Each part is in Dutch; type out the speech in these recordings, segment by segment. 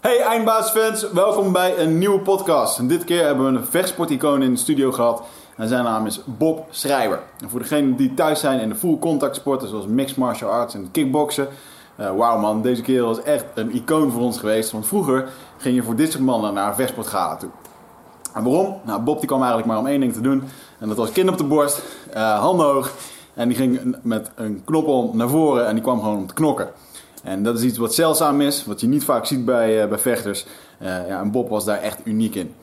Hey Eindbaasfans, welkom bij een nieuwe podcast. En dit keer hebben we een vechtsporticoon in de studio gehad. En zijn naam is Bob Schrijver. En voor degenen die thuis zijn in de full contact sporten zoals mixed martial arts en kickboksen. Uh, Wauw man, deze kerel is echt een icoon voor ons geweest. Want vroeger ging je voor dit soort mannen naar een vechtsportgala toe. En waarom? Nou, Bob die kwam eigenlijk maar om één ding te doen. En dat was kind op de borst, uh, handen hoog. En die ging met een knop om naar voren en die kwam gewoon om te knokken. En dat is iets wat zeldzaam is, wat je niet vaak ziet bij, uh, bij vechters. Uh, ja, en Bob was daar echt uniek in.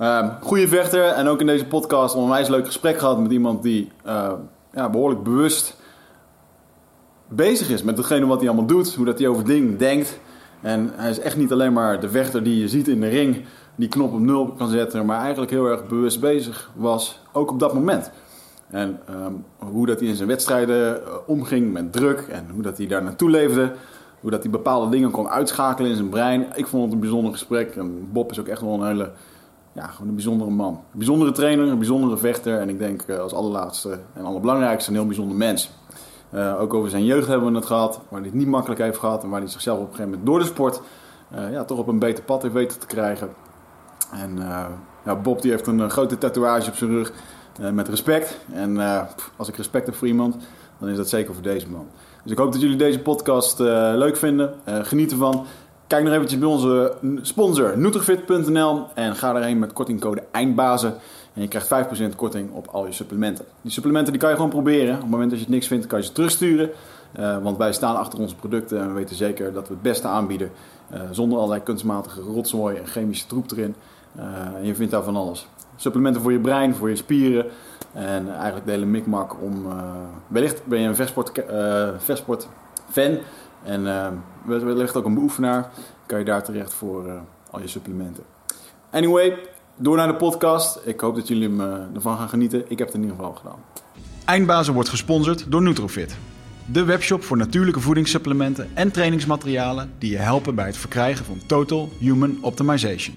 Uh, goede vechter en ook in deze podcast een onwijs leuk gesprek gehad met iemand die ja, behoorlijk bewust bezig is met hetgene wat hij allemaal doet, hoe dat hij over dingen denkt. En hij is echt niet alleen maar de vechter die je ziet in de ring, die knop op nul kan zetten, maar eigenlijk heel erg bewust bezig was, ook op dat moment. En um, hoe dat hij in zijn wedstrijden uh, omging met druk en hoe dat hij daar naartoe leefde. Hoe dat hij bepaalde dingen kon uitschakelen in zijn brein. Ik vond het een bijzonder gesprek. En Bob is ook echt wel een hele, ja, gewoon een bijzondere man. Een bijzondere trainer, een bijzondere vechter. En ik denk uh, als allerlaatste en allerbelangrijkste een heel bijzonder mens. Uh, ook over zijn jeugd hebben we het gehad. Waar hij het niet makkelijk heeft gehad. En waar hij zichzelf op een gegeven moment door de sport ja, toch op een beter pad heeft weten te krijgen. En ja, Bob die heeft een grote tatoeage op zijn rug. Uh, met respect. En uh, als ik respect heb voor iemand, dan is dat zeker voor deze man. Dus ik hoop dat jullie deze podcast uh, leuk vinden. geniet ervan. Kijk nog eventjes bij onze sponsor Nutrifit.nl en ga daarheen met kortingcode EINDBAZEN. En je krijgt 5% korting op al je supplementen. Die supplementen die kan je gewoon proberen. Op het moment dat je het niks vindt, kan je ze terugsturen. want wij staan achter onze producten en we weten zeker dat we het beste aanbieden. zonder allerlei kunstmatige rotzooi en chemische troep erin. en je vindt daar van alles supplementen voor je brein, voor je spieren. En eigenlijk de hele mikmak om... Uh, wellicht ben je een vechtsport, uh, vechtsport fan. En uh, wellicht ook een beoefenaar. Kan je daar terecht voor al je supplementen. Anyway, door naar de podcast. Ik hoop dat jullie ervan gaan genieten. Ik heb het in ieder geval gedaan. Eindbazen wordt gesponsord door Nutrofit. De webshop voor natuurlijke voedingssupplementen en trainingsmaterialen... die je helpen bij het verkrijgen van Total Human Optimization.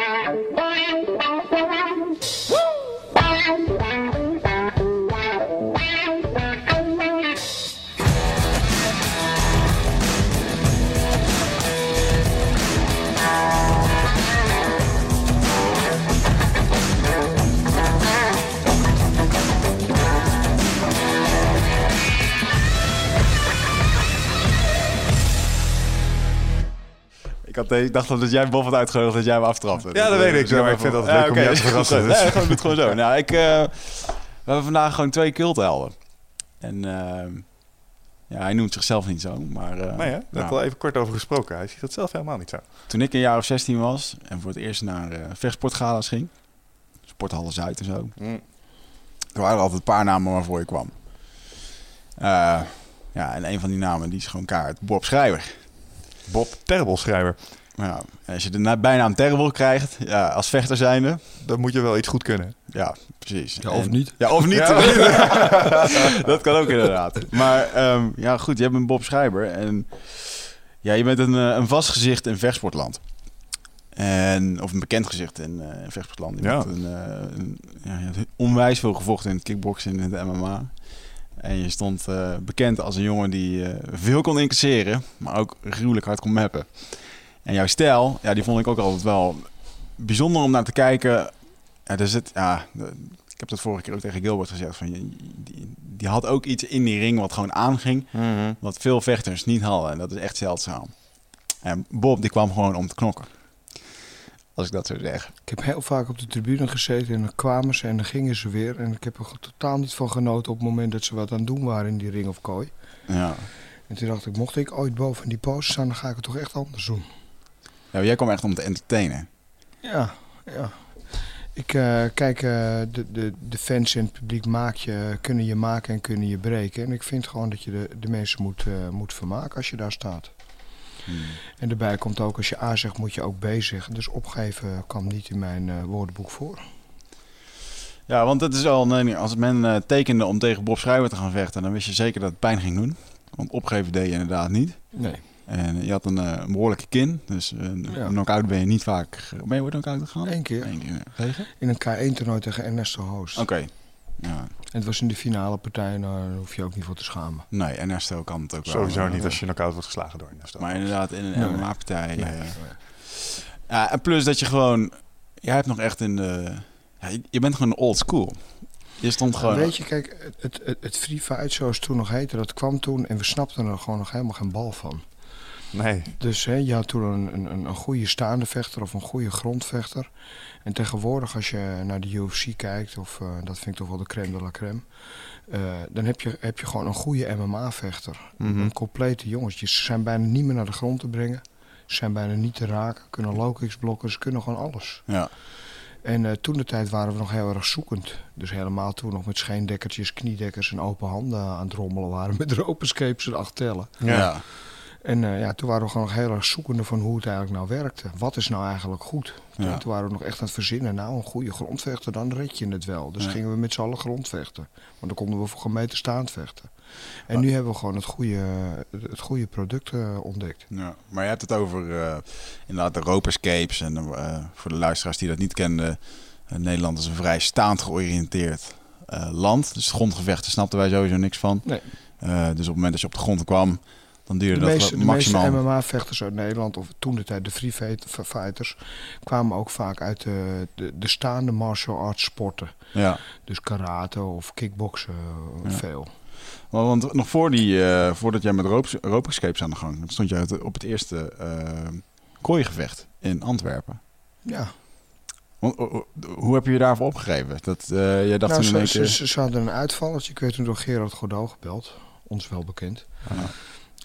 Ik, had, ik dacht dat jij Bob had uitgenodigd dat jij hem aftrapte. Ja, dat weet ik. Ja, maar ik vind dat leuk om je te verrassen. Dus. Ja, gewoon, het gewoon zo. Nou, ik, uh, we hebben vandaag gewoon twee culthelden. En uh, ja, hij noemt zichzelf niet zo, maar... Uh, nee, hè? Daar nou, al even kort over gesproken. Hij ziet dat zelf helemaal niet zo. Toen ik een jaar of 16 was en voor het eerst naar uh, vechtsportgala's ging... Sporthallen Zuid en zo... Mm. Er waren altijd een paar namen waarvoor je kwam. ja, en een van die namen die is gewoon kaart Bob Schrijver. Bob Terrible schrijver. Ja, als je de bijnaam Terrible krijgt, ja, als vechter zijnde... Dan moet je wel iets goed kunnen. Ja, precies. Ja, of niet. Ja, of niet. dat kan ook inderdaad. Maar um, ja, goed, je hebt een Bob Schrijver. En ja, je bent een, een vast gezicht in vechtsportland. En, of een bekend gezicht in, uh, in vechtsportland. Je ja. Een, uh, een, ja, onwijs veel gevochten in het kickboksen en in het MMA. En je stond uh, bekend als een jongen die uh, veel kon incasseren, maar ook gruwelijk hard kon mappen. En jouw stijl, ja, die vond ik ook altijd wel bijzonder om naar te kijken. Ja, er zit, ja, ik heb dat vorige keer ook tegen Gilbert gezegd. Van, die, die had ook iets in die ring wat gewoon aanging, mm -hmm. wat veel vechters niet hadden. En dat is echt zeldzaam. En Bob, die kwam gewoon om te knokken. Als ik dat zou zeggen. Ik heb heel vaak op de tribune gezeten en dan kwamen ze en dan gingen ze weer. En ik heb er totaal niet van genoten op het moment dat ze wat aan het doen waren in die ring of kooi. Ja. En toen dacht ik, mocht ik ooit boven die post staan, dan ga ik het toch echt anders doen. Ja, jij kwam echt om te entertainen. Ja, ja. Ik uh, kijk, uh, de, de, de fans en het publiek maak je, kunnen je maken en kunnen je breken. En ik vind gewoon dat je de, de mensen moet, uh, moet vermaken als je daar staat. Hmm. En daarbij komt ook, als je A zegt, moet je ook B zeggen. Dus opgeven kwam niet in mijn uh, woordenboek voor. Ja, want het is al, nee, als men uh, tekende om tegen Bob Schrijver te gaan vechten, dan wist je zeker dat het pijn ging doen. Want opgeven deed je inderdaad niet. Nee. En je had een, uh, behoorlijke kin. Dus een ja. knock-out ben je niet vaak... Ben je ooit knock-out gegaan? Eén keer. Eén keer. Tegen? In een K1-toernooi tegen Ernesto Hoost. Oké. Ja. En het was in de finale partij, nou, daar hoef je ook niet voor te schamen. Nee, Ernesto kan het ook wel. Sowieso niet als je knock-out wordt geslagen door Ernesto. Maar inderdaad, in een MMA-partij... Nee. Uh, ja, en plus dat je gewoon... Jij hebt nog echt in de... Ja, je bent gewoon old school. Je stond gewoon... weet je, kijk, het, het, het Free Fight, zoals het toen nog heette, dat kwam toen en we snapten er gewoon nog helemaal geen bal van. Nee. Dus hè, je had toen een, een, een goede staande vechter of een goede grondvechter. En tegenwoordig als je naar de UFC kijkt, of uh, dat vind ik toch wel de crème de la crème. Uh, dan heb je, heb je gewoon een goede MMA-vechter. Mm -hmm. Een complete jongens. Ze zijn bijna niet meer naar de grond te brengen. Ze zijn bijna niet te raken. Kunnen low kicks blokken. Ze kunnen gewoon alles. Ja. En uh, toen de tijd waren we nog heel erg zoekend. Dus helemaal toen nog met scheendekkertjes, kniedekkers en open handen aan het rommelen waren. Met roperscapes en acht tellen. Ja. ja. En uh, ja, toen waren we gewoon nog heel erg zoekende van hoe het eigenlijk nou werkte. Wat is nou eigenlijk goed? Toen, Ja. toen waren we nog echt aan het verzinnen. Nou, een goede grondvechter, dan red je het wel. Dus Ja. gingen we met z'n allen grondvechten. Want dan konden we voor gemeten staand vechten. En nu hebben we gewoon het goede, het goede product eh, ontdekt. Ja, maar je hebt het over eh, inderdaad de roperscapes. En eh, voor de luisteraars die dat niet kenden, eh, Nederland is een vrij staand georiënteerd eh, land. Dus grondgevechten snapten wij sowieso niks van. Nee. Eh, dus op het moment dat je op de grond kwam, dan duurde De dat meeste, de maximaal. meeste MMA-vechters uit Nederland, of toen de tijd de free fight- fighters, kwamen ook vaak uit de, de, de staande martial arts sporten. Ja, Dus karate of kickboksen, eh, Ja. veel. want, want nog voor die, eh, voordat jij met ropers- roperscapes aan de gang, stond je uit- op het eerste eh kooigevecht in Antwerpen. Ja. Want, hoe heb je je daarvoor opgegeven? Dat, eh jij dacht Nou, in ze, keer... ze, ze hadden een uitvalletje. Ik werd toen door Gerard Godot gebeld. Ons wel bekend. Ah,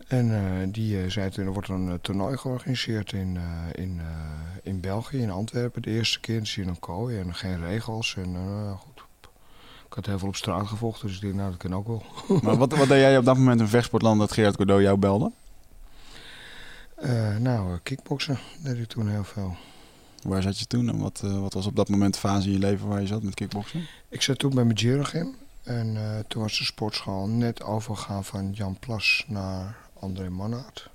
En eh, die eh, zei toen, er wordt een eh, toernooi georganiseerd in, in, in België, in Antwerpen. De eerste keer zie je een kooi en geen regels. En goed, ik had heel veel op straat gevochten, dus ik dacht, nou, dat kan ook wel. maar wat, wat deed jij op dat moment in vechtsportland dat Gerard Godot jou belde? Nou, kickboksen deed ik toen heel veel. Waar zat je toen en wat, wat was op dat moment de fase in je leven waar je zat met kickboksen? Ik zat toen bij mijn Gym. En toen was de sportschool net overgegaan van Jan Plas naar André Mannaert.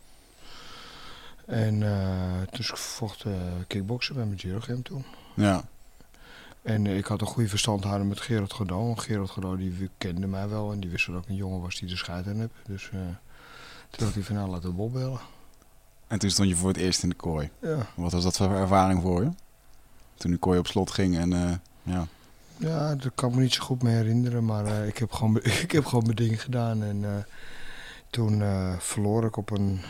En dus ik vocht eh, kickboksen bij mijn Giro Gym toen. Ja, En eh, ik had een goede verstandhouding met Gerard Godot. Want Gerard Godot die kende mij wel en die wist dat ik een jongen was die de scheid aan heb. Dus toen had hij van nou laten Bob bellen. en toen stond je voor het eerst in de kooi. Ja. Wat was dat voor ervaring voor je? Toen de kooi op slot ging en ja. ja, dat kan ik me niet zo goed meer herinneren. Maar ik, heb gewoon, ik heb gewoon mijn ding gedaan. En toen eh, verloor ik op een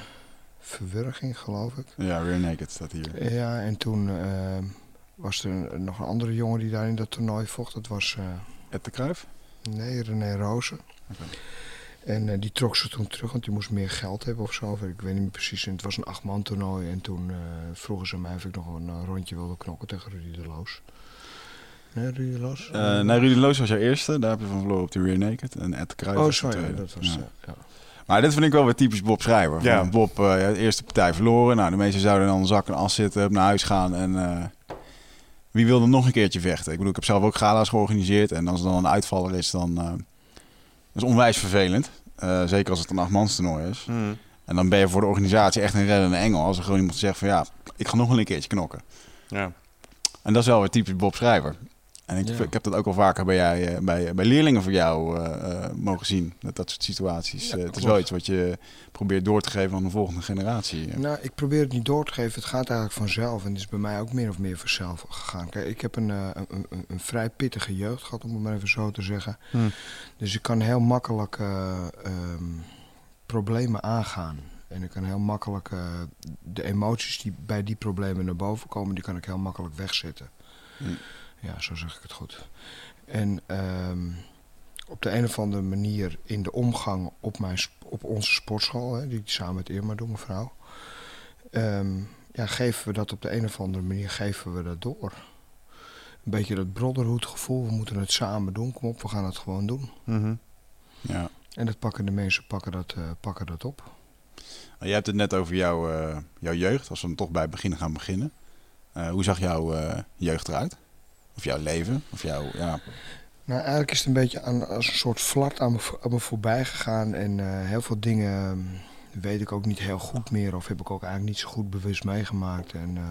verwerging geloof ik. Ja, rear naked staat hier. Ja, en toen eh, was er nog een andere jongen die daar in dat toernooi vocht. Dat was, eh, Ed de Kruif? nee, René Rozen. En die trok ze toen terug, want die moest meer geld hebben of zo. Ik weet niet meer precies. En het was een achtman toernooi. En toen eh, vroegen ze mij of ik nog een rondje wilde knokken tegen Rudy de Loos. Nee, Rudy de Loos? Nee, Rudy Loos was jouw eerste. Daar heb je van verloren op de rear naked. En Ed de Kruif Oh, de sorry, dat was... Ja. ja. Maar dit vind ik wel weer typisch Bob Schrijver. Ja. Bob, eh, de eerste partij verloren. Nou, de meesten zouden dan zak en as zitten, naar huis gaan. En eh, wie wilde nog een keertje vechten? Ik bedoel, ik heb zelf ook gala's georganiseerd. En als er dan een uitvaller is, dan dat is onwijs vervelend. Zeker als het een achtmans toernooi is. Hmm. En dan ben je voor de organisatie echt een reddende engel. Als er gewoon iemand zegt van ja, ik ga nog wel een keertje knokken. Ja. En dat is wel weer typisch Bob Schrijver. En ik, Ja. ik heb dat ook al vaker bij, jij, eh, bij, bij leerlingen van jou eh, eh, mogen zien. Dat, dat soort situaties. Ja, het is wel iets wat je probeert door te geven aan de volgende generatie. Nou, ik probeer het niet door te geven. Het gaat eigenlijk vanzelf. En het is bij mij ook meer of meer vanzelf gegaan. Kijk, ik heb een, eh, een, een, een vrij pittige jeugd gehad, om het maar even zo te zeggen. Hmm. Dus ik kan heel makkelijk eh, ehm, problemen aangaan. En ik kan heel makkelijk eh, de emoties die bij die problemen naar boven komen, die kan ik heel makkelijk wegzetten. Hmm. Ja, zo zeg ik het goed. En ehm, op de een of andere manier in de omgang op, mijn, op onze sportschool, hè, die ik samen met Irma doe, mevrouw, ehm, ja, geven we dat op de een of andere manier geven we dat door. Een beetje dat brotherhood gevoel, we moeten het samen doen, kom op, we gaan het gewoon doen. Mhm. Ja. En dat pakken de mensen pakken dat, eh, pakken dat op. Je hebt het net over jouw, eh, jouw jeugd. Als we dan toch bij het begin gaan beginnen. Eh, hoe zag jouw jeugd eruit? Of jouw leven? Of jouw, ja. Nou, eigenlijk is het een beetje aan, als een soort flat aan me, aan me voorbij gegaan. En eh, heel veel dingen ehm, weet ik ook niet heel goed meer. Of heb ik ook eigenlijk niet zo goed bewust meegemaakt. En eh,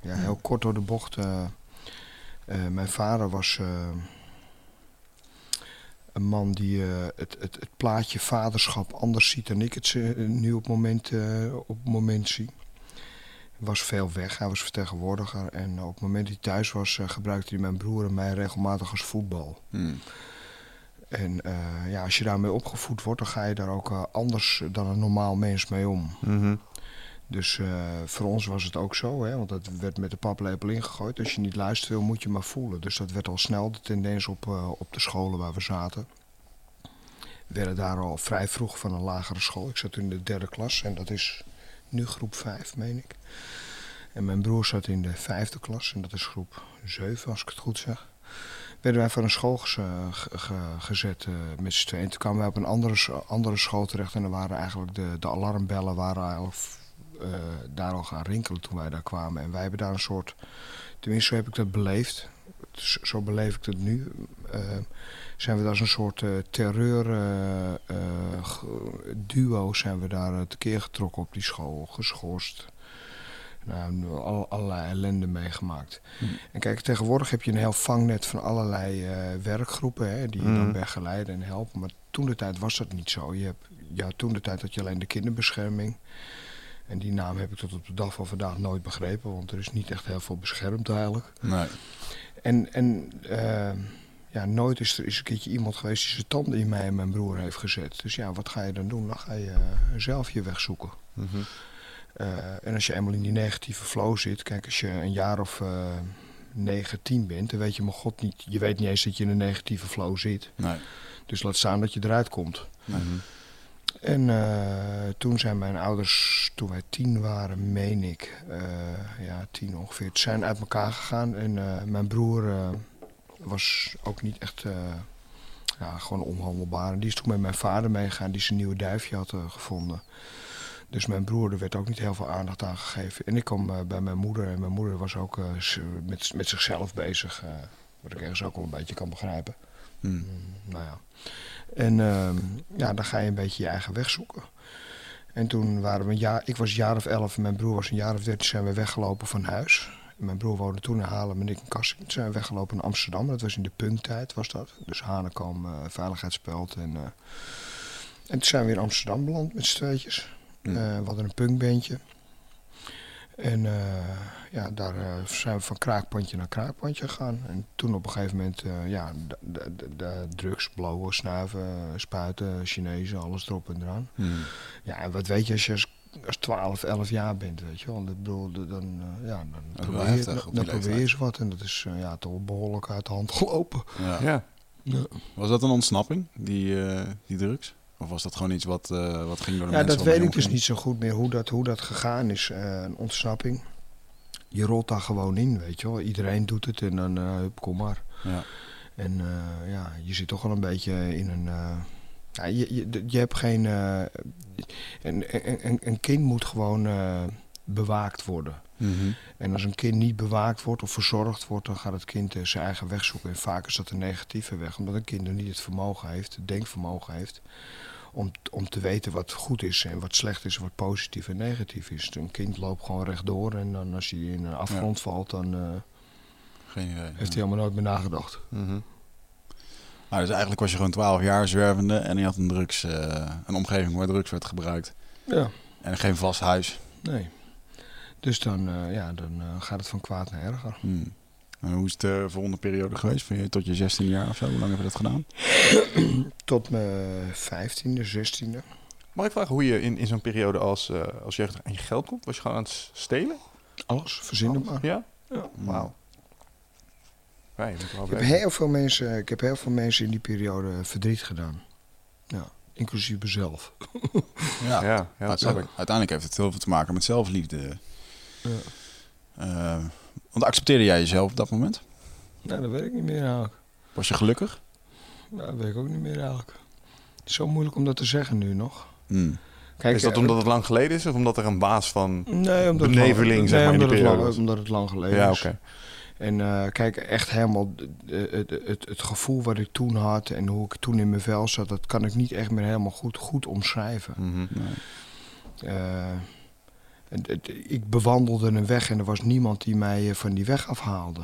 ja, heel kort door de bocht. eh, mijn vader was eh, een man die eh, het, het, het plaatje vaderschap anders ziet dan ik het nu op het moment, eh, op het moment zie. Was veel weg, hij was vertegenwoordiger. En op het moment dat hij thuis was, eh, gebruikte hij mijn broer en mij regelmatig als voetbal. Hmm. En eh, ja, als je daarmee opgevoed wordt, dan ga je daar ook eh, anders dan een normaal mens mee om. Mhm. Dus voor ons was het ook zo, hè, want dat werd met de paplepel ingegooid. Als je niet luisteren wil, moet je maar voelen. Dus dat werd al snel de tendens op, op de scholen waar we zaten. We werden daar al vrij vroeg van een lagere school. Ik zat in de derde klas en dat is nu groep 5, meen ik. En mijn broer zat in de vijfde klas en dat is groep 7, als ik het goed zeg. Werden wij van een school geze- ge- ge- gezet eh, met z'n tweeën. Toen kwamen wij op een andere, andere school terecht en er waren eigenlijk de, de alarmbellen waren eh, daar al gaan rinkelen toen wij daar kwamen. En wij hebben daar een soort, tenminste zo heb ik dat beleefd, zo, beleef ik het nu, eh, zijn we daar als een soort eh, terreur eh, eh, ge- duo zijn we daar tekeer getrokken op die school, geschorst. Nou, al, allerlei ellende meegemaakt. En kijk, tegenwoordig heb je een heel vangnet van allerlei eh, werkgroepen hè, die je dan Mhm. begeleiden en helpen. Maar toen de tijd was dat niet zo. Je hebt, ja, toen de tijd had je alleen de kinderbescherming. En die naam heb ik tot op de dag van vandaag nooit begrepen, want er is niet echt heel veel beschermd eigenlijk. Nee. En, en eh, ja, nooit is er is een keertje iemand geweest die zijn tanden in mij en mijn broer heeft gezet. Dus ja, wat ga je dan doen? Dan ga je eh, zelf je weg zoeken. Mhm. En als je eenmaal in die negatieve flow zit, kijk, als je een jaar of eh 9, 10 bent, dan weet je, mijn god, niet, je weet niet eens dat je in een negatieve flow zit. Nee. Dus laat staan dat je eruit komt. Mhm. En eh, toen zijn mijn ouders, toen wij tien waren, meen ik, eh, ja, tien ongeveer, zijn uit elkaar gegaan. En eh, mijn broer eh, was ook niet echt, eh, ja, gewoon onhandelbaar. En die is toen met mijn vader meegegaan, die zijn nieuwe duifje had eh, gevonden. Dus mijn broer, er werd ook niet heel veel aandacht aan gegeven. En ik kwam eh, bij mijn moeder en mijn moeder was ook eh, met, met zichzelf bezig. eh, wat ik ergens ook wel een beetje kan begrijpen. Hmm. Mm, nou ja. En ehm, ja, dan ga je een beetje je eigen weg zoeken. En toen waren we een jaar, ik was een jaar of elf en mijn broer was een jaar of dertien, zijn we weggelopen van huis. En mijn broer woonde toen in Haarlem en ik in Kassing. Toen zijn we weggelopen naar Amsterdam, dat was in de punktijd was dat. Dus Hanekom, eh Veiligheidspeld en... en toen zijn we in Amsterdam beland met z'n tweetjes. Hmm. Eh, we hadden een punkbandje. En eh, ja, daar eh, zijn we van kraakpandje naar kraakpandje gegaan. En toen op een gegeven moment, eh, ja, de, de, de, de drugs, blowen, snuiven, spuiten, Chinezen, alles erop en eraan. Hmm. Ja, en wat weet je als je als, als 12, 11 jaar bent, weet je wel. Ik bedoel, dan, ja, dan probeer, heftig dan, probeer je wat. En dat is ja, toch behoorlijk uit de hand gelopen. Ja. Ja. Was dat een ontsnapping, die, eh, die drugs? Of was dat gewoon iets wat, eh, wat ging door de Ja, mensen dat om weet ik dus niet zo goed meer hoe dat, hoe dat gegaan is. eh, een ontsnapping. Je rolt daar gewoon in, weet je wel. Iedereen doet het en dan, eh, kom maar. Ja. En ja, je zit toch wel een beetje in een. ja, je, je, je hebt geen. een, een, een- kind moet gewoon bewaakt worden. Mhm. En als een kind niet bewaakt wordt of verzorgd wordt, dan gaat het kind zijn eigen weg zoeken. En vaak is dat een negatieve weg, omdat een kind er niet het vermogen heeft, het denkvermogen heeft. Om, om te weten wat goed is en wat slecht is wat positief en negatief is. Een kind loopt gewoon rechtdoor en dan als hij in een afgrond valt, dan eh, Geen idee. heeft hij helemaal nooit meer nagedacht. Mhm. Maar dus eigenlijk was je gewoon 12 jaar zwervende en je had een, drugs, eh, een omgeving waar drugs werd gebruikt. Ja. En geen vast huis. Nee. Dus dan, eh, ja, dan gaat het van kwaad naar erger. Hmm. En hoe is het de volgende periode geweest? Van je tot je 16 jaar of zo? Hoe lang heb je dat gedaan? Tot mijn vijftiende, zestiende. Mag ik vragen hoe je in, in zo'n periode als, eh als jeugd aan je geld komt? Was je gewoon aan het stelen? Alles, verzinnen maar. Ja? Ja. Wauw. Wel Ik heb, heel veel mensen, ik heb heel veel mensen in die periode verdriet gedaan. Ja, inclusief mezelf. Ja. Ja, ja, dat snap ik. Uiteindelijk heeft het heel veel te maken met zelfliefde. Ja. Eh, want accepteerde jij jezelf op dat moment? Nou, dat weet ik niet meer eigenlijk. Was je gelukkig? Nou, dat weet ik ook niet meer eigenlijk. Het is zo moeilijk om dat te zeggen nu nog. Hmm. Kijk, Is dat eh, omdat het lang geleden is of omdat er een baas van... Nee, omdat beneveling, het lang, zeg maar, in die het periode lang, omdat het lang geleden Ja, is. oké. En eh, kijk, echt helemaal d- het, het, het gevoel wat ik toen had en hoe ik toen in mijn vel zat, dat kan ik niet echt meer helemaal goed, goed omschrijven. Mhm. Nee. Eh, ik bewandelde een weg en er was niemand die mij eh, van die weg afhaalde.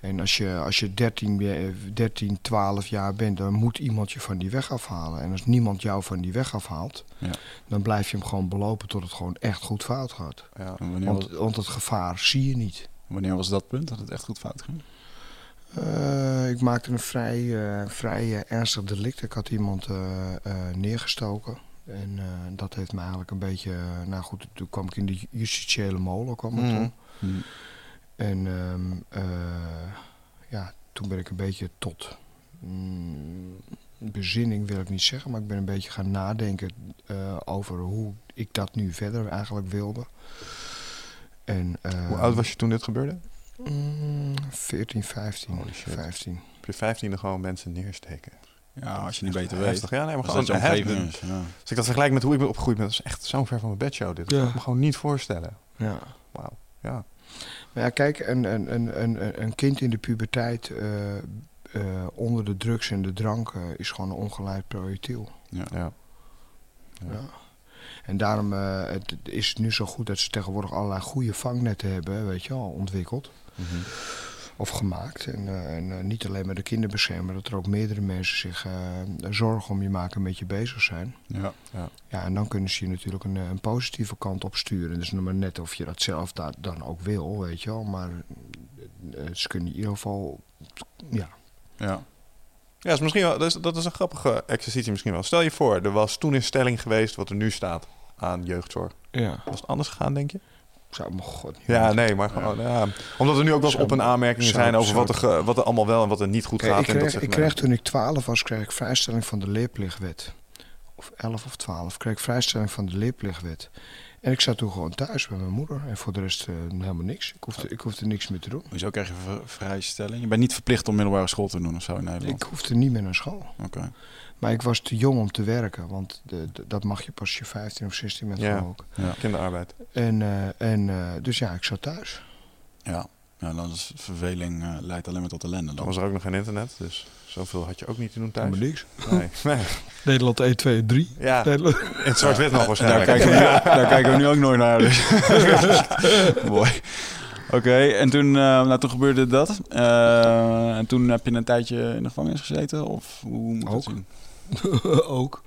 En als je, als je 13, eh, 13, 12 jaar bent, dan moet iemand je van die weg afhalen. En als niemand jou van die weg afhaalt, Ja. dan blijf je hem gewoon belopen tot het gewoon echt goed fout gaat. Ja. Was, Want, want het gevaar zie je niet. wanneer was dat punt dat het echt goed fout ging? Eh, ik maakte een vrij, eh, vrij ernstig delict. Ik had iemand neergestoken. En eh, dat heeft me eigenlijk een beetje... eh, nou goed, toen kwam ik in de justitiële molen. Kwam Mhm. toen. Hm. En ehm, eh, ja, toen ben ik een beetje tot mm, bezinning wil ik niet zeggen, maar ik ben een beetje gaan nadenken over hoe ik dat nu verder eigenlijk wilde. En, eh, Hoe oud was je toen dit gebeurde? mm, 14, 15, Holy shit. 15. Op je vijftiende gewoon mensen neersteken. Ja, als je niet beter weet. Heftig, ja, nee, maar Als gewoon is. Ja. Als ik dat vergelijk met hoe ik ben opgegroeid ben, dat is echt zo ver van mijn bedshow. Dit Dat Ja. kan ik me gewoon niet voorstellen. Ja. Wauw. Ja. Maar ja, kijk, een, een, een, een, een kind in de puberteit eh, eh, onder de drugs en de drank eh, is gewoon een ongeleid projectiel. Ja. ja. Ja. Ja. En daarom eh, het, is het nu zo goed dat ze tegenwoordig allerlei goede vangnetten hebben, weet je wel, ontwikkeld Mhm. Of gemaakt. En, eh, en eh, niet alleen maar de kinderbeschermer, dat er ook meerdere mensen zich eh, zorgen om je maken met je bezig zijn. Ja. Ja, en dan kunnen ze je natuurlijk een, een positieve kant op sturen. Dus nog maar net of je dat zelf da- dan ook wil, weet je wel. Maar ze kunnen in ieder geval, ja, Ja. Ja, is misschien wel, dat, is, dat is een grappige exercitie misschien wel. Stel je voor, er was toen in stelling geweest wat er nu staat aan jeugdzorg. ja. Was het anders gegaan, denk je? Zou mijn god niet Ja, nee, maar gewoon, ja. Omdat er nu ook wel eens op- en aanmerkingen zijn over wat er, wat er allemaal wel en wat er niet goed Kijk, gaat. ik en dat kreeg, zegt ik kreeg toen ik 12 was, kreeg ik vrijstelling van de leerplichtwet. Of 11 of 12, kreeg ik vrijstelling van de leerplichtwet. En ik zat toen gewoon thuis bij mijn moeder. En voor de rest eh, helemaal niks. Ik hoefde, ik hoefde niks meer te doen. Hoezo krijg je vrijstelling? Je bent niet verplicht om middelbare school te doen of zo in Nederland? Ik hoefde niet meer naar school. Oké. Maar ik was te jong om te werken. Want de, de- dat mag je pas als je 15 of 16 bent Ja. Ja. Kinderarbeid. En, eh, en, eh, dus ja, ik zat thuis. Ja. ja, dan is verveling eh, leidt alleen maar tot ellende. Dan Dan. was er ook nog geen internet, dus zoveel had je ook niet te doen thuis. Niks. Nee. nee. Nederland 1, 2, 3. Ja, in het zwart-wit nog Daar waarschijnlijk. kijken, we nu, daar kijken we nu ook nooit naar. Dus. Mooi. Oké, en toen, eh, nou, toen gebeurde dat. Eh, en toen heb je een tijdje in de gevangenis gezeten? Of hoe moet je Ook. dat zien? ook.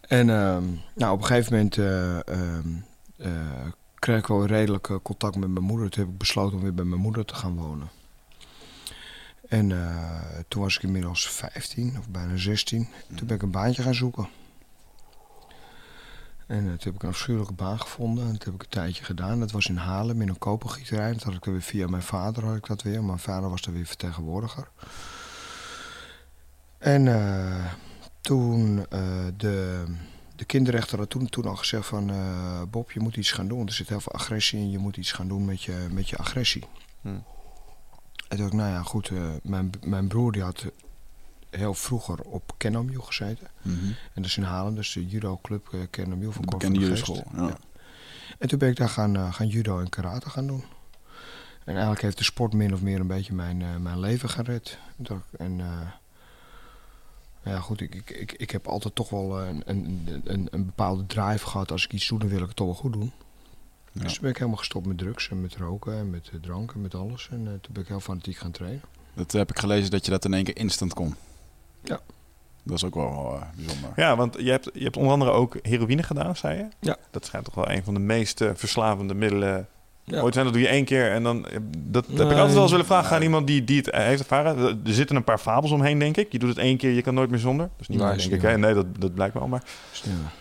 En ehm, nou, op een gegeven moment eh, ehm, eh, kreeg ik wel redelijk eh, contact met mijn moeder. Toen heb ik besloten om weer bij mijn moeder te gaan wonen. En toen was ik inmiddels 15 of bijna 16. Toen ben ik een baantje gaan zoeken. En toen heb ik een afschuwelijke baan gevonden. En dat heb ik een tijdje gedaan. Dat was in Haarlem in een kopergieterij. Dat had ik weer via mijn vader had ik dat weer. Mijn vader was daar weer vertegenwoordiger. En eh, toen eh, de, de kinderrechter had toen, toen al gezegd van... eh, Bob, je moet iets gaan doen. Er zit heel veel agressie in. Je moet iets gaan doen met je, met je agressie. Hm. En toen dacht ik, nou ja, goed. mijn, mijn broer die had heel vroeger op Kenomju gezeten. Mhm. En dat is in Haarlem, dat is de judo-club uh, Kenomju van bekende Geest. judoschool, ja. En toen ben ik daar gaan, gaan judo en karate gaan doen. En eigenlijk heeft de sport min of meer een beetje mijn, mijn leven gered. En eh, ja, goed, ik, ik, ik, ik heb altijd toch wel een, een, een, een bepaalde drive gehad. Als ik iets doe, dan wil ik het toch wel goed doen. Ja. Dus toen ben ik helemaal gestopt met drugs en met roken en met eh, drank en met alles. En eh, toen ben ik heel fanatiek gaan trainen. Dat heb ik gelezen dat je dat in één keer instant kon. Ja. Dat is ook wel eh, bijzonder. Ja, want je hebt, je hebt onder andere ook heroïne gedaan, zei je? Ja. Dat schijnt toch wel een van de meest eh, verslavende middelen Ja. ooit zijn. Dat doe je één keer en dan... eh, Dat heb ik altijd wel eens willen vragen aan iemand die, die het eh, heeft ervaren. Er zitten een paar fabels omheen, denk ik. Je doet het één keer, je kan nooit meer zonder. Dat is niet Nee, is denk ik. hè? Nee, dat, dat blijkt wel. Maar.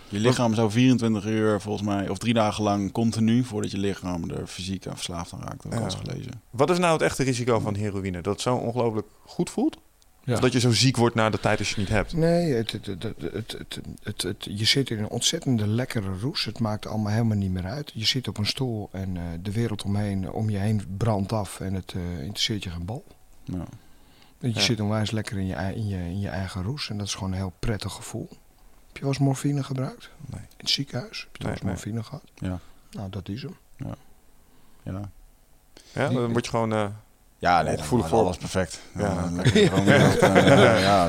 Je lichaam zou 24 uur volgens mij, of drie dagen lang continu, voordat je lichaam er fysiek aan verslaafd aan raakt. Dat Ja. gelezen. wat is nou het echte risico van heroïne? Dat het zo ongelooflijk goed voelt? Dat je zo ziek wordt na de tijd als je het niet hebt. Nee, het, het, het, je zit in een ontzettende lekkere roes. Het maakt allemaal helemaal niet meer uit. Je zit op een stoel en eh, de wereld omheen, om je heen brandt af en het eh, interesseert je geen bal. Je zit onwijs lekker in je, in, je, in je eigen roes en dat is gewoon een heel prettig gevoel. Heb je wel eens morfine gebruikt? Nee. In het ziekenhuis? Heb je wel eens morfine gehad? Ja. Nou, dat is hem. Ja. Ja. ja dan word je gewoon eh, ja, nee, voor- alles perfect. Ja.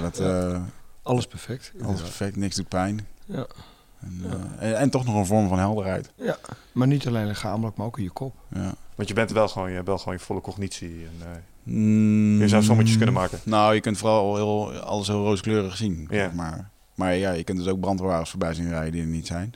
Dat, eh, Alles perfect. alles perfect, niks doet pijn. Ja. En, eh, en, en toch nog een vorm van helderheid. ja. Maar niet alleen lichamelijk, maar ook in je kop. Ja. Want je bent wel gewoon, je hebt wel gewoon je volle cognitie. En, eh, Mm, je zou sommetjes kunnen maken. Nou, je kunt vooral heel, alles heel rooskleurig zien. Ja. zeg Maar, maar ja, je kunt dus ook brandwagens voorbij zien rijden die er niet zijn.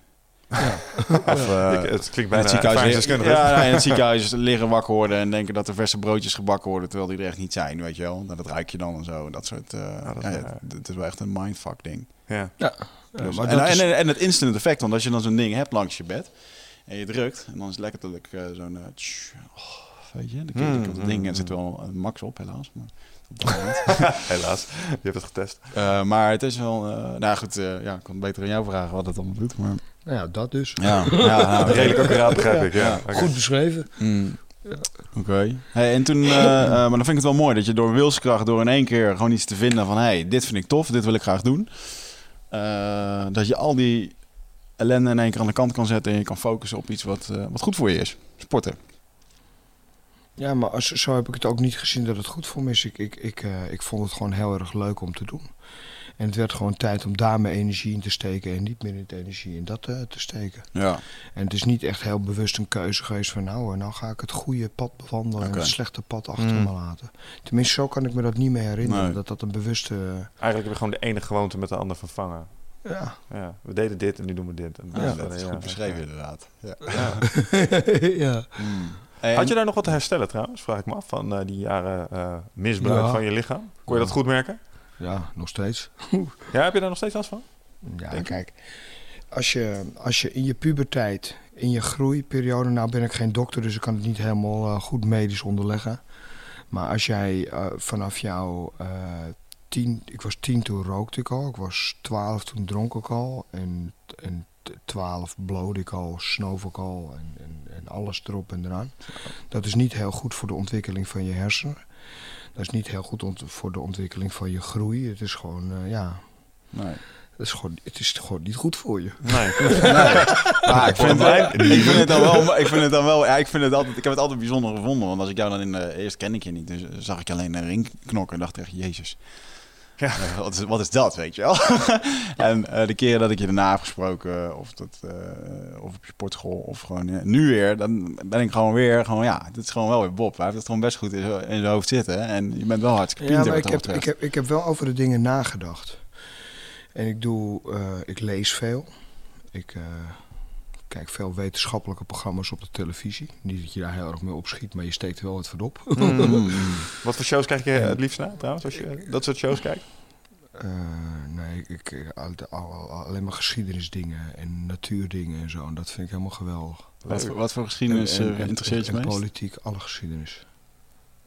Ja. Of, eh, Ik- het klinkt in bijna het ziekenhuis, ja, ja, in het ziekenhuis liggen wakker worden en denken dat er verse broodjes gebakken worden, terwijl die er echt niet zijn, weet je wel. Nou, Dat ruik je dan en zo. Dat soort. eh Ja, dat- ja, ja. het, het is wel echt een mindfuck ding. Ja. Ja, Dus- en, en, het instant effect, want als je dan zo'n ding hebt langs je bed en je drukt, en dan is het letterlijk eh, zo'n. eh, tsch, oh, weet je, dan Mm, op dat ding mm, en zit mm. wel een max op, helaas. Maar. Helaas, je hebt het getest. Eh, maar het is wel. eh, nou goed, eh, ja, ik kan beter aan jou vragen wat het allemaal doet. Maar, nou ja, dat dus. ja, ja, ja, Redelijk accuraat begrijp ik, ja. Ja. Oké. Goed beschreven. Mm. Oké. Hey, en toen, eh, eh, maar dan vind ik het wel mooi dat je door wilskracht, door in één keer gewoon iets te vinden van, hey, dit vind ik tof, dit wil ik graag doen. eh, dat je al die ellende in één keer aan de kant kan zetten en je kan focussen op iets wat, eh, wat goed voor je is. Sporten. Ja, maar als, zo heb ik het ook niet gezien dat het goed voor me is. Ik, ik, ik, eh, ik vond het gewoon heel erg leuk om te doen. En het werd gewoon tijd om daar mijn energie in te steken en niet meer in de energie in dat eh, te steken. Ja. En het is niet echt heel bewust een keuze geweest van nou, eh, nou ga ik het goede pad bewandelen en het slechte pad achter Mm. me laten. Tenminste, zo kan ik me dat niet meer herinneren. Nee. Dat dat een bewuste... Eigenlijk heb je gewoon de ene gewoonte met de ander vervangen. ja. Ja, we deden dit en nu doen we dit. En Ja, dat is ja, goed beschreven inderdaad. Ja. Ja. ja. En- Had je daar nog wat te herstellen trouwens, vraag ik me af, van eh, die jaren eh, misbruik Ja. van je lichaam? Kon je dat goed merken? Ja, nog steeds. Ja, heb je daar nog steeds last van? Ja, Denk kijk. Als je, als je in je puberteit, in je groeiperiode... Nou ben ik geen dokter, dus ik kan het niet helemaal eh, goed medisch onderleggen. Maar als jij eh, vanaf jouw eh, tien... Ik was tien toen rookte ik al. Ik was twaalf toen dronk ik al. En, en twaalf blode ik al, snoof ik al. En, en, en alles erop en eraan. Dat is niet heel goed voor de ontwikkeling van je hersenen. Dat is niet heel goed ont- voor de ontwikkeling van je groei. Het is gewoon, eh, ja... Nee. Het is, gewoon, het is gewoon niet goed voor je. Nee. Ah, ik, vind het, ik vind het dan wel, ik vind het dan wel, ja, ik vind het altijd, ik heb het altijd bijzonder gevonden, want als ik jou dan in de, eerst ken ik je niet, dus zag ik je alleen een ring knokken en dacht echt, jezus. Ja. Eh, wat, is, wat is dat, weet je wel? en eh, de keren dat ik je daarna heb gesproken, of, dat, eh, of op je sportschool, of gewoon nu weer, dan ben ik gewoon weer, gewoon ja, dit is gewoon wel weer Bob. Hij heeft het gewoon best goed in zijn in zijn hoofd zitten en je bent wel hartstikke Ja, pinter maar wat ik heb, ik, heb, ik heb wel over de dingen nagedacht. En ik doe, ik lees veel. Ik kijk veel wetenschappelijke programma's op de televisie. Niet dat je daar heel erg mee opschiet, maar je steekt er wel wat van op. Mm. Wat voor shows kijk je het liefst naar trouwens, als je dat soort shows kijkt? Eh, nee, ik, al- alleen maar geschiedenisdingen en natuurdingen en zo. En dat vind ik helemaal geweldig. Wat, voor, wat voor geschiedenis En- en- eh, en- interesseert je en meest? politiek, alle geschiedenis.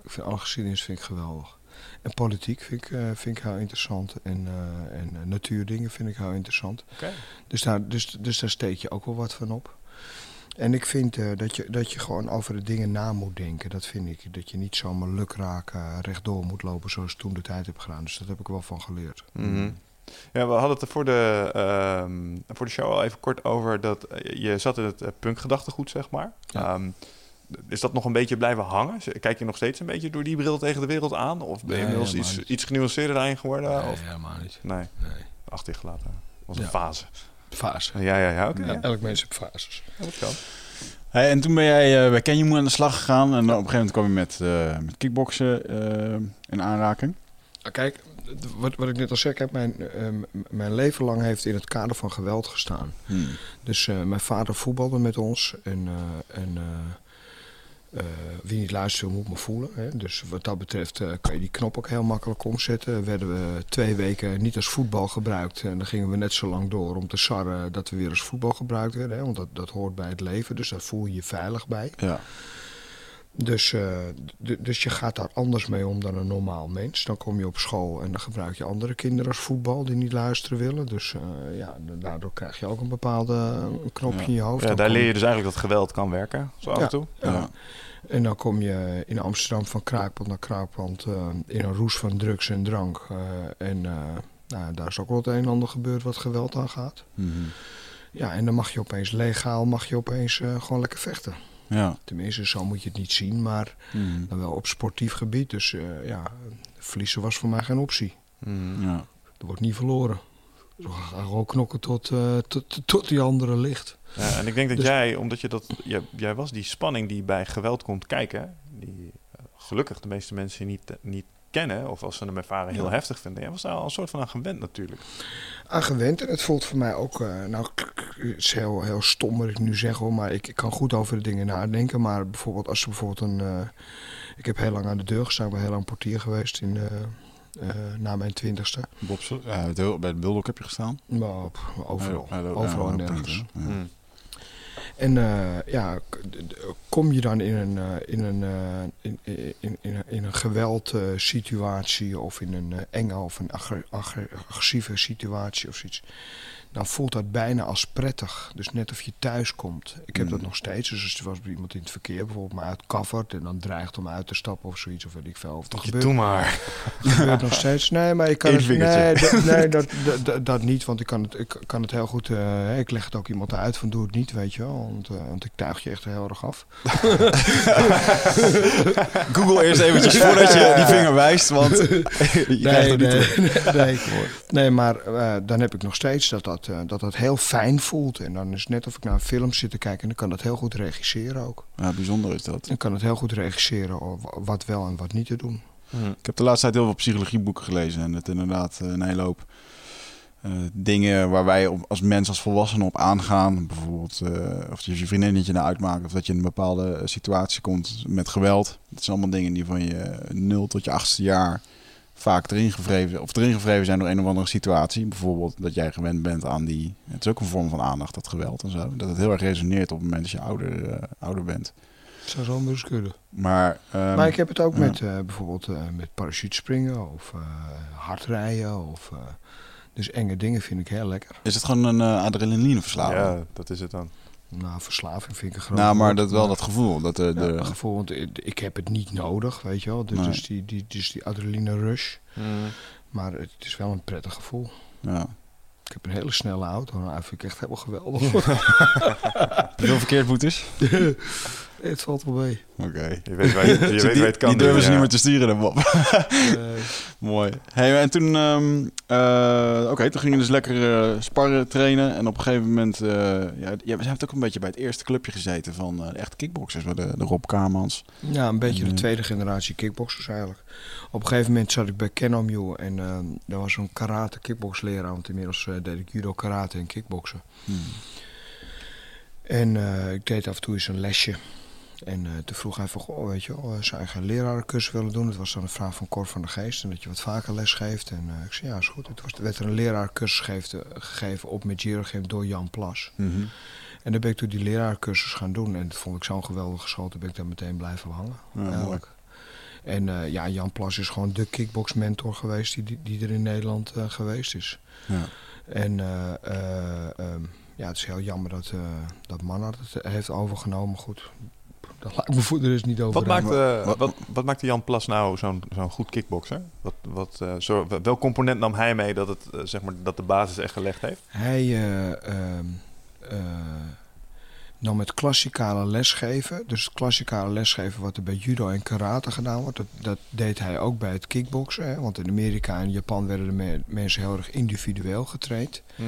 Ik vind alle geschiedenis vind ik geweldig. En politiek vind ik, eh, vind ik heel interessant. En, eh, en eh, natuurdingen vind ik heel interessant. Oké. Dus, daar, dus, dus daar steek je ook wel wat van op. En ik vind eh, dat, je, dat je gewoon over de dingen na moet denken. Dat vind ik. Dat je niet zomaar lukraak rechtdoor moet lopen zoals ik toen de tijd heb gedaan. Dus dat heb ik wel van geleerd. Mhm. Ja, we hadden het er voor de, ehm, voor de show al even kort over dat je zat in het punkgedachtegoed, zeg maar. Ja. Ehm, is dat nog een beetje blijven hangen? Kijk je nog steeds een beetje door die bril tegen de wereld aan? Of ben je Nee, inmiddels iets, niet. iets genuanceerder daarin geworden? of? helemaal niet. Nee, Nee. achter je gelaten. was een Ja. fase. Fase. Ja, ja, ja, Ja. elk mens heeft fases. dat kan. Hey, en toen ben jij uh, bij Kenjimoe aan de slag gegaan. En op een gegeven moment kwam je met, uh, met kickboksen uh, in aanraking. Nou, kijk, wat, wat ik net al zeg, heb mijn, uh, mijn leven lang heeft in het kader van geweld gestaan. Hmm. Dus uh, mijn vader voetbalde met ons. En, uh, en wie niet luistert moet me voelen. Hè? Dus wat dat betreft kan je die knop ook heel makkelijk omzetten. Werden we twee weken niet als voetbal gebruikt. En dan gingen we net zo lang door om te sarren dat we weer als voetbal gebruikt werden. Hè? Want dat, dat hoort bij het leven, dus daar voel je je veilig bij. Ja. Dus, uh, dus je gaat daar anders mee om dan een normaal mens. Dan kom je op school en dan gebruik je andere kinderen als voetbal die niet luisteren willen. Dus uh, ja, daardoor krijg je ook een bepaalde een knopje ja. in je hoofd. Ja, daar leer je dus eigenlijk dat geweld kan werken, zo af ja, en toe. Ja. En dan kom je in Amsterdam van kraakpand naar kraakpand uh, in een roes van drugs en drank. En nou, daar is ook wel het een en ander gebeurd wat geweld aangaat. Mm -hmm. Ja, en dan mag je opeens legaal, mag je opeens gewoon lekker vechten. Ja. Tenminste, zo moet je het niet zien, maar dan wel op sportief gebied. Dus eh, ja, verliezen was voor mij geen optie. Mm. ja. Er wordt niet verloren. We gaan gewoon knokken tot, eh, tot, tot die andere ligt. Ja, en ik denk dat Dus- jij, omdat je dat, jij, jij was die spanning die bij geweld komt kijken, die eh, gelukkig de meeste mensen niet, niet kennen, of als ze hem ervaren heel Ja. heftig vinden. Jij was daar al een soort van aan gewend natuurlijk. Aan gewend en het voelt voor mij ook, eh, nou, het is heel, heel stom wat ik nu zeg hoor, maar ik, ik kan goed over de dingen nadenken. Maar bijvoorbeeld als er bijvoorbeeld een, eh, ik heb heel lang aan de deur gestaan, ik ben heel lang portier geweest in, eh, eh, na mijn twintigste. Bob, bij de Bulldog heb je gestaan? Maar op- overal, Ja, overal ja, nergens. ja. En eh, ja, kom je dan in een, eh, in een, eh, in, in, in, een- geweldsituatie of in een enge of een agre- agre- agressieve situatie of zoiets, dan voelt dat bijna als prettig. Dus net of je thuis komt. Ik heb Mm. dat nog steeds. Dus als er was iemand in het verkeer bijvoorbeeld me uitcovert en dan dreigt om uit te stappen of zoiets of weet ik veel. Of dat Je gebeurt, doe maar. gebeurt nog steeds. Nee, maar ik kan het, nee, dat, nee dat, dat, niet, want ik kan het, ik kan het heel goed. eh, ik leg het ook iemand uit van doe het niet, weet je wel. Want, eh, want ik tuig je echt heel erg af. Google eerst eventjes voordat je die vinger wijst, want je krijgt Nee, er niet nee, nee, nee. Nee, maar eh, dan heb ik nog steeds dat dat, eh, dat dat heel fijn voelt. En dan is het net of ik naar een film zit te kijken en dan kan dat heel goed regisseren ook. Ja, bijzonder is dat. Dan kan het heel goed regisseren of wat wel en wat niet te doen. Mm. Ik heb de laatste tijd heel veel psychologieboeken gelezen en het inderdaad eh, een hele hoop eh, dingen waar wij op, als mens, als volwassenen op aangaan. Bijvoorbeeld eh, of je je vriendinnetje naar uitmaakt of dat je in een bepaalde situatie komt met geweld. Dat zijn allemaal dingen die van je 0 tot je achtste jaar vaak erin gevreven, of erin gevreven zijn door een of andere situatie. Bijvoorbeeld dat jij gewend bent aan die... Het is ook een vorm van aandacht, dat geweld en zo. Dat het heel erg resoneert op het moment dat je ouder, eh, ouder bent. Dat zou zo eens kunnen. Maar, ehm, maar ik heb het ook ja. met eh, bijvoorbeeld eh, met parachutespringen of eh, hardrijden. Of, eh, dus enge dingen vind ik heel lekker. is het gewoon een adrenalineverslaving? Ja, dat is het dan. Nou, verslaving vind ik een groot Nou, maar dat wel dat gevoel. Dat de, Ja, de, een gevoel, want ik, heb het niet nodig, weet je wel. Dus, Nee. dus, die, die, dus die adrenaline rush. Mm. Maar het is wel een prettig gevoel. ja. Ik heb een hele snelle auto. Nou, dat vind ik echt helemaal geweldig. Veel verkeersboetes? het valt wel mee. Oké. Je weet waar je, je, weet die, waar je het kan die durven ze ja. niet meer te sturen, dan Bob. Mooi. Hey, en toen, ehm, eh, oké, toen ging je dus lekker eh, sparren, trainen. En op een gegeven moment, eh ja, jij hebt ook een beetje bij het eerste clubje gezeten van eh, de echte kickboxers, bij de, de Rob Kamans. ja, een beetje de Ja. tweede generatie kickboxers eigenlijk. Op een gegeven moment zat ik bij Kenomju en eh daar was zo'n karate kickboxleraar. Want inmiddels deed ik judo, karate en kickboksen. Hmm. En eh, ik deed af en toe eens een lesje. En eh, toen vroeg hij van, goh, weet je wel, eh, zou je geen lerarencursus willen doen? Dat was dan een vraag van Cor van der Geest. En dat je wat vaker les geeft. En eh, ik zei, ja, is goed. Het was, werd er een lerarencursus gegeven, gegeven op met door Jan Plas. Mhm. En dan ben ik toen die lerarencursus gaan doen. En dat vond ik zo'n geweldige school. Toen ben ik daar meteen blijven hangen. Ja, eigenlijk. En ja, Jan Plas is gewoon de kickboxmentor geweest die, die, die er in Nederland geweest is. Ja. En eh, eh, ehm, ja, het is heel jammer dat, dat Manhart het heeft overgenomen. Goed, laat ik me voor de rest niet over Wat maakt, eh, wat- wat, wat maakte Jan Plas nou zo'n zo'n goed kickboxer? Wat, wat, eh, zo, welk component nam hij mee dat, het, eh, zeg maar, dat de basis echt gelegd heeft? Hij eh, ehm, eh, nam het klassikale lesgeven. Dus het klassikale lesgeven wat er bij judo en karate gedaan wordt. Dat, dat deed hij ook bij het kickboksen. Hè? Want in Amerika en Japan werden de me- mensen heel erg individueel getraind. Hm.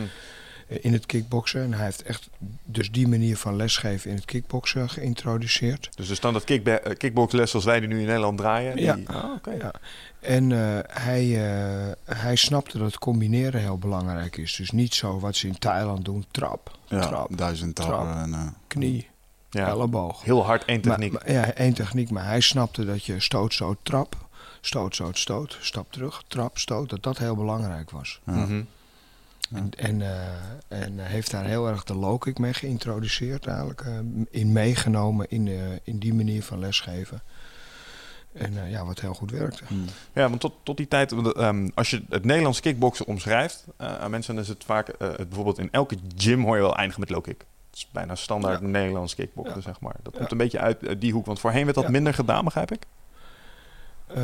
Eh, in het kickboksen. En hij heeft echt dus die manier van lesgeven in het kickboksen geïntroduceerd. Dus de standaard kickba- eh, kickboxles zoals wij die nu in Nederland draaien? Ja. Ah, oké. Ja. En eh, hij, eh, hij snapte dat combineren heel belangrijk is. Dus niet zo wat ze in Thailand doen, trap, Ja, trap, duizend trappen. Trap. En, eh, knie, Ja. elleboog. Heel hard één techniek. maar- ja, één techniek. Maar hij snapte dat je stoot, stoot, trap, stoot, stoot, stoot, stap terug, trap, stoot. Dat dat heel belangrijk was. ja. Mhm. En, en, eh, en hij heeft daar heel erg de low kick mee geïntroduceerd eigenlijk. eh, in meegenomen in, eh, in die manier van lesgeven. En eh, ja, wat heel goed werkte. Hmm. Ja, want tot, tot die tijd, ehm, als je het Nederlands kickboksen omschrijft eh, aan mensen, dan is het vaak, eh, het bijvoorbeeld in elke gym hoor je wel eindigen met low kick. Het is bijna standaard Ja. Nederlands kickboksen, Ja. zeg maar. Dat Ja. komt een beetje uit eh, die hoek, want voorheen werd dat Ja. minder gedaan, begrijp ik? Eh,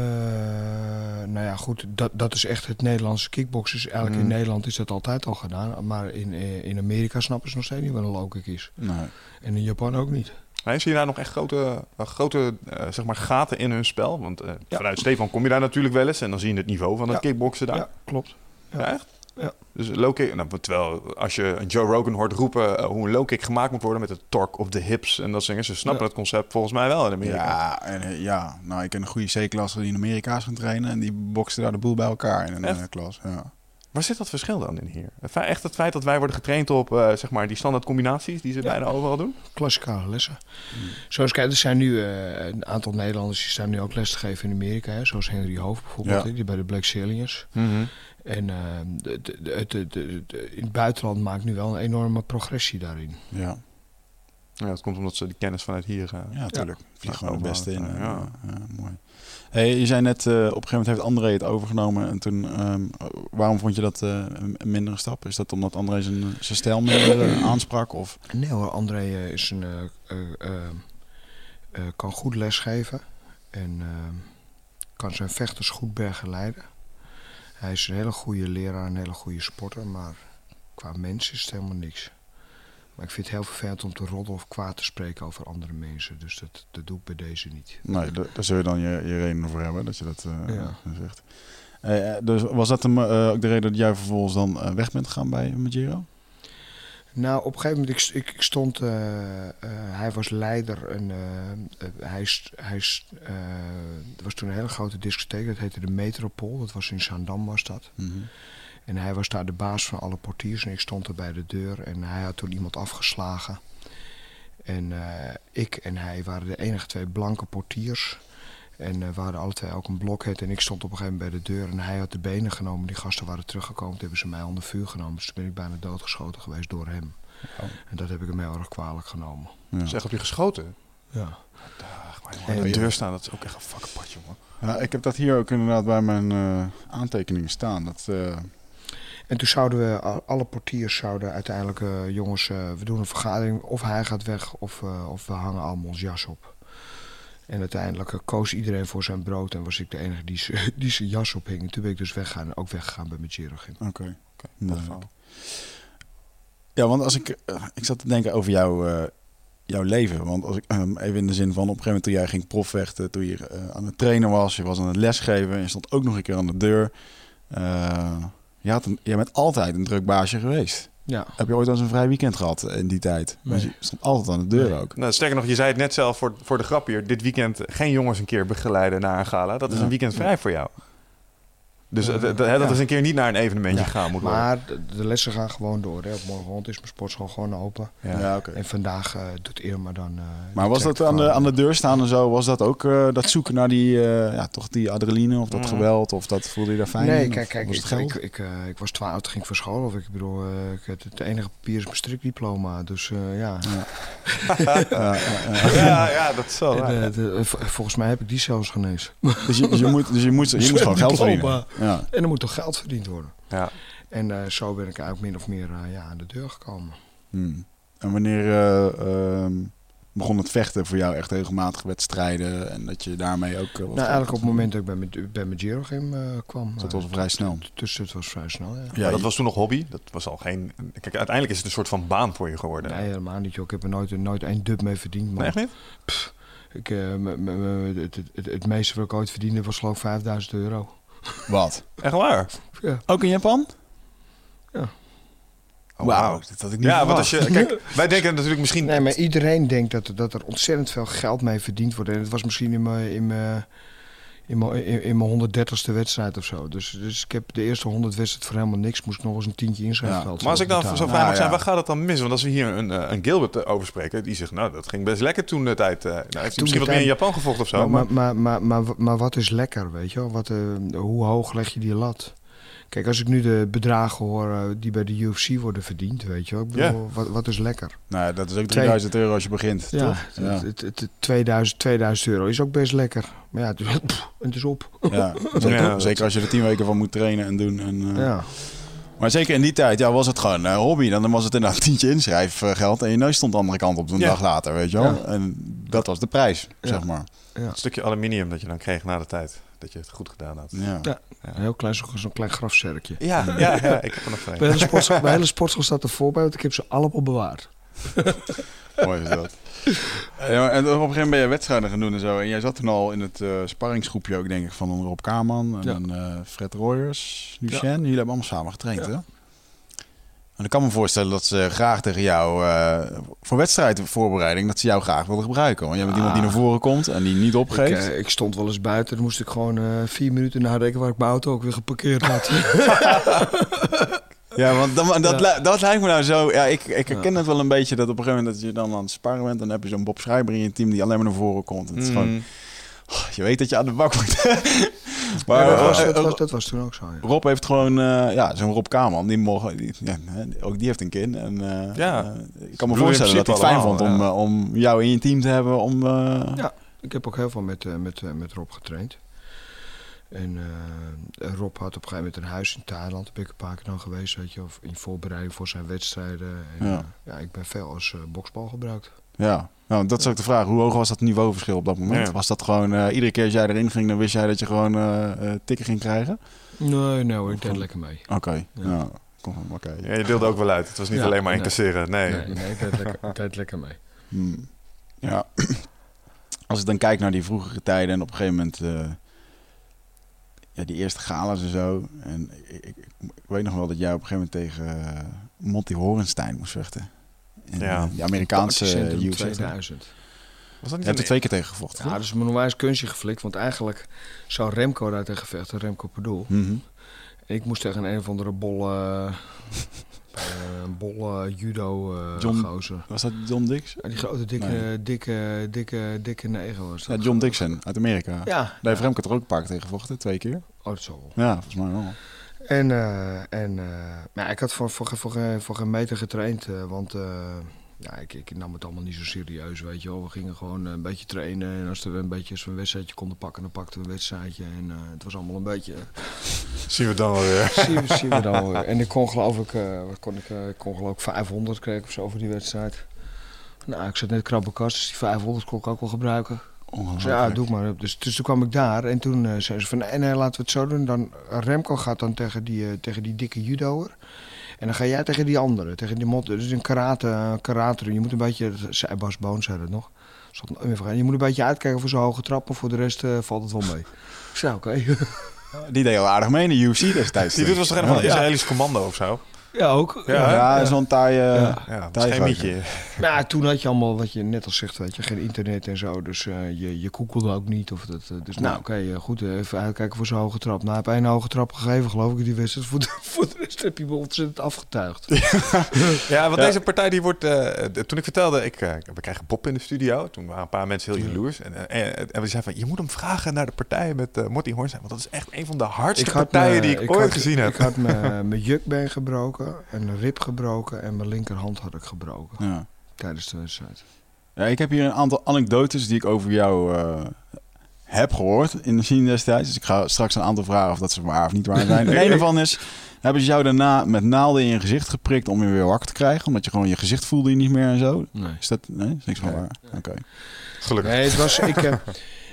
nou ja, goed, dat, dat is echt het Nederlandse kickboksen. Dus eigenlijk Mm. in Nederland is dat altijd al gedaan. Maar in, eh, in Amerika snappen ze nog steeds niet wat een low kick is. Nee. En in Japan ook niet. Nee, zie je daar nog echt grote, eh, grote zeg maar gaten in hun spel? Want vanuit Stefan kom je daar natuurlijk wel eens en dan zie je het niveau van het Ja. kickboksen daar. Ja, klopt. Ja. echt? Ja. Dus low kick, nou, terwijl als je een Joe Rogan hoort roepen eh, hoe een low kick gemaakt moet worden met het torque op de hips en dat soort dingen, ze snappen Ja. het concept volgens mij wel in Amerika. Ja, en, eh, ja, nou, ik ken een goede C-klasse die in Amerika is gaan trainen. En die bokste daar de boel bij elkaar in een eh, klas. Ja. Waar zit dat verschil dan in hier? Echt het feit dat wij worden getraind op zeg maar die standaard combinaties die ze bijna overal doen? Klassikale lessen. Zoals kijk, er zijn nu een aantal Nederlanders die staan nu ook les te geven in Amerika. Hè, zoals Henry Hoofd bijvoorbeeld, Ja. die bij de Black Stallions. En eh, de, de, de, de- de- de- in het buitenland maakt nu wel een enorme progressie daarin. Ja, Ja, dat komt omdat ze die kennis vanuit hier... eh, ja natuurlijk. Vlieg gewoon het beste in. Ja. en, ja, mooi. Hey, je zei net, eh, op een gegeven moment heeft André het overgenomen. En toen, ehm, waarom vond je dat eh, een mindere stap? Is dat omdat André zijn, zijn stijl minder eh, aansprak? Of? Nee hoor, André eh, is een, eh, eh, eh, eh, kan goed lesgeven en eh, kan zijn vechters goed begeleiden. Hij is een hele goede leraar, een hele goede sporter, maar qua mens is het helemaal niks. Maar ik vind het heel vervelend om te roddelen of kwaad te spreken over andere mensen. Dus dat, dat doe ik bij deze niet. Nee, da- daar zul je dan je, je reden voor hebben dat je dat eh, Ja. zegt. Eh, eh, dus was dat hem, ook de reden dat jij vervolgens dan weg bent gegaan bij Magiro? Nou, op een gegeven moment, ik, ik, ik stond, eh, eh, hij was leider en eh, hij, hij er was toen een hele grote discotheek, dat heette de Metropool, dat was in Zaandam was dat. En hij was daar de baas van alle portiers en ik stond er bij de deur en hij had toen iemand afgeslagen. En ik en hij waren de enige twee blanke portiers. En eh, we hadden alle twee ook een blokhead en ik stond op een gegeven moment bij de deur en hij had de benen genomen. Die gasten waren teruggekomen, toen hebben ze mij onder vuur genomen. Dus toen ben ik bijna doodgeschoten geweest door hem. Oh. En dat heb ik hem heel erg kwalijk genomen. Ja. Zeg, op je geschoten? Ja. Ach, maar En- aan de deur staan, dat is ook echt een vakkenpad, jongen. Ja, ik heb dat hier ook inderdaad bij mijn eh, aantekeningen staan. Dat, eh, En toen zouden we, al- alle portiers zouden uiteindelijk, jongens, eh, we doen een vergadering. Of hij gaat weg of, eh, of we hangen allemaal ons jas op. En uiteindelijk eh, koos iedereen voor zijn brood en was ik de enige die, z'n- die zijn jas ophing. En toen ben ik dus weggaan, ook weggegaan bij mijn Girogim. Oké. Nee. dat verhaal. Ja, want als ik, eh, ik zat te denken over jouw, eh, jouw leven. Want als ik ehm, even in de zin van op een gegeven moment toen jij ging profvechten, toen je aan het trainen was, je was aan het lesgeven, en je stond ook nog een keer aan de deur. Je, had een, jij bent altijd een druk baasje geweest. Ja. Heb je ooit al eens een vrij weekend gehad in die tijd? Want je stond altijd aan de deur Nee. ook. Nou, sterker nog, je zei het net zelf voor, voor de grap hier. Dit weekend geen jongens een keer begeleiden naar een gala. Dat is Ja. een weekend vrij voor jou. Dus dat Ja. is een keer niet naar een evenementje Ja. gaan moet worden. Maar de, de lessen gaan gewoon door. Hè. Op morgenochtend is mijn sportschool gewoon open. Ja. Ja, oké. En vandaag eh, doet Irma dan... eh, Maar was dat aan de, aan de deur staan en zo, was dat ook eh, dat zoeken naar die, eh, ja, toch die adrenaline of dat Mhm. geweld? Of dat voelde je daar fijn Nee, in? kijk, kijk was ik, ik, ik, ik was 12, toen ging ik voor school. Of ik bedoel, ik, het, het enige papier is mijn strikdiploma. Dus eh, ja. Ja, ja, dat is zo. Volgens mij heb ik die zelfs genees. Dus je, dus je, moet, dus je, moet, je moest gewoon geld verdienen. Ja. En er moet toch geld verdiend worden. Ja. En eh, zo ben ik eigenlijk min of meer eh, ja, aan de deur gekomen. Hmm. En wanneer eh, ehm, begon het vechten voor jou echt regelmatig wedstrijden en dat je daarmee ook... nou, eigenlijk op het moment dat ik bij mijn, bij eh, kwam. Dat eh, was vrij snel. Dus het was vrij snel, ja. Ja, dat was toen nog hobby. Dat was al geen... Kijk, uiteindelijk is het een soort van baan voor je geworden. Nee, helemaal niet. Joh. Ik heb er nooit, nooit één dub mee verdiend. Maar Nee, echt niet? ik, eh, m- m- het, het, het, het meeste wat ik ooit verdiende was geloof ik 5000 euro. Wat? Echt waar? Ja. Ook in Japan? Oh, Wauw, dat had ik niet Ja, want als je... Kijk, wij denken natuurlijk misschien... Nee, maar iedereen denkt dat, dat er ontzettend veel geld mee verdiend wordt. En het was misschien in mijn, in mijn, in mijn, in, mijn 130ste wedstrijd of zo. Dus, dus ik heb de eerste 100 wedstrijd voor helemaal niks. Moest ik nog eens een tientje inschrijfgeld Maar als ik dan zo betalen. vrij mag zijn, ja. waar gaat het dan mis? Want als we hier een, eh, een Gilbert eh, over spreken, die zegt, nou, dat ging best lekker toen de tijd. eh nou, heeft hij misschien de wat meer in Japan gevolgd of zo. Maar, Maar, maar, maar, maar, maar, maar wat is lekker, weet je wel? Wat, hoe hoog leg je die lat? Kijk, als ik nu de bedragen hoor eh, die bij de UFC worden verdiend, weet je wel? Ik bedoel, wat, wat is lekker? Nou, dat is ook Twee- 3000 euro als je begint, Ja, toch? Ja. Het, het, het- 2000, 2000 euro is ook best lekker. Maar ja, het, is- pff, het is op. Ja, zeker, Ja, dat- zeker als je er tien weken van moet trainen en doen. En, eh, Ja. Maar zeker in die tijd ja, was het gewoon een hobby. Dan was het inderdaad een tientje inschrijfgeld en je neus stond de andere kant op een Ja. dag later, weet je wel. Ja. En dat was de prijs, Ja. zeg maar. Ja. een stukje aluminium dat je dan kreeg na de tijd. Dat je het goed gedaan had. Ja. Ja. Een heel klein, zo'n zo'n klein grafzerkje. Ja, ja, ja, ik heb er nog Mijn twee. hele, sportschool, mijn hele sportschool staat er voor bij, want ik heb ze allemaal bewaard. Mooi is dat. Ja, maar en op een gegeven moment ben je wedstrijden gaan doen en zo. En jij zat toen al in het eh sparringsgroepje ook, denk ik, van een Rob Kaman en Ja. een, eh, Fred Royers, Lucien. Ja. Jullie hebben allemaal samen getraind, hè? En ik kan me voorstellen dat ze graag tegen jou, eh, voor wedstrijdvoorbereiding, dat ze jou graag wilden gebruiken. Want jij bent iemand die naar voren komt en die niet Ik, opgeeft. eh, ik stond wel eens buiten. Dan moest ik gewoon eh, vier minuten nadenken waar ik mijn auto ook weer geparkeerd had. Ja, want dan, dat, Ja. dat lijkt me nou zo. Ja, ik, ik herken het wel een beetje dat op een gegeven moment dat je dan aan het sparren bent, dan heb je zo'n Bob Schrijber in je team die alleen maar naar voren komt. Het is Mm. gewoon, je weet dat je aan de bak moet. maar Maar dat, was, eh, dat, eh, was, dat was toen ook zo. ja. Rob heeft gewoon, eh, ja, zo'n Rob Kaman, die mogen, die, ja, ook die heeft een kin. En, eh, Ja. eh, ik kan me voorstellen dat hij het fijn vond om, eh, om jou in je team te hebben. Om, eh, Ja. Ik heb ook heel veel met, eh, met, eh, met Rob getraind. En eh, Rob had op een gegeven moment een huis in Thailand. Daar ben ik een paar keer dan geweest, weet je. Of in voorbereiding voor zijn wedstrijden. En, Ja. ik ben veel als eh, boksbal gebruikt. Ja. Nou, dat is ook de vraag. Hoe hoog was dat niveauverschil op dat moment? Ja. Was dat gewoon, eh, iedere keer als jij erin ging, dan wist jij dat je gewoon eh eh, tikken ging krijgen? Nee, nee hoor, ik deed lekker mee. Oké, Ja. ja. Kom, oké. Ja, je deelde ook wel uit. Het was niet Ja, alleen maar nee. incasseren. Nee. Nee, nee ik, deed lekker, ik deed lekker mee. Hmm. Ja, als ik dan kijk naar die vroegere tijden en op een gegeven moment, eh, ja, die eerste galas en zo. En ik, ik, ik weet nog wel dat jij op een gegeven moment tegen Monty Horenstein moest vechten. Ja. eh, die Amerikaanse Partycentrum uh, UFC. 2000. Was dat niet hebt er een- twee keer tegen gevochten, Ja, dat is me een onwijs kunstje geflikt. Want eigenlijk zou Remco daar tegen vechten, Remco Padoel. Mhm. Ik moest tegen een of andere bolle, eh, bolle judo eh John- gozer. Was dat John Dix? Ja, die grote, dikke, Nee. dikke, dikke, dikke neger was Ja. John Dixon uit Amerika. Ja. Daar heeft Remco er ook een paar keer tegen gevochten, twee keer. Oh, dat zal wel. Ja, volgens mij wel. En, eh, en eh, maar ja, ik had voor, voor, voor, voor, geen- meter getraind. eh, want ja, ik, ik nam het allemaal niet zo serieus, weet je wel. We gingen gewoon een beetje trainen. En als we een beetje als we een wedstrijdje konden pakken, dan pakten we een wedstrijdje. En het was allemaal een beetje... Zien we dan wel weer. zien, we- zien we dan wel weer. En ik kon geloof ik, wat kon ik, ik kon geloof ik 500 kreeg ik of zo voor die wedstrijd. Nou, ik zat net krabbenkast, dus die 500 kon ik ook wel gebruiken. Ja, doe maar. Dus, dus toen kwam ik daar en toen eh zei ze van, nee, nee, laten we het zo doen. Dan, Remco gaat dan tegen die, eh, tegen die dikke judoer. En dan ga jij tegen die andere, tegen die mot. Dus een karate, eh, karate. Je moet een beetje, zei Bas Boon zei dat nog. Je moet een beetje uitkijken voor zo'n hoge trap, maar voor de rest eh, valt het wel mee. Ik zei, oké. Die deed al aardig mee in de UFC destijds. Die doet was toch een van ja. een Israëlisch commando of zo? Ja, ook. Ja, Ja. hè? Ja, zo'n taaie... Ja. Ja. Ja, toen had je allemaal, wat je net al zegt, weet je, geen internet en zo. Dus eh, je, je koekelde ook niet. Of dat, eh, dus nou, oké, eh, goed, eh, even uitkijken voor zo'n hoge trap. Nou, heb één hoge trap gegeven, geloof ik, die wedstrijd. Voor de, voor de rest heb je me ontzettend afgetuigd. Ja, want Ja. deze partij die wordt... toen ik vertelde, ik, eh, we krijgen Bob in de studio. Toen waren een paar mensen heel jaloers. En, en, en we zeiden van, je moet hem vragen naar de partij met eh Morty Hornstein. Want dat is echt een van de hardste partijen me- die ik, ooit had, gezien heb. Ik had mijn jukbeen gebroken, en een rib gebroken en mijn linkerhand had ik gebroken Ja. tijdens de wedstrijd. Ja, ik heb hier een aantal anekdotes die ik over jou eh, heb gehoord in de scene destijds. Dus ik ga straks een aantal vragen of dat ze waar of niet waar zijn. En een ervan is, hebben ze jou daarna met naalden in je gezicht geprikt om je weer wakker te krijgen? Omdat je gewoon je gezicht voelde je niet meer en zo? Nee. Is dat, nee, is niks van Nee. waar? Oké. Gelukkig. Nee, het was, ik, eh,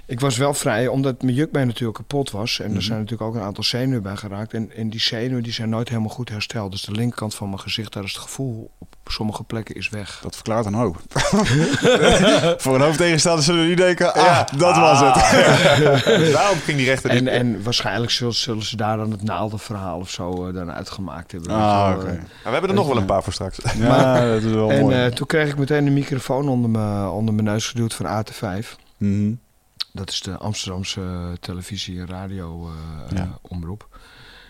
ik was wel vrij, omdat mijn jukbeen natuurlijk kapot was. En Mhm. er zijn natuurlijk ook een aantal zenuwen bij geraakt. En, en die zenuwen die zijn nooit helemaal goed hersteld. Dus de linkerkant van mijn gezicht, daar is het gevoel op sommige plekken is weg. Dat verklaart een hoop. Voor een hoofdtegenstander zullen we nu denken, ah, dat was het. Daarom ging die rechter... En, en waarschijnlijk zullen, zullen ze daar dan het naaldenverhaal of zo eh, dan uitgemaakt hebben. Ah, oké. Maar we hebben er nog wel een paar voor straks. Ja, dat is wel En mooi. eh, toen kreeg ik meteen een microfoon onder mijn, onder mijn neus geduwd van AT5. Mhm. Dat is de Amsterdamse televisie- en radio eh, Ja.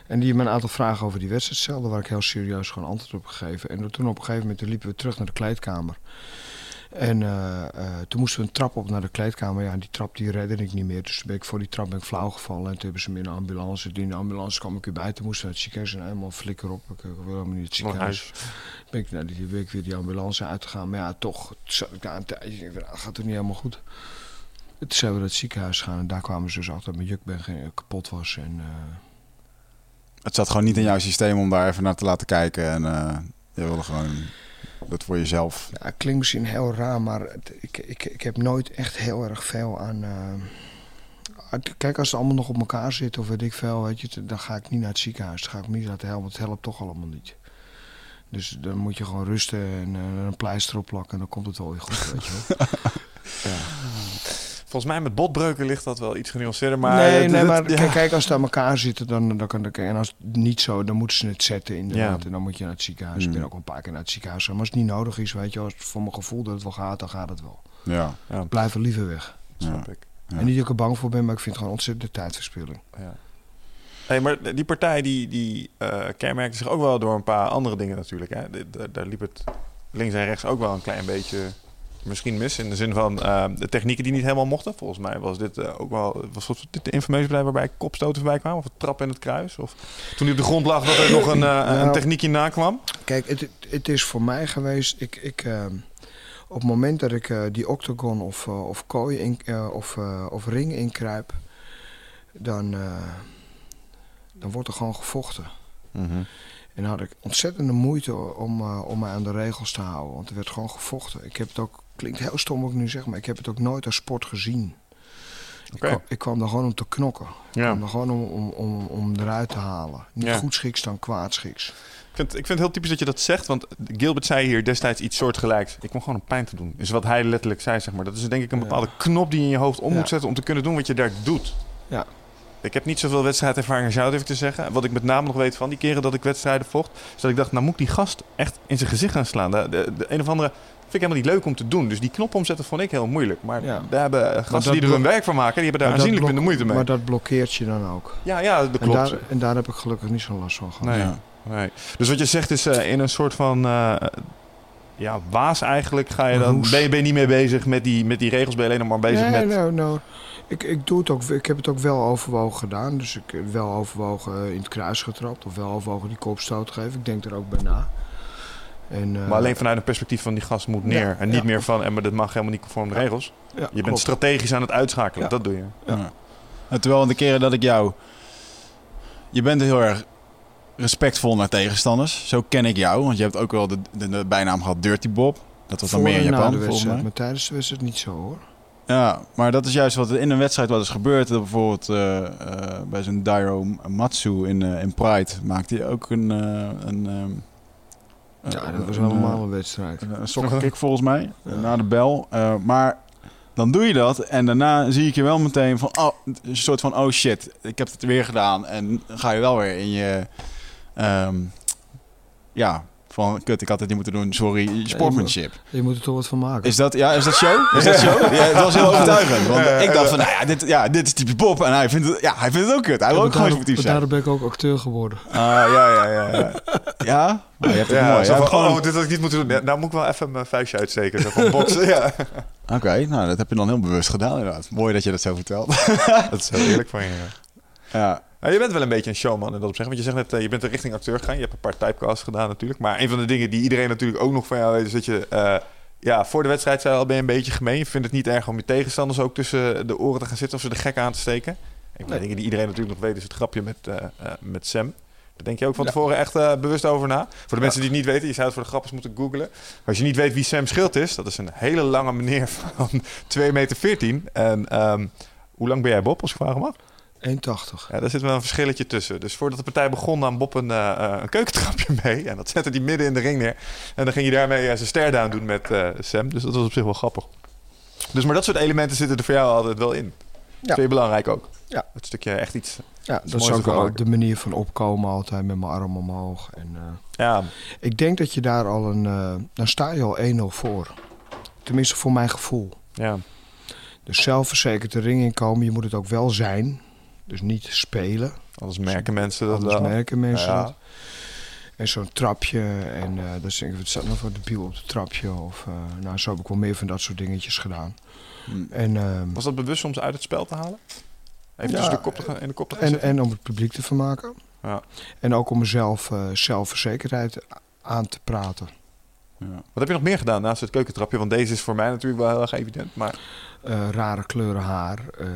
En die me een aantal vragen over die wedstrijd stelde, waar ik heel serieus gewoon antwoord op gegeven. En toen op een gegeven moment liepen we terug naar de kleedkamer. En eh, eh, toen moesten we een trap op naar de kleedkamer. Ja, die trap die redde ik niet meer. Dus toen ben ik voor die trap ben ik flauw gevallen. En toen hebben ze me in een ambulance. In de ambulance kwam ik weer bij. Toen moesten we naar het ziekenhuis en helemaal flikker op. Ik, ik wil helemaal niet het ziekenhuis. Ben ik, nou, die ben ik weer die ambulance uitgegaan. Maar ja, toch zat ik daar een tijdje. Nou, gaat het niet helemaal goed. Toen zijn we naar het ziekenhuis gegaan. En daar kwamen ze dus achter dat mijn jukbeen kapot was. En eh, Het zat gewoon niet in jouw systeem om daar even naar te laten kijken. En eh, je wilde gewoon dat voor jezelf. Ja, het klinkt misschien heel raar, maar het- ik, ik, ik heb nooit echt heel erg veel aan. eh, kijk, als het allemaal nog op elkaar zit of weet ik veel, weet je, dan ga ik niet naar het ziekenhuis. Dan ga ik me niet laten helpen. Het helpt toch allemaal niet. Dus dan moet je gewoon rusten en eh, een pleister opplakken en dan komt het wel weer goed, weet je wel. ja. Volgens mij met botbreuken ligt dat wel iets genuanceerder. Maar nee, nee, maar ja. kijk, kijk, als het aan elkaar zitten, dan, dan kan ik. En als het niet zo, dan moeten ze het zetten inderdaad. Ja. En dan moet je naar het ziekenhuis. Ik Mm. ben ook al een paar keer naar het ziekenhuis. gegaan. Maar als het niet nodig is, weet je, als het voor mijn gevoel dat het wel gaat, dan gaat het wel. Ja. Ja, Blijf er liever weg. snap ik. Ja. En niet dat ik er bang voor ben, maar ik vind het gewoon ontzettend de tijdverspilling. Ja. Hey, maar die partij die, die eh, kenmerkte zich ook wel door een paar andere dingen natuurlijk. Hè? De- de- daar liep het links en rechts ook wel een klein beetje misschien mis. In de zin van eh, de technieken die niet helemaal mochten. Volgens mij was dit eh, ook wel... Was dit de informatiebedrijf waarbij kopstoten voorbij kwamen? Of het trap in het kruis? Of toen hij op de grond lag dat er nog een, een Nou. techniekje nakwam? Kijk, het, het is voor mij geweest. Ik, ik, op het moment dat ik die octagon of, of kooi in, of, of ring inkruip, dan, dan wordt er gewoon gevochten. Mhm. En dan had ik ontzettende moeite om, om mij aan de regels te houden. Want er werd gewoon gevochten. Ik heb het ook, klinkt heel stom wat ik nu zeg, maar ik heb het ook nooit als sport gezien. Ik, kwam, ik kwam daar gewoon om te knokken. Ik kwam daar gewoon om, om, om, om eruit te halen. Niet Ja. goed schiks dan kwaad schiks. Ik vind, ik vind het heel typisch dat je dat zegt, want Gilbert zei hier destijds iets soortgelijks. Ik kom gewoon om pijn te doen. Is wat hij letterlijk zei, zeg maar. Dat is denk ik een Ja. bepaalde knop die je in je hoofd om moet zetten om te kunnen doen wat je daar doet. Ja. Ik heb niet zoveel wedstrijdervaring als jou, durf ik te zeggen. Wat ik met name nog weet van die keren dat ik wedstrijden vocht, is dat ik dacht, nou moet ik die gast echt in zijn gezicht gaan slaan. De, de, de een of andere vind ik helemaal niet leuk om te doen. Dus die knop omzetten vond ik heel moeilijk. Maar Ja. daar hebben gasten die er hun werk van maken, die hebben daar aanzienlijk minder moeite mee. Maar dat blokkeert je dan ook. Ja, ja, dat En klopt. daar, en daar heb ik gelukkig niet zo'n last van gehad. Nee. Ja. Nee. Dus wat je zegt is eh, in een soort van eh, ja, waas eigenlijk ga je dan ben je, ben je niet mee bezig met die, met die regels, ben je alleen nog maar bezig nee, met nou, nou, ik, ik, doe het ook, ik heb het ook wel overwogen gedaan. Dus ik heb wel overwogen eh, in het kruis getrapt. Of wel overwogen die kopstoot geven. Ik denk er ook bij na. En, eh, maar alleen vanuit een perspectief van die gast moet neer Ja, en niet ja. meer van en maar dat mag helemaal niet conform de regels. ja, Je bent klopt. strategisch aan het uitschakelen, Ja. dat doe je. Ja. En Terwijl de keren dat ik jou... Je bent heel erg respectvol naar tegenstanders. Zo ken ik jou. Want je hebt ook wel de, de, de bijnaam gehad Dirty Bob. Dat was dan meer in Japan, volgens mij. Maar tijdens de wedstrijd niet zo hoor. Ja, maar dat is juist wat er in een wedstrijd wat is gebeurd. Dat Bijvoorbeeld eh, eh, bij zo'n Dairo Matsu in, eh, in Pride maakte hij ook een... eh, een ehm, Ja, eh, dat was een, eh, een wedstrijd. Een, een sokkenkick volgens mij, na de bel. Eh, maar dan doe je dat en daarna zie ik je wel meteen van... Oh, een soort van, oh shit, ik heb het weer gedaan. En dan ga je wel weer in je... ehm, ja, van kut, ik had het niet moeten doen, sorry, sportsmanship. Je moet er toch wat van maken. Is dat, ja, is dat show? Is dat show? Ja, het was heel overtuigend. Want ik dacht van, nou ja, dit, ja, dit is typisch Bob. En hij vindt het, ja, hij vindt het ook kut. Hij wil ook gewoon sportief zijn. daarom ben ik ook acteur geworden. Ah, ja, ja, ja. Ja, ja? Maar je hebt het Ja, mooi. zo van, Gewoon- oh, dit had ik niet moeten doen. Ja, nou moet ik wel even mijn vuistje uitsteken. Zo van boksen, ja. Oké, nou dat heb je dan heel bewust gedaan inderdaad. Mooi dat je dat zo vertelt. Dat is heel eerlijk van je. ja. Nou, je bent wel een beetje een showman in dat opzicht. Want je zegt net, eh, je bent er richting acteur gegaan. Je hebt een paar typecasts gedaan natuurlijk. Maar een van de dingen die iedereen natuurlijk ook nog van jou weet... is dat je eh, ja, voor de wedstrijd zei al, ben je een beetje gemeen. Je vindt het niet erg om je tegenstanders ook tussen de oren te gaan zitten... of ze de gek aan te steken. Een van de dingen die iedereen natuurlijk nog weet is het grapje met, eh, met Sam. Daar denk je ook van Ja. tevoren echt bewust over na. Voor de mensen die het niet weten, je zou het voor de grappers moeten googlen. Maar als je niet weet wie Sam Schild is... dat is een hele lange meneer van 2,14 meter. En ehm, hoe lang ben jij Bob, als ik vragen mag? 1,80. Ja, daar zit wel een verschilletje tussen. Dus voordat de partij begon nam Bob een, eh, eh, een keukentrapje mee. En dat zette hij midden in de ring neer. En dan ging hij daarmee eh, zijn stare-down doen met eh, Sam. Dus dat was op zich wel grappig. Dus maar dat soort elementen zitten er voor jou altijd wel in. Ja. Vind je belangrijk ook? Ja. Het stukje echt iets... Ja, dat is ook wel de manier van opkomen altijd met mijn arm omhoog. En, Ja, ik denk dat je daar al een... dan sta je al 1-0 voor. Tenminste voor mijn gevoel. ja. Dus zelfverzekerd de ring inkomen. Je moet het ook wel zijn. Dus niet spelen. Anders merken mensen dat Anders wel. merken mensen Ja. dat. En zo'n trapje. En eh dat is het staat nog wat debiel op het trapje. Of, eh, nou, zo heb ik wel meer van dat soort dingetjes gedaan. Hm. En, ehm, Was dat bewust om ze uit het spel te halen? Even Ja, de kop te gaan, in de kop te gaan en, en om het publiek te vermaken. Ja. En ook om mezelf eh, zelfverzekerdheid aan te praten. Ja. Wat heb je nog meer gedaan naast het keukentrapje? Want deze is voor mij natuurlijk wel heel erg evident. Maar Eh, rare kleuren haar. eh,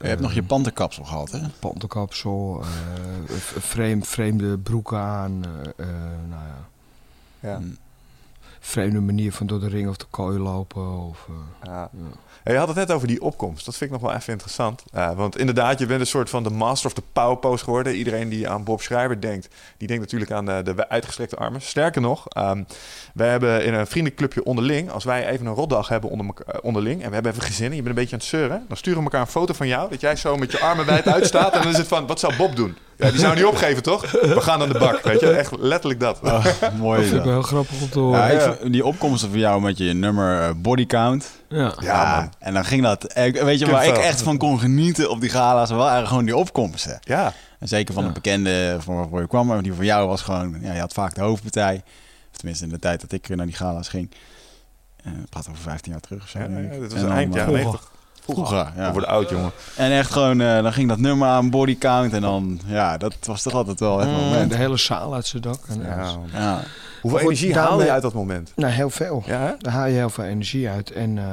Je hebt nog je eh, panterkapsel gehad, hè? panterkapsel. eh, v- vreemd, vreemde broeken aan. eh, eh, nou ja. ja. Vreemde manier van door de ring of de kooi lopen. Of, eh, Ja. Hey, je had het net over die opkomst. Dat vind ik nog wel even interessant. Uh, want inderdaad, je bent een soort van de master of the power pose geworden. Iedereen die aan Bob Schrijver denkt, die denkt natuurlijk aan de, de uitgestrekte armen. Sterker nog, um, we hebben in een vriendenclubje onderling, als wij even een rotdag hebben onder elkaar, onderling en we hebben even gezinnen, je bent een beetje aan het zeuren, dan sturen we elkaar een foto van jou, dat jij zo met je armen wijd uitstaat en dan is het van, wat zou Bob doen? Ja, die zou niet opgeven, toch? We gaan aan de bak, weet je? Echt letterlijk dat. Oh, mooi. Dat vind ik wel heel grappig om te horen. Ja, ja. die opkomsten van jou met je nummer uh, body count. Ja. ja en dan ging dat... Weet je waar ik echt van kon genieten op die gala's? Wel eigenlijk gewoon die opkomsten. Ja. En zeker van de bekende van waarvoor je kwam. Maar die van jou was gewoon... Ja, je had vaak de hoofdpartij. Of tenminste in de tijd dat ik naar die gala's ging. Uh, praat over 15 jaar terug of zo. Ja, ja, dat was eind jaren 90. Vroeger, ja. We worden oud, jongen. En echt gewoon, uh, dan ging dat nummer aan, body count. En dan, ja, dat was toch altijd wel echt een moment. Mm, de hele zaal uit zijn dak. En ja. ja. Hoeveel energie haal je uit dat moment? Nou, heel veel. Ja? Daar haal je heel veel energie uit. En uh,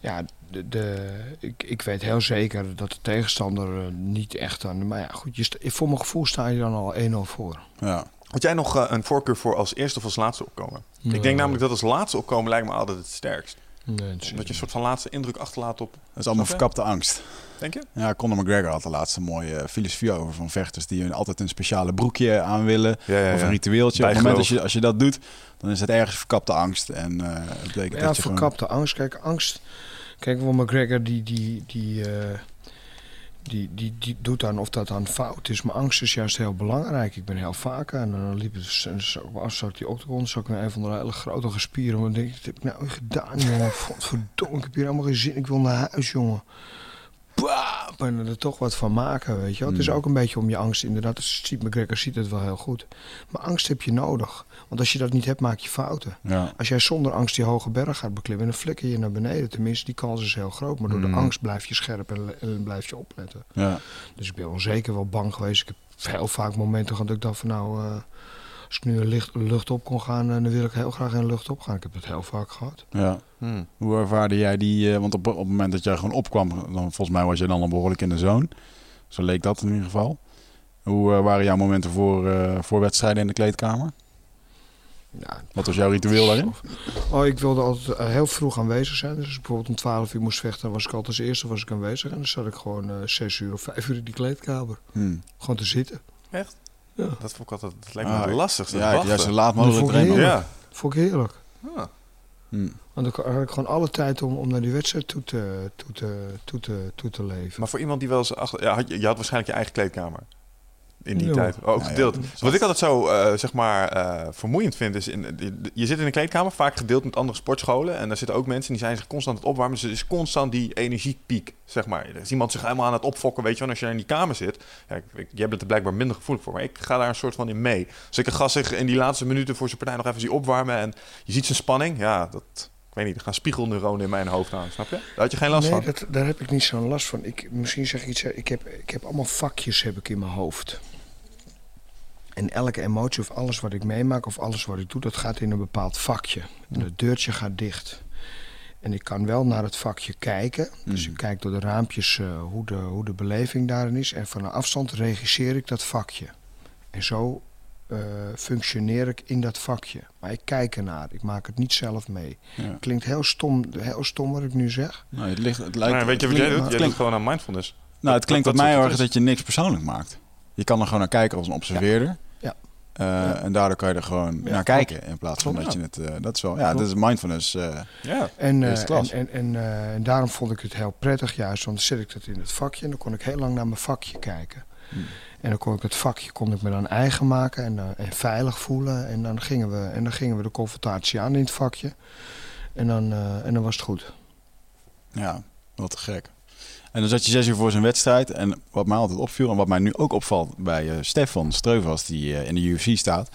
ja, de, de, ik, ik weet heel zeker dat de tegenstander uh, niet echt aan... Maar ja, goed, je voor mijn gevoel sta je dan al 1-0 voor. Ja. Had jij nog uh, een voorkeur voor als eerste of als laatste opkomen? Nee. Ik denk namelijk dat als laatste opkomen lijkt me altijd het sterkst. Nee, dat je een soort van laatste indruk achterlaat op... Dat is allemaal verkapte angst. Denk je? Ja, Conor McGregor had de laatste mooie filosofie over van vechters die altijd een speciale broekje aan willen. Ja, ja, ja. Of een ritueeltje. Op het moment als je, als je dat doet, dan is het ergens verkapte angst. En uh, betekent ja, dat je verkapte gewoon... angst. Kijk, angst... Kijk, wel McGregor die... die, die uh, die, die, die doet dan of dat dan fout is. Maar angst is juist heel belangrijk. Ik ben heel vaak en dan liep het af, zat die octagon, zat ik naar een van de hele grote gespieren. Dan denk ik, wat heb ik nou gedaan, jongen? Godverdomme, ik heb hier helemaal geen zin. Ik wil naar huis, jongen. Baap, en er toch wat van maken, weet je wel. Mm. Het is ook een beetje om je angst, inderdaad. Ziet McGregor ziet het wel heel goed. Maar angst heb je nodig. Want als je dat niet hebt, maak je fouten. Ja. Als jij zonder angst die hoge berg gaat beklimmen, dan flikker je naar beneden. Tenminste, die kans is heel groot. Maar door Mm. de angst blijf je scherp en, en blijf je opletten. Ja. Dus ik ben wel zeker wel bang geweest. Ik heb heel vaak momenten gehad dat ik dacht van nou, uh, als ik nu een licht, lucht op kon gaan, uh, dan wil ik heel graag in lucht op gaan. Ik heb dat heel vaak gehad. Ja. Hmm. Hoe ervaarde jij die? Uh, want op, op het moment dat jij gewoon opkwam, dan volgens mij was je dan al behoorlijk in de zone. Zo leek dat in ieder geval. Hoe uh, waren jouw momenten voor, uh, voor wedstrijden in de kleedkamer? Ja, Wat was jouw ritueel daarin? Oh, ik wilde altijd uh, heel vroeg aanwezig zijn. Dus bijvoorbeeld om 12 uur moest vechten, was ik altijd als eerste was ik aanwezig. En dan zat ik gewoon uh, 6 uur of 5 uur in die kleedkamer. Hmm. Gewoon te zitten. Echt? Ja. Dat vond ik altijd dat leek me ah, het lastigste. Ja, ja, zo laat mogelijk vond ik heerlijk. Ja. Vond ik heerlijk. Ah. Hmm. Want dan had ik gewoon alle tijd om, om naar die wedstrijd toe te, toe, te, toe, te, toe te leven. Maar voor iemand die wel eens achter... Ja, had je, je had waarschijnlijk je eigen kleedkamer. In die tijd. Ook Ja, gedeeld. ja. Wat ik altijd zo, eh, zeg maar, eh, vermoeiend vind, is... In, je, je zit in een kleedkamer, vaak gedeeld met andere sportscholen. En daar zitten ook mensen die zijn zich constant aan het opwarmen. Dus er is constant die energiepiek, zeg maar. Er is iemand zich helemaal aan het opfokken, weet je wel. En als je in die kamer zit... Ja, ik, ik, jij bent er blijkbaar minder gevoelig voor. Maar ik ga daar een soort van in mee. Dus ik een gast zich in die laatste minuten voor zijn partij nog even zie opwarmen. En je ziet zijn spanning. Ja, dat... Ik weet niet, er gaan spiegelneuronen in mijn hoofd aan, snap je? Daar had je geen last nee, van. dat, daar heb ik niet zo'n last van. Ik, misschien zeg ik iets. Ik heb, ik heb allemaal vakjes heb ik in mijn hoofd. En elke emotie of alles wat ik meemaak of alles wat ik doe, dat gaat in een bepaald vakje. En het deurtje gaat dicht. En ik kan wel naar het vakje kijken. Dus ik kijk door de raampjes uh, hoe, de, hoe de beleving daarin is. En van een afstand regisseer ik dat vakje. En zo uh, functioneer ik in dat vakje. Maar ik kijk ernaar. Ik maak het niet zelf mee. Ja. Klinkt heel stom, heel stom wat ik nu zeg. Nou, het, ligt, het lijkt, Maar weet je het wat jij klinkt- doet? Jij gewoon aan mindfulness. nou, het klinkt dat mij erg dat je niks persoonlijk maakt. Je kan er gewoon naar kijken als een observeerder. Ja. Uh, Ja. En daardoor kan je er gewoon Ja, naar kijken in plaats van dat je het... uh, dat is wel... Ja, dat is mindfulness. uh, Ja. En, eh, en, en, en, eh, en daarom vond ik het heel prettig juist, want dan zet ik dat in het vakje en dan kon ik heel lang naar mijn vakje kijken. Hmm. En dan kon ik het vakje kon ik me dan eigen maken en, eh, en veilig voelen. En dan, gingen we, en dan gingen we de confrontatie aan in het vakje. En dan, eh, en dan was het goed. Ja, wat te gek. En dan zat je zes uur voor zijn wedstrijd. En wat mij altijd opviel en wat mij nu ook opvalt bij uh, Stefan Streuvas, die uh, in de UFC staat,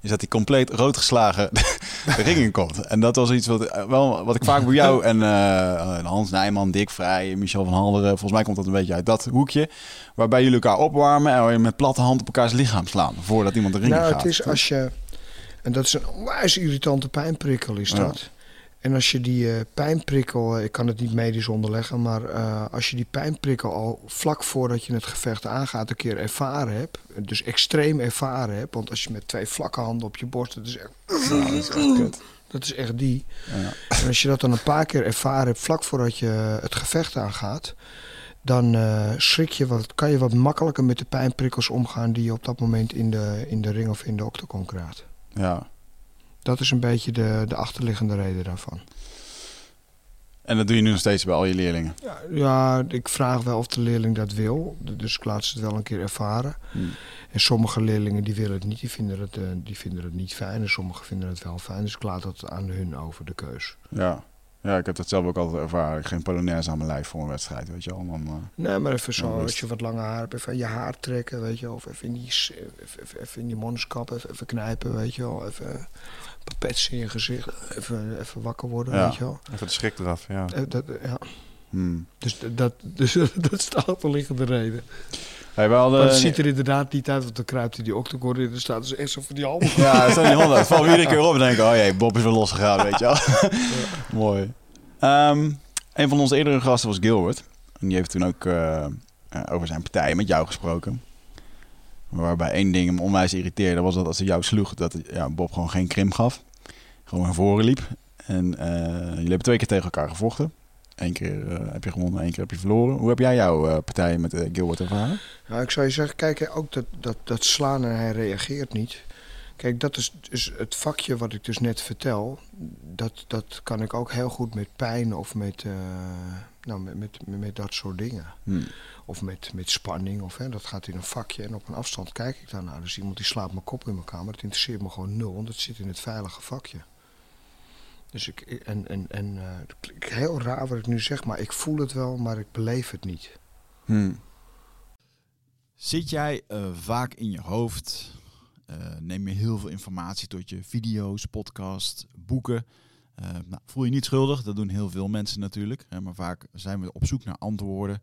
is dat hij compleet rood geslagen de ring in komt. En dat was iets wat, uh, wel, wat ik vaak bij jou en uh, Hans Nijman, Dick Vrij, Michel van Halderen, volgens mij komt dat een beetje uit dat hoekje, waarbij jullie elkaar opwarmen en waar je met platte hand op elkaars lichaam slaan voordat iemand de ring nou, gaat. het is als je, en dat is een onwijs irritante pijnprikkel is Ja. En als je die eh, pijnprikkel, eh, ik kan het niet medisch onderleggen, maar eh, als je die pijnprikkel al vlak voordat je het gevecht aangaat een keer ervaren hebt, dus extreem ervaren hebt, want als je met twee vlakke handen op je borst, dat is echt, Nou, dat is echt kut. dat is echt die. Ja. En als je dat dan een paar keer ervaren hebt vlak voordat je het gevecht aangaat, dan eh, schrik je wat, kan je wat makkelijker met de pijnprikkels omgaan die je op dat moment in de, in de ring of in de octagon krijgt. ja. Dat is een beetje de, de achterliggende reden daarvan. En dat doe je nu nog steeds bij al je leerlingen. Ja, ja, ik vraag wel of de leerling dat wil. Dus ik laat ze het wel een keer ervaren. Hmm. En sommige leerlingen die willen het niet, die vinden het, eh, die vinden het niet fijn. En sommigen vinden het wel fijn. Dus ik laat dat aan hun over, de keus. Ja. ja, ik heb dat zelf ook altijd ervaren. Ik geen polonaise aan mijn lijf voor een wedstrijd, weet je wel. Dan, eh, Nee, maar even zo, als je wat langer haar hebt, even je haar trekken, weet je wel. Of even in die, even, even, in die monskap, even, even knijpen, weet je wel. Even papets in je gezicht, even, even wakker worden, Ja. weet je wel. Even de schrik eraf, ja. Eh, Dat, ja. hmm. Dus dat, dus, dat is de achterliggende reden. Hey, we hadden... Maar het ziet er inderdaad niet uit, want dan kruipt hij die octagon in. Er staat dus echt zo van die handen. Ja, dat die honden. Het valt iedere keer op en denk ik, oh jee, Bob is weer losgegaan, weet je wel. Mooi. Ehm, een van onze eerdere gasten was Gilbert. En die heeft toen ook eh, eh, over zijn partij met jou gesproken. Waarbij één ding hem onwijs irriteerde, was dat als hij jou sloeg, dat ja, Bob gewoon geen krim gaf. Gewoon naar voren liep. En eh, jullie hebben twee keer tegen elkaar gevochten. Eén keer eh, heb je gewonnen, één keer heb je verloren. Hoe heb jij jouw eh, partij met Gilbert ervaren? Nou, ik zou je zeggen, kijk, ook dat, dat, dat slaan en hij reageert niet. Kijk, dat is dus het vakje wat ik dus net vertel. Dat, dat kan ik ook heel goed met pijn of met, nou, met, met, met dat soort dingen. Hm. Of met, met spanning. Of, hè, dat gaat in een vakje en op een afstand kijk ik daarnaar. Dus iemand die slaat mijn kop in elkaar. Maar dat interesseert me gewoon nul, want het zit in het veilige vakje. Dus ik, en, en, en eh, heel raar wat ik nu zeg, maar ik voel het wel, maar ik beleef het niet. Hmm. Zit jij eh, vaak in je hoofd? Eh, neem je heel veel informatie tot je video's, podcasts, boeken? Eh, nou, voel je niet schuldig, dat doen heel veel mensen natuurlijk. Hè, maar vaak zijn we op zoek naar antwoorden.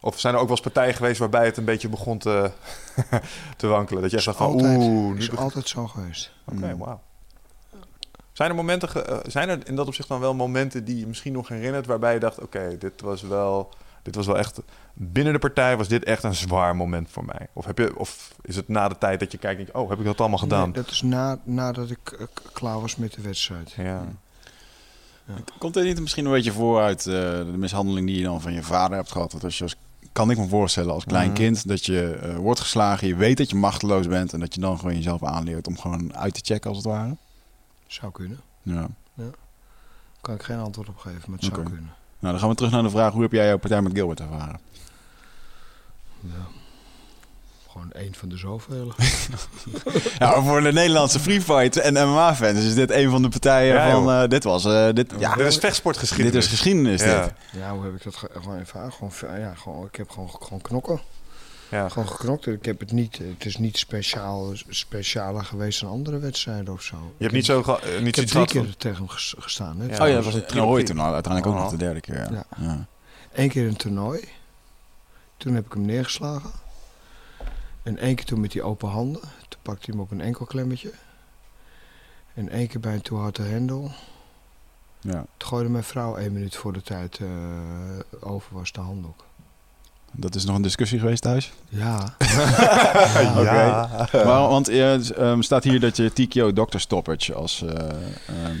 Of zijn er ook wel eens partijen geweest waarbij het een beetje begon te, te wankelen? Dat je echt dacht van, altijd, oeh, nu is begint- altijd zo geweest. Oké, Mm. wauw. Zijn er momenten, ge- eh, zijn er in dat opzicht dan wel momenten die je misschien nog herinnert waarbij je dacht, oké, dit was wel, dit was wel echt, binnen de partij was dit echt een zwaar moment voor mij? Of, heb je, of is het na de tijd dat je kijkt, denk je, oh, heb ik dat allemaal gedaan? Nee, dat is na, nadat ik eh, klaar was met de wedstrijd. Ja. Komt er niet misschien een beetje voor uit eh, de mishandeling die je dan van je vader hebt gehad? Dat als je als, kan ik me voorstellen als klein Mhm. kind dat je eh, wordt geslagen, je weet dat je machteloos bent en dat je dan gewoon jezelf aanleert om gewoon uit te checken als het ware. Zou kunnen. Ja. Kan ik geen antwoord op geven, maar het zou kunnen. Nou, dan gaan we terug naar de vraag: hoe heb jij jouw partij met Gilbert ervaren? Ja. Gewoon één van de zoveel. Ja, voor de Nederlandse free fight en MMA-fans is dit een van de partijen Ja, van. eh, dit was. eh, dit, ja, dit is vechtsportgeschiedenis. dit is geschiedenis. Ja. Dit. ja, hoe heb ik dat ge- gewoon ervaren? Gewoon, ja, gewoon, ik heb gewoon, gewoon knokken. Ja. Gewoon geknokt. Ik heb het niet, het is niet speciaal, specialer geweest dan andere wedstrijden of zo. Je hebt niet zo ge- eh, niet Ik heb drie keer tegen hem ges- gestaan. Hè. Ja. Oh ja, dat was een Roy trilogie. toen al. Uiteindelijk ook Oh. nog de derde keer. Ja. Ja. Ja. Eén keer een toernooi. Toen heb ik hem neergeslagen. En één keer toen met die open handen. Toen pakte hij hem op een enkelklemmetje. En één keer bij een te harde hendel. Ja. Toen gooide mijn vrouw één minuut voor de tijd eh, over was de handdoek. Dat is nog een discussie geweest thuis. Ja. Ja. Maar, want er staat hier dat je TKO Dr. Stoppage als... eh, ehm,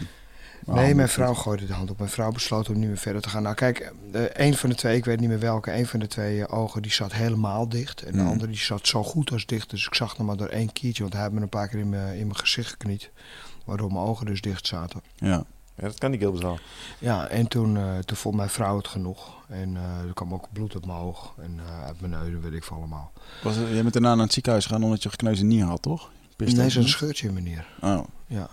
Nee, mijn vrouw gooide de hand op. Mijn vrouw besloot om niet meer verder te gaan. Nou kijk, een van de twee, ik weet niet meer welke, een van de twee eh, ogen die zat helemaal dicht. En de Hmm. andere die zat zo goed als dicht. Dus ik zag nog maar door één kiertje, want hij had me een paar keer in mijn, in mijn gezicht gekniet. Waardoor mijn ogen dus dicht zaten. Ja. Ja, dat kan die Gilbert wel. Ja, en toen, eh, toen vond mijn vrouw het genoeg. En eh, er kwam ook bloed uit mijn oog en uit mijn neus, en weet ik veel allemaal. Was, het- jij bent daarna naar het ziekenhuis gegaan omdat je gekneusde nier had, toch? Pist Nee, zo'n niet? scheurtje in mijn nier. Oh. Ja.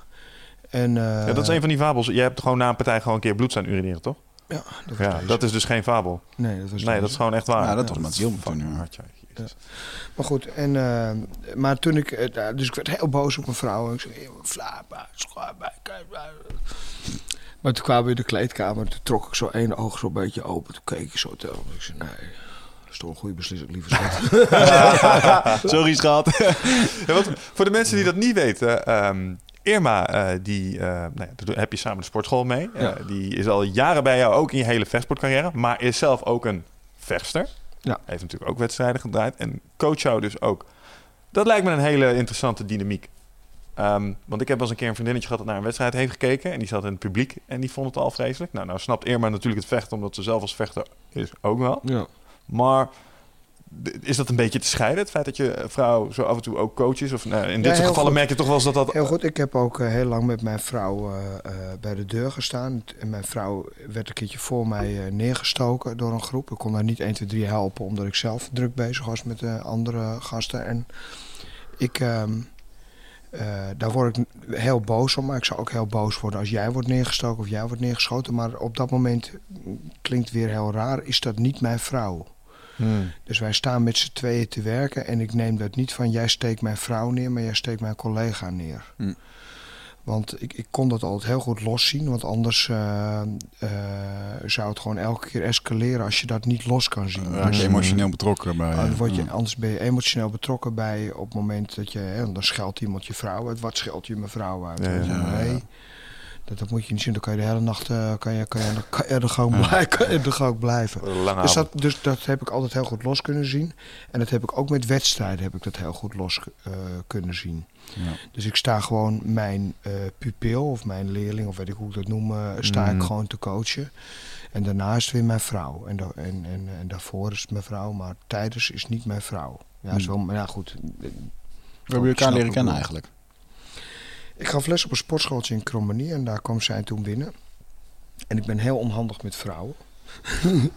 En, eh, Ja, dat is een van die fabels. Jij hebt gewoon na een partij gewoon een keer bloed zijn urineren, toch? Ja, dat was Ja, deze. dat is dus geen fabel. Nee, dat was Nee, dat is gewoon echt waar. Ja, dat was met ja. hard, ja. Jezus. Maar goed, en, eh, maar toen ik, eh, dus ik werd heel boos op mijn vrouw. En ik zei, Flaba, kijk maar. Toen kwamen we in de kleedkamer. Toen trok ik zo één oog zo een beetje open. Toen keek ik zo tegen hem. Ik zei, nee, dat is toch een goede beslissing, lieve schat. Sorry, schat. Ja, want voor de mensen die dat niet weten, ehm, Irma, eh, die, eh, nou ja, daar heb je samen de sportschool mee. Eh, Ja. die is al jaren bij jou, ook in je hele vechtsportcarrière, maar is zelf ook een vechtster. Ja. Heeft natuurlijk ook wedstrijden gedraaid en coach jou dus ook. Dat lijkt me een hele interessante dynamiek. Ehm, want ik heb wel eens een keer een vriendinnetje gehad dat naar een wedstrijd heeft gekeken. En die zat in het publiek en die vond het al vreselijk. Nou, nou snapt Irma natuurlijk het vechten, omdat ze zelf als vechter is ook wel. ja. Maar is dat een beetje te scheiden? Het feit dat je vrouw zo af en toe ook coach is? Of nou, in dit Ja, soort gevallen goed. merk je toch wel eens dat dat... Heel goed, ik heb ook eh, heel lang met mijn vrouw eh, eh, bij de deur gestaan. En mijn vrouw werd een keertje voor mij neergestoken door een groep. Ik kon haar niet 1, 2, 3 helpen, omdat ik zelf druk bezig was met de andere gasten. En ik, ehm, eh, daar word ik heel boos om, maar ik zou ook heel boos worden als jij wordt neergestoken of jij wordt neergeschoten. Maar op dat moment mm, klinkt weer heel raar, is dat niet mijn vrouw. Hmm. Dus wij staan met z'n tweeën te werken en ik neem dat niet van jij steekt mijn vrouw neer, maar jij steekt mijn collega neer. Hm. Want ik, ik kon dat altijd heel goed loszien, want anders eh, eh, zou het gewoon elke keer escaleren als je dat niet los kan zien. Raak je Dus, emotioneel betrokken bij... ah, dan word je, ja. Anders ben je emotioneel betrokken bij op het moment dat je, hè, dan scheldt iemand je vrouw uit. Wat scheldt je mijn vrouw uit? Dan ja. nee, dat, dat moet je niet zien. Dan kan je de hele nacht eh, kan je, kan je, kan je, er gewoon blij- kan je er gewoon blijven. Lange Dus dat, dus dat heb ik altijd heel goed los kunnen zien. En dat heb ik ook met wedstrijden heb ik dat heel goed los eh, kunnen zien. Ja. Dus ik sta gewoon mijn eh, pupil of mijn leerling, of weet ik hoe ik dat noem, sta ik gewoon te coachen. En daarna is het weer mijn vrouw. En, da- en, en, en daarvoor is het mijn vrouw, maar tijdens is niet mijn vrouw. Ja, is wel, maar ja goed. We hebben elkaar leren kennen eigenlijk. Ik gaf les op een sportschooltje in Krommenie en daar kwam zij toen binnen. En ik ben heel onhandig met vrouwen.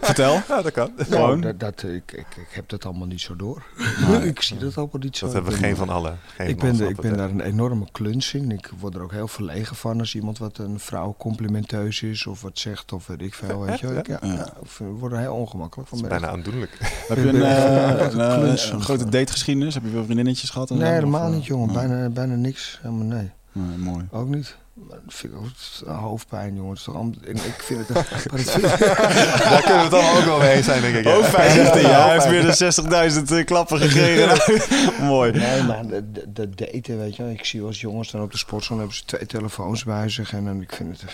Vertel. Ja, dat kan. Gewoon. Nou, dat, dat, ik, ik, ik heb dat allemaal niet zo door. Nee. ik zie dat allemaal niet zo. Dat hebben we geen van allen. Geen Ik ben, ik ben daar een enorme kluns in. Ik word er ook heel verlegen van als iemand wat een vrouw complimenteus is of wat zegt of weet ik veel. Weet je. Ik, ja, Ja. ja, ik vind- ik word er heel ongemakkelijk van. Het is bijna aandoenlijk. Heb je een, eh, eh, grote dategeschiedenis? Heb je veel vriendinnetjes gehad? en Nee, helemaal eh, niet, jongen. nee? Bijna, bijna niks. Helemaal nee. Nee, mooi. Ook niet. Maar dat vind ik ook hoofdpijn, jongen. Het is toch allemaal, ik, vind het. Daar kunnen we het allemaal ook wel mee eens zijn, denk ik. ja. Hoofdpijn zegt hij. Ja, hij heeft meer dan 60.000 eh, klappen gekregen. mooi. Nee, maar dat dat- dat daten, weet je wel. Ik zie eens jongens dan op de sportschool hebben ze twee telefoons bij zich. En dan, ik vind het...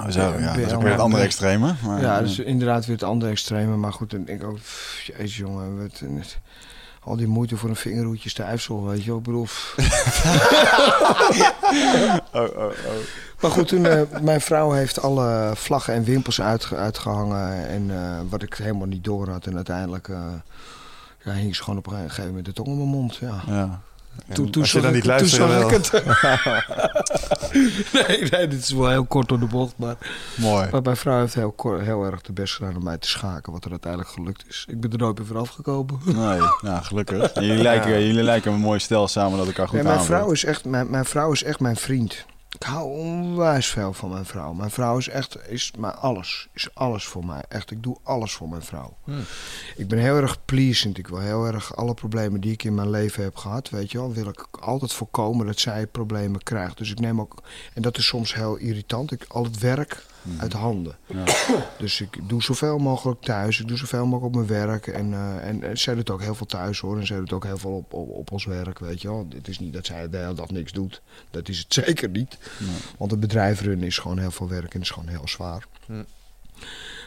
Oh, zo, ja. Dat is ook weer het andere extreme. Maar, Ja, eh, dus inderdaad weer het andere extreme. Maar goed, dan denk ik ook, pff, jezus jongen, wat, al die moeite voor een vingerhoedje stijfsel, weet je wel. Ik bedoel. Oh, oh, oh. Maar goed, toen, eh, mijn vrouw heeft alle vlaggen en wimpels uitge- uitgehangen. En eh, wat ik helemaal niet door had. En uiteindelijk eh, ja, hing ze gewoon op een gegeven moment de tong in mijn mond. Ja. ja. Toen, toen Als je zag dan ik- niet toen luistert, zag wel. ik het. nee, nee, dit is wel heel kort door de bocht. Maar, Mooi. maar mijn vrouw heeft heel, heel erg de best gedaan om mij te schaken. Wat er uiteindelijk gelukt is. Ik ben er nooit meer vanaf gekomen. Nee, nou, gelukkig. Jullie, lijken, jullie lijken een mooi stel samen dat elkaar goed Nee, mijn, vrouw is echt, mijn, mijn vrouw is echt mijn vriend. Ik hou onwijs veel van mijn vrouw. Mijn vrouw is echt is mijn alles. Is alles voor mij. Echt, ik doe alles voor mijn vrouw. Hmm. Ik ben heel erg pleasend. Ik wil heel erg alle problemen die ik in mijn leven heb gehad, weet je wel, wil ik altijd voorkomen dat zij problemen krijgt. Dus ik neem ook, en dat is soms heel irritant. Ik, al het werk uit handen. Ja. Dus ik doe zoveel mogelijk thuis. Ik doe zoveel mogelijk op mijn werk. En, eh, en, en zij doet ook heel veel thuis hoor. En zij doet ook heel veel op, op, op ons werk, weet je wel. Het is niet dat zij de hele dag niks doet. Dat is het zeker niet. Nee. Want het bedrijf runnen is gewoon heel veel werk en is gewoon heel zwaar. Hm.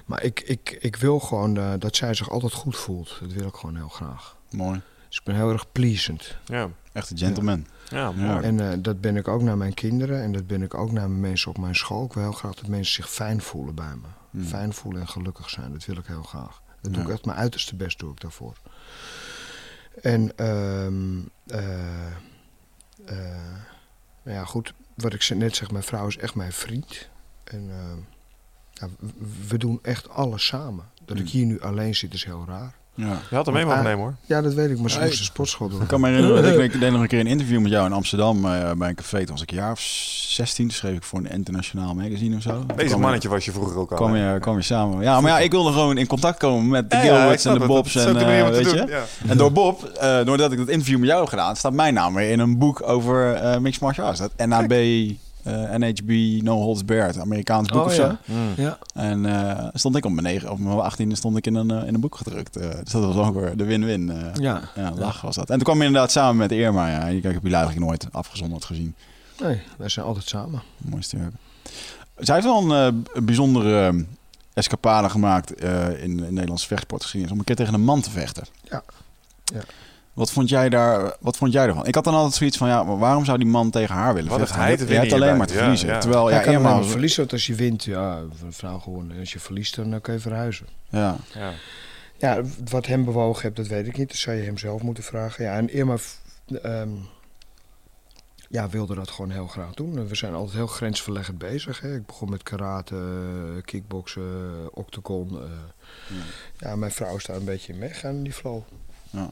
Maar ik, ik, ik wil gewoon eh, dat zij zich altijd goed voelt. Dat wil ik gewoon heel graag. Mooi. Dus ik ben heel erg pleasend. Ja, Echt een gentleman. Ja, mooi. En eh, dat ben ik ook naar mijn kinderen en dat ben ik ook naar mensen op mijn school. Ik wil heel graag dat mensen zich fijn voelen bij me. Hmm. Fijn voelen en gelukkig zijn, dat wil ik heel graag. Dat doe ik echt mijn uiterste best doe ik daarvoor. En ehm eh, eh, ja, goed, wat ik net zeg, mijn vrouw is echt mijn vriend. En ja, we doen echt alles samen. Dat ik Hmm. hier nu alleen zit is heel raar. Ja. Je had hem mee mogen nemen hoor. Ja, dat weet ik, maar ze Hey. moest de sportschool doen. Ik kan me herinneren, ik, deed nog een keer een interview met jou in Amsterdam eh, bij een café. Toen was ik een jaar of 16, toen schreef ik voor een internationaal magazine of zo. Deze mannetje was je vroeger ook al. kwam je, kwam je samen. Ja, maar ja, ik wilde gewoon in contact komen met de Gilberts en de. Bobs. En, eh, weet je? En door Bob, eh, doordat ik dat interview met jou heb gedaan, staat mijn naam weer in een boek over eh mixed martial arts. Dat NAB, NHB, No Holds Barred, Amerikaans boek Oh, of zo. ja. Ja. En eh, stond ik op mijn negen, op mijn 18e stond ik in een, eh, in een boek gedrukt. Eh, dus dat was ook weer de win-win. eh, Ja. ja, lach was dat. En toen kwam je inderdaad samen met Irma. Ja. Ik heb jullie eigenlijk nooit afgezonderd gezien. Nee, wij zijn altijd samen. Mooi stuk. Zij heeft wel een eh, bijzondere eh, escapade gemaakt eh, in, in Nederlandse vechtsportgeschiedenis. Om een keer tegen een man te vechten. Ja. Ja. Wat vond jij daar? Wat vond jij ervan? Ik had dan altijd zoiets van, ja, maar waarom zou die man tegen haar willen Wat vechten? hij te Je hebt alleen maar te? Ja, verliezen. ja. Terwijl, ja, Hij kan maar verliezen, als je wint, ja, een vrouw gewonnen. En als je verliest, dan kun je verhuizen. ja. Ja. Ja, wat hem bewogen heeft, dat weet ik niet. Dat zou je hem zelf moeten vragen. Ja, en Irma ehm, ja, wilde dat gewoon heel graag doen. We zijn altijd heel grensverleggend bezig. Hè. Ik begon met karate, kickboksen, octagon. eh. Ja, mijn vrouw staat een beetje in meegaan in die flow. Ja.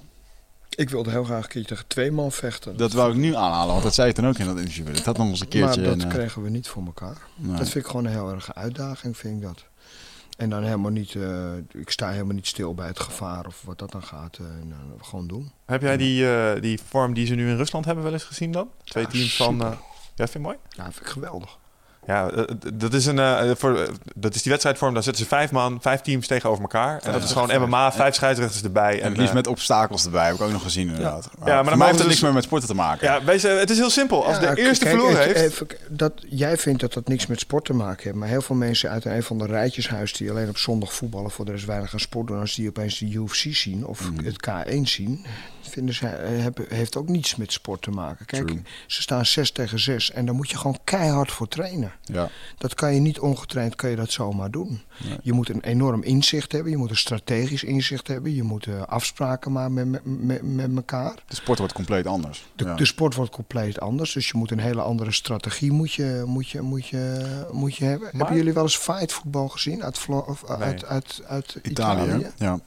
Ik wilde heel graag een keertje tegen twee man vechten. Dat wou ik nu aanhalen, want dat zei ik dan ook in dat interview. Dat had nog eens een keertje. Maar dat en, eh, kregen we niet voor elkaar. nee. Dat vind ik gewoon een heel erg uitdaging, vind ik dat. En dan helemaal niet, eh, ik sta helemaal niet stil bij het gevaar of wat dat dan gaat. eh, en gewoon doen. Heb jij die, eh, die vorm die ze nu in Rusland hebben wel eens gezien dan? Twee Ja, teams van... super. eh, ja, vind je mooi? Ja, vind ik geweldig. Ja, eh, d- dat is, een, eh, voor, eh, dat is die wedstrijdvorm. Daar zetten ze vijf man, vijf teams tegenover elkaar. En dat is gewoon. MMA, vijf scheidsrechters erbij. En En, het liefst eh, met obstakels erbij, heb ik ook nog gezien inderdaad. maar dan heeft het niks meer met sporten te maken. ja, wees, eh, het is heel simpel. Als Ja, de eerste kijk, verloren heeft... even- dat, jij vindt dat dat niks met sport te maken heeft. Maar heel veel mensen uit een van de rijtjeshuis die alleen op zondag voetballen voor de rest weinig aan sport doen. Als die opeens de UFC zien of Mhm. het K1 zien, vinden ze, eh, hebben, heeft ook niets met sport te maken. Kijk, True. ze staan 6 tegen 6 en daar moet je gewoon keihard voor trainen. Ja. Dat kan je niet ongetraind, kan je dat zomaar doen. Nee. Je moet een enorm inzicht hebben, je moet een strategisch inzicht hebben, je moet eh, afspraken maken met, met, met, met elkaar. De sport wordt compleet anders. De, ja. de sport wordt compleet anders, dus je moet een hele andere strategie moet je, moet je, moet je, moet je hebben. Maar- Hebben jullie wel eens fightvoetbal gezien uit, of, Nee. uit, uit, uit Italië, Italië? ja.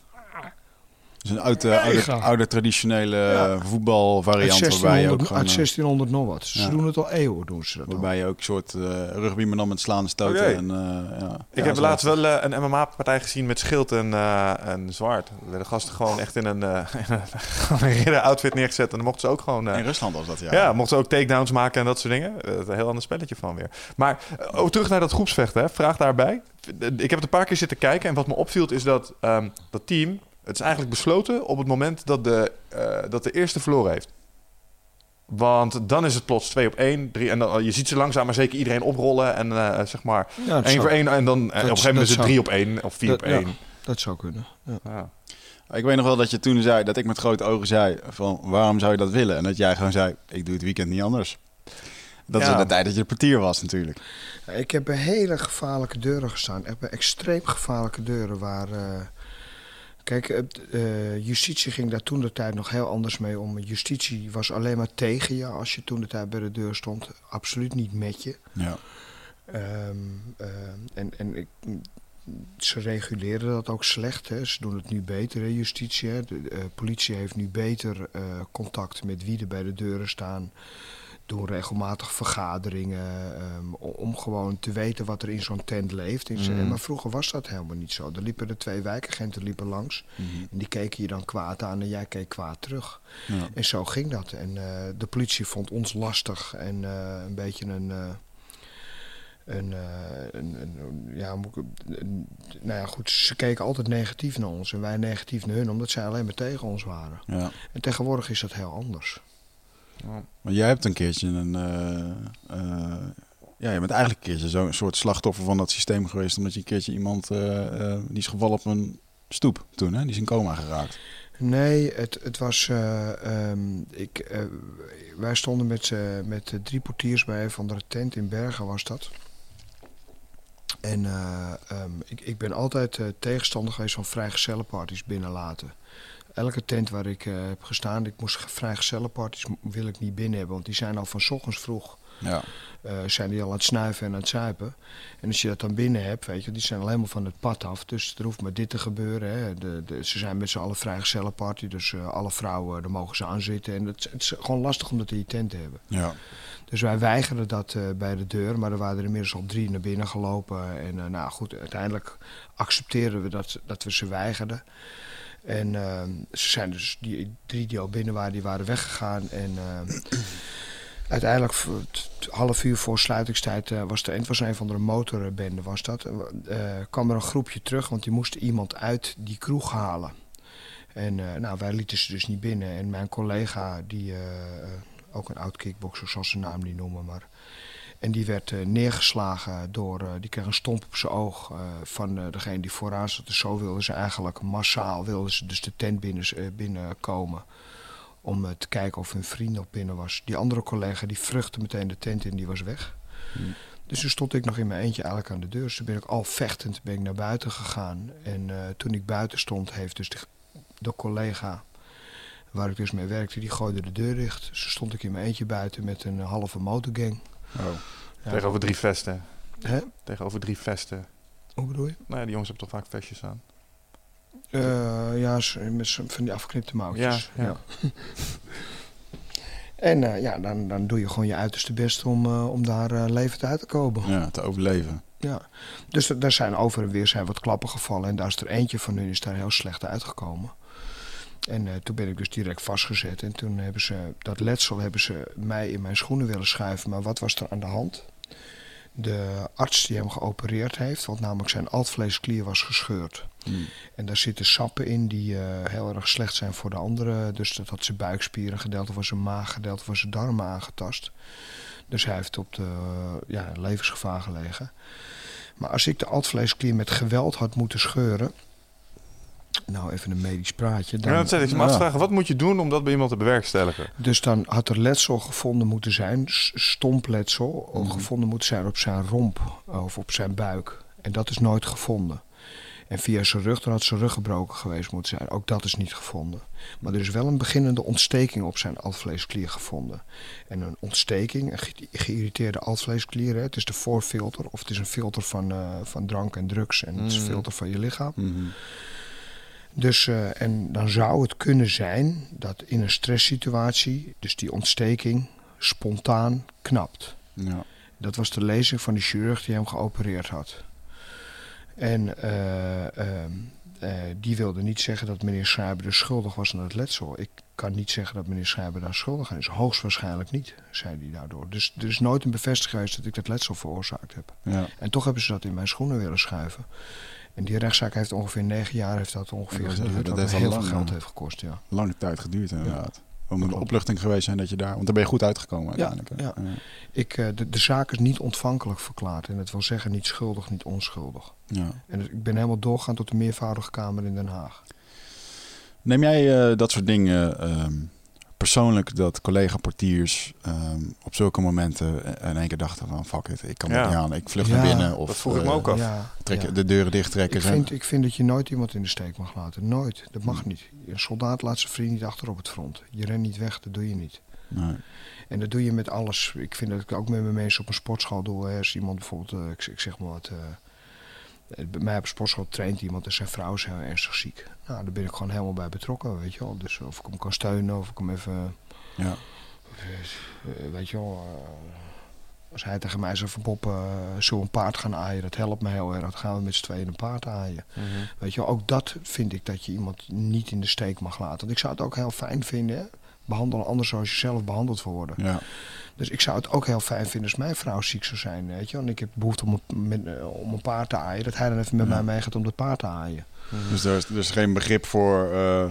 Dus een oude, oude, traditionele Ja. eh, voetbalvariant Uit waarbij je 1600, ook gewoon, uit eh, 1600 nog wat. Ze Ja. doen het al eeuwen, doen ze dat al. waarbij je ook een soort eh, rugby, maar dan met slaan en stoten. Oké. En, eh, ja. Ik heb laatst wel eh, een MMA-partij gezien met schild en, eh, en zwaard. Er werden gasten gewoon echt in een, eh in een, gewoon een ridder-outfit neergezet. En dan mochten ze ook gewoon... eh, In Rusland was dat, ja. Ja, mochten ze ook takedowns maken en dat soort dingen. Eh, een heel ander spelletje van weer. Maar eh, oh, terug naar dat groepsvechten. Hè. Vraag daarbij. Ik heb het een paar keer zitten kijken. En wat me opviel is dat ehm, dat team... Het is eigenlijk besloten op het moment dat de, eh, dat de eerste verloren heeft. Want dan is het plots 2 op 1, 3 en dan, je ziet ze langzaam maar zeker iedereen oprollen en eh, zeg maar Ja, dat 1 zou- voor 1 en dan eh, op een gegeven moment is het dat 3 op 1 of 4 dat- op 1. ja. Dat zou kunnen. Ja. Ja. Ik weet nog wel dat je toen zei, dat ik met grote ogen zei van waarom zou je dat willen? En dat jij gewoon zei, ik doe het weekend niet anders. Dat is Ja. de tijd dat je de portier was natuurlijk. Ik heb bij hele gevaarlijke deuren gestaan. Echt bij extreem gevaarlijke deuren waar... eh, kijk, het, eh, justitie ging daar toen de tijd nog heel anders mee om. Justitie was alleen maar tegen je als je toen de tijd bij de deur stond. Absoluut niet met je. Ja. Ehm, eh, en en ik, ze reguleren dat ook slecht. Hè. Ze doen het nu beter, hè, justitie. Hè. De eh, politie heeft nu beter contact met wie er bij de deuren staan. Doen regelmatig vergaderingen ehm, om gewoon te weten wat er in zo'n tent leeft. Mm. Maar vroeger was dat helemaal niet zo. Er liepen er twee wijkagenten liepen langs. En die keken je dan kwaad aan en jij keek kwaad terug. Ja. En zo ging dat. En eh, de politie vond ons lastig en eh, een beetje een. eh, een, een, een- ja, moet ik- een- nou ja, goed, ze keken altijd negatief naar ons en wij negatief naar hun, omdat zij alleen maar tegen ons waren. Ja. En tegenwoordig is dat heel anders. Maar jij hebt een keertje een. eh, eh, ja, je bent eigenlijk een keertje zo'n soort slachtoffer van dat systeem geweest. Omdat je een keertje iemand. eh, die is gevallen op een stoep toen, hè? Die is in coma geraakt. Nee, het, het was. eh, ehm, ik, wij stonden met, met drie portiers bij een van de tent in Bergen, was dat. En eh, ehm, ik, ik ben altijd tegenstander geweest van vrijgezellenparties binnenlaten. Elke tent waar ik eh, heb gestaan, ik moest vrijgezellenparties wil ik niet binnen hebben, want die zijn al van 's ochtends vroeg. Ja. eh, zijn die al aan het snuiven en aan het zuipen. En als je dat dan binnen hebt, weet je, die zijn al helemaal van het pad af. Dus er hoeft maar dit te gebeuren. Hè. De, de, ze zijn met z'n allen vrijgezellenparty, dus eh, alle vrouwen, daar mogen ze aan zitten. En het, het is gewoon lastig om dat in je tent te hebben. Ja. Dus wij weigerden dat bij de deur, maar er waren er inmiddels al drie naar binnen gelopen. En nou goed, uiteindelijk accepteerden we dat, dat we ze weigerden. En eh, ze zijn dus, die drie die al binnen waren, die waren weggegaan. En eh, uiteindelijk, half uur voor sluitingstijd, eh, was er, was een van de motorbende, was dat, eh, kwam er een groepje terug, want die moesten iemand uit die kroeg halen. En eh, nou, wij lieten ze dus niet binnen. En mijn collega, die ook een oud kickboxer, zal zijn naam niet noemen, maar... En die werd eh, neergeslagen door, eh, die kreeg een stomp op zijn oog eh, van degene die vooraan zat. Dus zo wilden ze eigenlijk massaal, wilden ze dus de tent binnen, binnenkomen. Om te kijken of hun vriend nog binnen was. Die andere collega die vruchtte meteen de tent in, die was weg. Hmm. Dus toen stond ik nog in mijn eentje eigenlijk aan de deur. Dus toen ben ik al vechtend ben ik naar buiten gegaan. En toen ik buiten stond, heeft dus de, de collega waar ik dus mee werkte, die gooide de deur dicht. Dus toen stond ik in mijn eentje buiten met een halve motorgang. Oh. Ja. Tegenover drie vesten. Hè? Tegenover drie vesten. Hoe bedoel je? Nou ja, die jongens hebben toch vaak vestjes aan. Eh, ja, met z'n- van die afgeknipte mouwtjes. Ja, ja. En eh, ja, dan, dan doe je gewoon je uiterste best om, eh, om daar eh, levend uit te komen. ja, te overleven. Ja. Dus er- daar zijn over en weer zijn wat klappen gevallen. En daar is er eentje van hun is daar heel slecht uitgekomen. En eh, toen ben ik dus direct vastgezet. En toen hebben ze dat letsel hebben ze mij in mijn schoenen willen schuiven. Maar wat was er aan de hand? De arts die hem geopereerd heeft, want namelijk zijn altvleesklier was gescheurd. Hmm. En daar zitten sappen in die eh, heel erg slecht zijn voor de anderen. Dus dat had zijn buikspieren, gedeelte van zijn maag, gedeelte van zijn darmen aangetast. Dus hij heeft op de ja, levensgevaar gelegen. Maar als ik de altvleesklier met geweld had moeten scheuren. Nou, even een medisch praatje. Maar dat zet ik me ja. wat moet je doen om dat bij iemand te bewerkstelligen? Dus dan had er letsel gevonden moeten zijn, stompletsel, Mhm. gevonden moeten zijn op zijn romp eh, of op zijn buik. En dat is nooit gevonden. En via zijn rug, dan had zijn rug gebroken geweest moeten zijn. Ook dat is niet gevonden. Maar er is wel een beginnende ontsteking op zijn altvleesklier gevonden. En een ontsteking, een ge- geïrriteerde altvleesklier, hè, het is de voorfilter of het is een filter van, eh, van drank en drugs en het is een Mhm. filter van je lichaam. Mhm. Dus, eh, en dan zou het kunnen zijn dat in een stresssituatie, dus die ontsteking, spontaan knapt. Ja. Dat was de lezing van de chirurg die hem geopereerd had. En eh, ehm, eh, die wilde niet zeggen dat meneer Schrijber dus schuldig was aan het letsel. Ik kan niet zeggen dat meneer Schrijber daar schuldig aan is. Hoogstwaarschijnlijk niet, zei hij daardoor. Dus er is nooit een bevestiging geweest dat ik dat letsel veroorzaakt heb. Ja. En toch hebben ze dat in mijn schoenen willen schuiven. En die rechtszaak heeft ongeveer negen jaar heeft dat ongeveer zeggen, geduurd. dat Dat heeft heel veel geld ja. heeft gekost, ja. Lange tijd geduurd inderdaad. Om een opluchting geweest zijn dat je daar... Want daar ben je goed uitgekomen uiteindelijk. ja. Ik, eh, de, de zaak is niet ontvankelijk verklaard. En dat wil zeggen niet schuldig, niet onschuldig. Ja. En ik ben helemaal doorgaan tot de meervoudige kamer in Den Haag. Neem jij eh, dat soort dingen ehm, persoonlijk dat collega-portiers ehm, op zulke momenten in één keer dachten van fuck it, ik kan Ja. niet aan, ik vlucht Ja, naar binnen of dat vroeg ik me eh, ook af. Ja, trek, ja. de deuren dicht trekken. Ik, zijn- vind, ik vind dat je nooit iemand in de steek mag laten. Nooit. Dat mag Hmm. niet. Een soldaat laat zijn vriend niet achter op het front. Je rent niet weg, dat doe je niet. Nee. En dat doe je met alles. Ik vind dat ik ook met mijn mensen op een sportschool doe. Hè. Als iemand bijvoorbeeld, eh, ik, ik zeg maar wat. eh, bij mij op een sportschool traint iemand en zijn vrouw is heel ernstig ziek. Nou, daar ben ik gewoon helemaal bij betrokken, weet je wel. Dus of ik hem kan steunen, of ik hem even, Ja. eh, weet je wel. eh, als hij tegen mij zegt van Bob, zullen we een paard gaan aaien? Dat helpt me heel erg. Dan gaan we met z'n tweeën een paard aaien. Weet je wel, ook dat vind ik dat je iemand niet in de steek mag laten. Want ik zou het ook heel fijn vinden, hè. behandelen anders zoals je zelf behandeld wil worden. Ja. Dus ik zou het ook heel fijn vinden als mijn vrouw ziek zou zijn. Weet je? Want ik heb behoefte om een, met, om een paard te aaien. Dat hij dan even met Ja. mij meegaat om dat paard te aaien. Dus er is, er is geen begrip voor, eh, eh,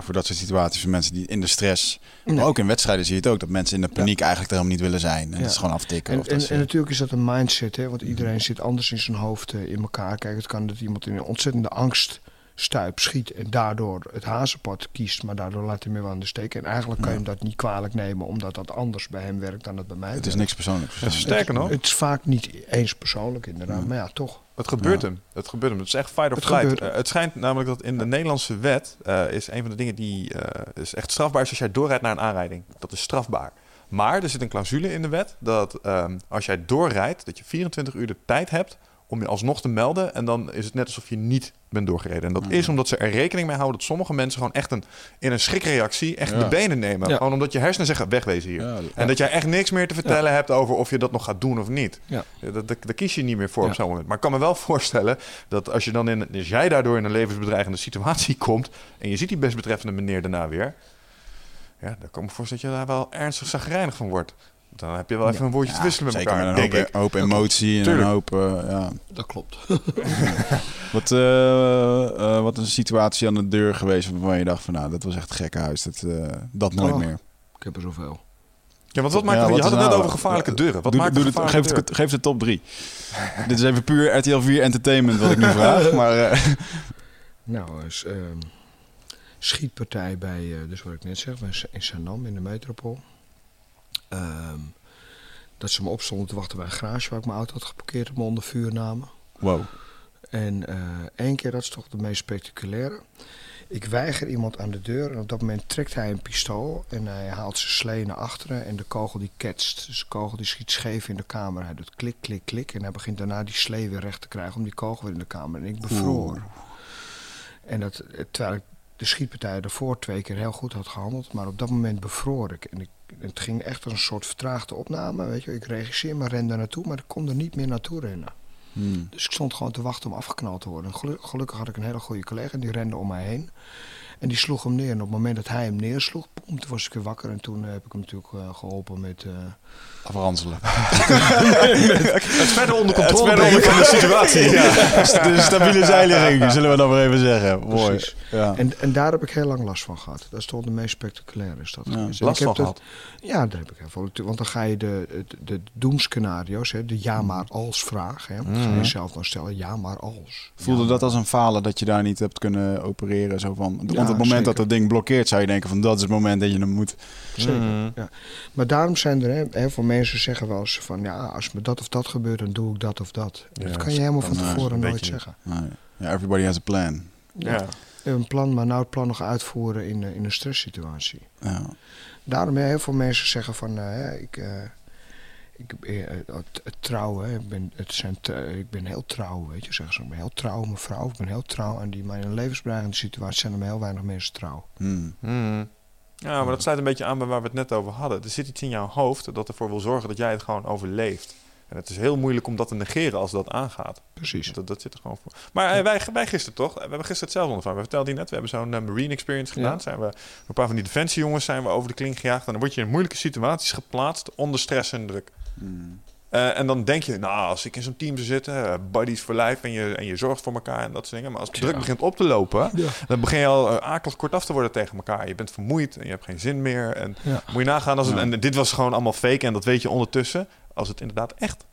voor dat soort situaties. Voor mensen die in de stress. Nee. Maar ook in wedstrijden zie je het ook. Dat mensen in de paniek eigenlijk er helemaal niet willen zijn. En Ja. dat is gewoon aftikken. En, of dat en, ze- en natuurlijk is dat een mindset, hè? want iedereen zit anders in zijn hoofd eh, in elkaar. Kijk, het kan dat iemand in een ontzettende angst stuip schiet en daardoor het hazenpad kiest, maar daardoor laat hij me wel aan de steek. En eigenlijk kan je Ja. hem dat niet kwalijk nemen, omdat dat anders bij hem werkt dan dat bij mij het is werkt. niks persoonlijks. Sterker nog. Het is vaak niet eens persoonlijk inderdaad, Ja. maar ja, toch. Het gebeurt Ja. hem. Het gebeurt hem. Het is echt fight or Het flight. gebeurt. Eh, het schijnt namelijk dat in de Nederlandse wet eh, is een van de dingen die eh, is echt strafbaar is als jij doorrijdt naar een aanrijding. Dat is strafbaar. Maar er zit een clausule in de wet dat ehm, als jij doorrijdt, dat je 24 uur de tijd hebt om je alsnog te melden. En dan is het net alsof je niet bent doorgereden. En dat is omdat ze er rekening mee houden dat sommige mensen gewoon echt een, in een schrikreactie echt Ja. de benen nemen. Ja. Gewoon omdat je hersenen zeggen wegwezen hier. Ja, En dat jij echt niks meer te vertellen hebt over of je dat nog gaat doen of niet. Ja. Dat, dat, daar kies je niet meer voor op zo'n moment. Maar ik kan me wel voorstellen dat als je dan in, als jij daardoor in een levensbedreigende situatie komt en je ziet die desbetreffende meneer daarna weer, ja, dan kan ik me voorstellen dat je daar wel ernstig zagrijnig van wordt. Dan heb je wel even een woordje te wisselen met zeker elkaar, met denk een ik. hoop, hoop emotie en Tuurlijk. een hoop... eh, ja. Dat klopt. Wat, eh, eh, wat een situatie aan de deur geweest waarvan je dacht van... Nou, dat was echt gekkenhuis. Dat, eh, dat nooit Oh. meer. Ik heb er zoveel. Ja, want wat maakt Ja, je had het net nou- over gevaarlijke deuren. Wat Doe- maakt doe het- gevaarlijke geef, deur? het, geef de top 3. Dit is even puur RTL 4 entertainment wat ik nu vraag. Maar eh, Nou, is, ehm, schietpartij bij, eh, dus wat ik net zeg, in Sanam in de metropool. Ehm, dat ze me opstonden te wachten bij een garage waar ik mijn auto had geparkeerd op me onder vuur namen. wow. En eh, één keer, dat is toch de meest spectaculaire. Ik weiger iemand aan de deur en op dat moment trekt hij een pistool en hij haalt zijn slee naar achteren en de kogel die ketst. Dus de kogel die schiet scheef in de kamer. Hij doet klik, klik, klik en hij begint daarna die slee weer recht te krijgen om die kogel weer in de kamer. En ik bevroor. En dat, eh, terwijl ik de schietpartij daarvoor twee keer heel goed had gehandeld, maar op dat moment bevroor ik. En ik, het ging echt als een soort vertraagde opname, weet je. Ik regisseer, maar ren daar naartoe, maar ik kon er niet meer naartoe rennen. Hmm. Dus ik stond gewoon te wachten om afgeknald te worden. En gelu- gelukkig had ik een hele goede collega, die rende om mij heen. En die sloeg hem neer. En op het moment dat hij hem neersloeg, toen was ik weer wakker. En toen eh, heb ik hem natuurlijk eh, geholpen met... eh, Afranselen. Het verder onder controle brengen van de situatie. Ja. De stabiele zijligging, zullen we dan maar even zeggen. Mooi. Precies. Ja. En, en daar heb ik heel lang last van gehad. Dat is toch de meest spectaculaire. Is dat Ja, Last ik van heb gehad. Ja, daar heb ik heel veel. Want dan ga je de, de, de doemscenario's, hè, de ja maar als vraag. Hè, Mhm. ga je zelf dan stellen, ja maar als. Voelde Ja, dat als een falen dat je daar niet hebt kunnen opereren? Zo van, Ja, op het moment dat zeker. dat ding blokkeert, zou je denken van dat is het moment dat je hem moet. Zeker. Mhm. Ja. Maar daarom zijn er, hè, heel veel mensen zeggen wel eens van ja, als me dat of dat gebeurt, dan doe ik dat of dat. Ja, dat kan je helemaal van tevoren nooit beetje- zeggen. Nee. Ja, everybody has a plan. Ja. Een plan, maar nou het plan nog uitvoeren in, eh, in een stresssituatie. Ja. Daarom hè, heel veel mensen zeggen van hè, ik, eh, ik eh, het, het trouwen, hè, ik, ben, het zijn, te- ik ben heel trouw, weet je, zeggen ze. Ik ben heel trouw, mijn vrouw, ik ben heel trouw aan die, maar in een levensbedreigende situatie zijn er maar heel weinig mensen trouw. Hmm. Mhm. Ja, maar dat sluit een beetje aan bij waar we het net over hadden. Er zit iets in jouw hoofd dat ervoor wil zorgen dat jij het gewoon overleeft. En het is heel moeilijk om dat te negeren als dat aangaat. Precies. Dat, dat zit er gewoon voor. Maar eh, wij, wij gisteren toch? We hebben gisteren hetzelfde ondervangen. We vertelden je net, we hebben zo'n eh, Marine Experience gedaan. Ja. Zijn we, een paar van die defensiejongens zijn we over de kling gejaagd. En dan word je in moeilijke situaties geplaatst onder stress en druk. Eh, en dan denk je, nou, als ik in zo'n team zou zitten, eh, buddies for life en je, en je zorgt voor elkaar en dat soort dingen. Maar als de druk Ja. begint op te lopen, Ja. dan begin je al uh, akelig kortaf te worden tegen elkaar. Je bent vermoeid en je hebt geen zin meer. En Ja. moet je nagaan als het, Ja. en dit was gewoon allemaal fake en dat weet je ondertussen, als het inderdaad echt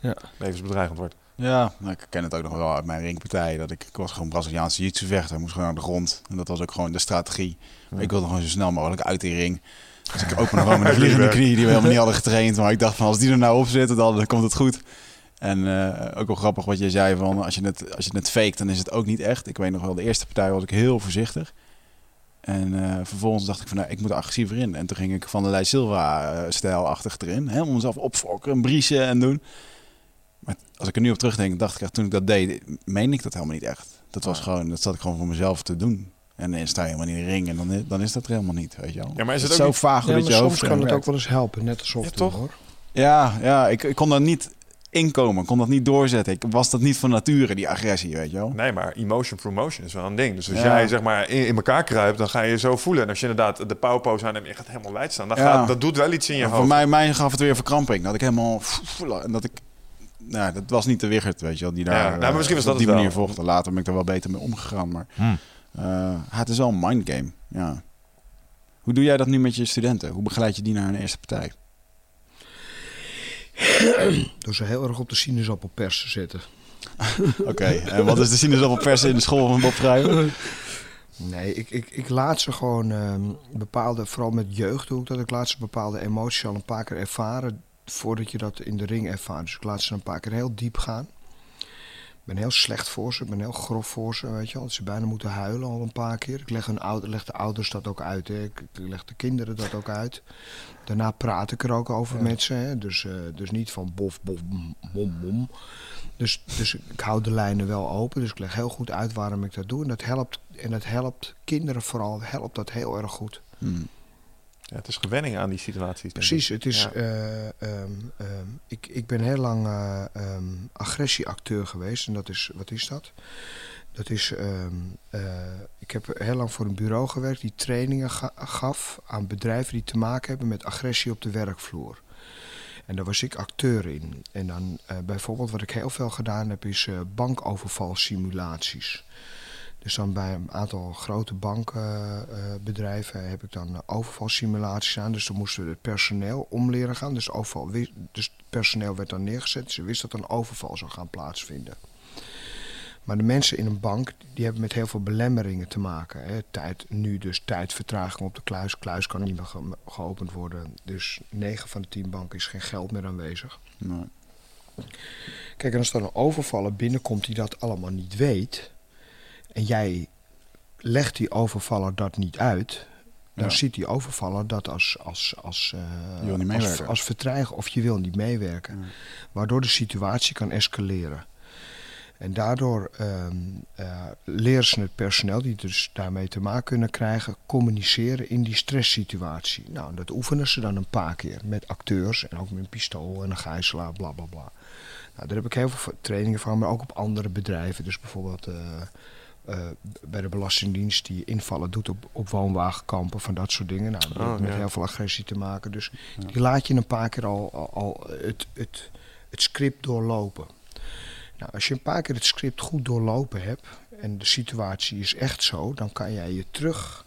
Ja. levensbedreigend wordt. Ja, nou, ik ken het ook nog wel uit mijn ringpartij. Dat ik, ik was gewoon Braziliaanse jiu vechter. moest gewoon naar de grond. En dat was ook gewoon de strategie. Ja. Ik wilde gewoon zo snel mogelijk uit die ring. Dus ik opende gewoon met een vliegende knie die we helemaal niet hadden getraind. Maar ik dacht van als die er nou op zitten, dan, dan komt het goed. En eh, ook wel grappig wat je zei van als je, het, als je het faked, dan is het ook niet echt. Ik weet nog wel, de eerste partij was ik heel voorzichtig. En eh, vervolgens dacht ik van nou, ik moet agressiever in. En toen ging ik van de Lei Silva-stijl-achtig erin. Helemaal mezelf opfokken, briesen en doen. Maar als ik er nu op terugdenk, dacht ik echt toen ik dat deed, meen ik dat helemaal niet echt. Dat was Ah. gewoon, dat zat ik gewoon voor mezelf te doen. En dan sta je helemaal in de ring en dan, is- dan is dat er helemaal niet, weet je wel. Ja, maar is het is ook zo niet- vaag hoe Ja, dat maar je soms hoofd kan het ook wel eens helpen, net alsof Ja, het toch? hoor. Ja, ja ik, ik kon dat niet inkomen. Kon dat niet doorzetten. Ik was dat niet van nature, die agressie, weet je wel. Nee, maar emotion for motion is wel een ding. Dus als Ja. jij zeg maar in, in elkaar kruipt, dan ga je je zo voelen. En als je inderdaad de pauwpose aan en je gaat helemaal wijd staan, dan Ja. gaat, dat doet wel iets in je Maar hoofd. voor mij, mij gaf het weer verkramping. Dat ik helemaal... En dat ik... Nou, dat was niet de Wiggert, weet je wel, die daar Ja, nou, maar eh, misschien was op dat die het manier wel. volgde. Later ben ik er wel beter mee omgegaan, maar... Hmm. Eh, het is wel een mindgame, ja. Hoe doe jij dat nu met je studenten? Hoe begeleid je die naar een eerste partij? Door ze heel erg op de sinaasappelpers te zetten. Oké, en wat is de sinaasappelpersen in de school van Bob Vrijver? Nee, ik, ik, ik laat ze gewoon ehm, bepaalde, vooral met jeugd doe ik dat, ik laat ze bepaalde emoties al een paar keer ervaren voordat je dat in de ring ervaart. Dus ik laat ze een paar keer heel diep gaan. Ik ben heel slecht voor ze, ik ben heel grof voor ze, weet je wel. Dat ze bijna moeten huilen al een paar keer. Ik leg, hun ouder, leg de ouders dat ook uit, hè. Ik, leg de kinderen dat ook uit. Daarna praat ik er ook over met ze, hè. Dus, eh, dus niet van bof, bof, bom, bom. Dus, dus ik hou de lijnen wel open. Dus ik leg heel goed uit waarom ik dat doe. En dat helpt, en dat helpt kinderen vooral, helpt dat heel erg goed. Hmm. Ja, het is gewenning aan die situaties. Precies, het is. Ja. eh, ehm, ehm, ik, ik ben heel lang eh, ehm, agressieacteur geweest. En dat is. Wat is dat? Dat is. eh, ik heb heel lang voor een bureau gewerkt die trainingen ga- gaf aan bedrijven die te maken hebben met agressie op de werkvloer. En daar was ik acteur in. En dan bijvoorbeeld wat ik heel veel gedaan heb, is bankovervalsimulaties. Dus dan bij een aantal grote bankbedrijven heb ik dan eh, overvalsimulaties aan. Dus dan moesten we het personeel om leren gaan. Dus, overval, dus het personeel werd dan neergezet. Ze wisten dat een overval zou gaan plaatsvinden. Maar de mensen in een bank die hebben met heel veel belemmeringen te maken. Hè. Tijd, nu dus tijdvertraging op de kluis. Kluis kan niet meer ge- geopend worden. Dus 9 van de 10 banken is geen geld meer aanwezig. Nee. Kijk, en als er een overvaller binnenkomt die dat allemaal niet weet. En jij legt die overvaller dat niet uit. dan Ja. ziet die overvaller dat als, als, als, Je wil niet als, meewerken. als of je wil niet meewerken. Ja. Waardoor de situatie kan escaleren. En daardoor ehm eh, leren ze het personeel, die dus daarmee te maken kunnen krijgen, communiceren in die stresssituatie. Nou, dat oefenen ze dan een paar keer met acteurs en ook met een pistool en een gijzelaar, bla bla bla. Nou, daar heb ik heel veel trainingen van, maar ook op andere bedrijven. Dus bijvoorbeeld eh, eh, bij de Belastingdienst die invallen doet op, op woonwagenkampen, van dat soort dingen. Nou, dat heeft Oh, met ja. heel veel agressie te maken. Dus die laat je een paar keer al, al, al het, het, het script doorlopen. Nou, als je een paar keer het script goed doorlopen hebt en de situatie is echt zo, dan kan jij je terug,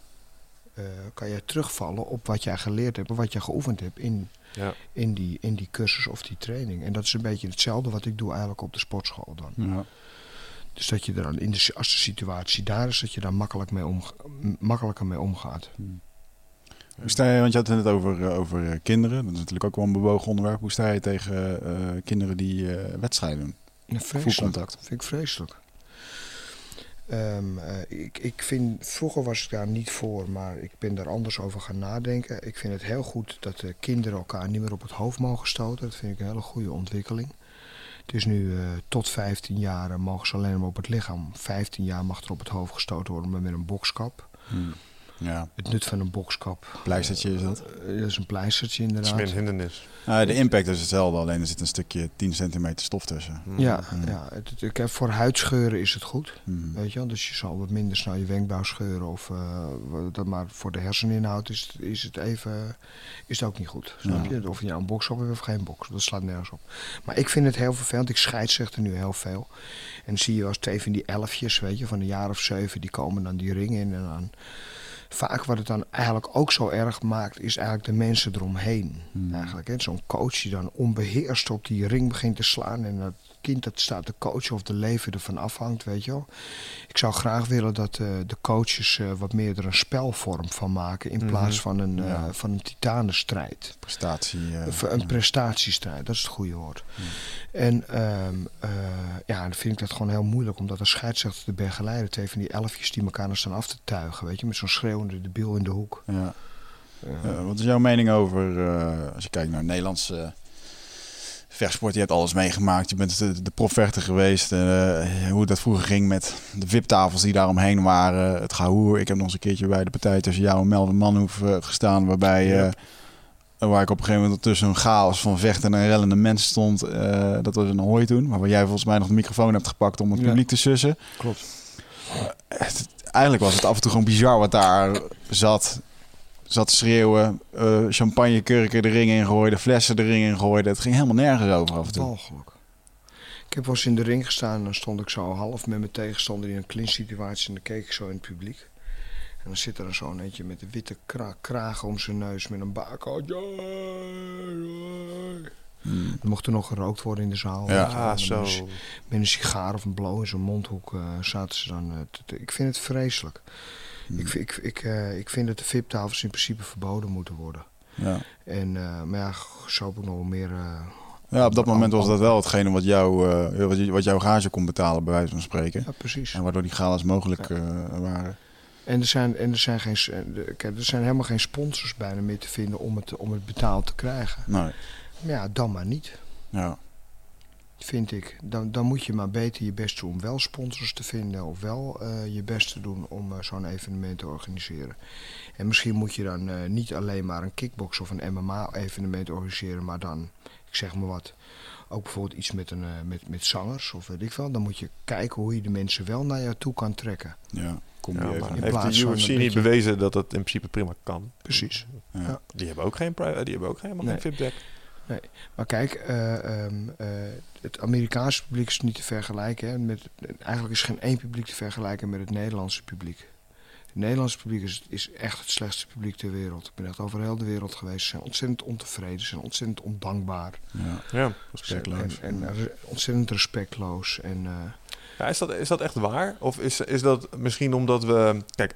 eh, kan jij terugvallen op wat jij geleerd hebt wat jij geoefend hebt in, Ja. in, die, in die cursus of die training. En dat is een beetje hetzelfde wat ik doe eigenlijk op de sportschool dan. Ja. Dus dat je er dan, in de, als de situatie daar is, dat je daar makkelijk mee omga- makkelijker mee omgaat. Hoe sta je, want je had het net over, eh, over eh, kinderen. Dat is natuurlijk ook wel een bewogen onderwerp. Hoe sta je tegen eh, kinderen die wedstrijden doen? Ja. Voelcontact. vind ik vreselijk. Ehm, eh, ik, ik vind, vroeger was ik daar niet voor, maar ik ben daar anders over gaan nadenken. Ik vind het heel goed dat de kinderen elkaar niet meer op het hoofd mogen stoten. Dat vind ik een hele goede ontwikkeling. Het is nu eh, tot 15 jaar mogen ze alleen maar op het lichaam. 15 jaar mag er op het hoofd gestoten worden, met een bokskap. Hmm. Ja, Het nut van een bokskap. pleistertje is dat. eh, dat is een pleistertje Het is inderdaad. meer een hindernis. Ah, de impact is hetzelfde, alleen er zit een stukje 10 centimeter stof tussen. Ja, Mm. ja het, het- ik heb, voor huidscheuren is het goed. Hmm. Weet je wel, dus je zal wat minder snel je wenkbrauw scheuren. Of, eh, dat, maar voor de herseninhoud is het, is het even is het ook niet goed. Snap Ja. je? Of je nou een box op hebt of geen box. Dat slaat nergens op. Maar ik vind het heel vervelend. Ik scheidsrechter er nu heel veel. En dan zie je wel eens twee van die elfjes, weet je, van een jaar of zeven, die komen dan die ring in. En dan, vaak wat het dan eigenlijk ook zo erg maakt, is eigenlijk de mensen eromheen. Hmm. Eigenlijk, hè. Zo'n coach die dan onbeheerst op die ring begint te slaan. En dat kind dat staat te coachen of de leven ervan afhangt, weet je wel. Ik zou graag willen dat eh, de coaches eh, wat meer er een spelvorm van maken. In Mhm. plaats van een, eh, Ja. van een titanenstrijd. Prestatie. een prestatiestrijd, dat is het goede woord. En ehm, eh, ja, dan vind ik dat gewoon heel moeilijk om dat als scheidsrechter te begeleiden. Twee van die elfjes die elkaar staan af te tuigen, weet je, met zo'n schreeuwende debiel in de hoek. Ja. Wat is jouw mening over, als je kijkt naar Nederlandse vechtsport? Je hebt alles meegemaakt. Je bent de, de profvechter geweest. eh, hoe dat vroeger ging met de VIP-tafels die daaromheen waren. Het gehoer. Ik heb nog eens een keertje bij de partij tussen jou en Melvin Manhoef eh, gestaan. Waarbij eh, waar ik op een gegeven moment tussen een chaos van vechten en rellende mensen stond. dat was een hooi toen, maar waar jij volgens mij nog de microfoon hebt gepakt om het Ja. publiek te sussen. Klopt. Het- eigenlijk was het af en toe gewoon bizar wat daar zat. Zat te schreeuwen, eh champagnekurken de ring in gooide, flessen de ring in gooide. Het ging helemaal nergens over af en toe. Walgelijk. Ik heb wel eens in de ring gestaan en dan stond ik zo half met mijn tegenstander in een clinch situatie en dan keek ik zo in het publiek. En dan zit er dan zo'n eentje met een witte kra kraag om zijn neus met een baak. Ja, ja. Hmm. Er mocht er nog gerookt worden in de zaal. Ja. Ah, zo. Met een, met een sigaar of een blow in zijn mondhoek eh, zaten ze dan. eh, ik vind het vreselijk. Hmm. Ik, vind- ik, ik, eh, ik vind dat de VIP-tafels in principe verboden moeten worden. Ja. En, eh, maar ja, zo heb ik nog meer... eh, ja, op dat moment was dat wel hetgene wat, jou, wat, wat jouw gage kon betalen, bij wijze van spreken. ja, precies. En waardoor die galas mogelijk waren. En er zijn, en er zijn, geen, er zijn helemaal geen sponsors bijna meer te vinden om het, om het betaald te krijgen. Nee, Maar ja, dan maar niet, ja. Vind ik. Dan, dan moet je maar beter je best doen om wel sponsors te vinden of wel eh, je best te doen om eh, zo'n evenement te organiseren. En misschien moet je dan eh, niet alleen maar een kickbox of een MMA-evenement organiseren, maar dan, ik zeg maar wat, ook bijvoorbeeld iets met, een, met, met zangers of weet ik wel. Dan moet je kijken hoe je de mensen wel naar jou toe kan trekken. ja. Kom Ja, even. in heeft plaats de UFC niet beetje- bewezen dat het in principe prima kan? Precies. Ja. ja. Die hebben ook geen, die hebben ook helemaal Nee. geen VIP-deck. Maar kijk, eh, ehm, eh, het Amerikaanse publiek is niet te vergelijken. Hè, met, eigenlijk is geen één publiek te vergelijken met het Nederlandse publiek. Het Nederlandse publiek is, is echt het slechtste publiek ter wereld. Ik ben echt over heel de wereld geweest. Ze zijn ontzettend ontevreden, ze zijn ontzettend ondankbaar. Ja. Ja, En, Respectloos. en, en ontzettend respectloos. En, eh, Ja, is, dat, is dat echt waar? Of is, is dat misschien omdat we... Kijk,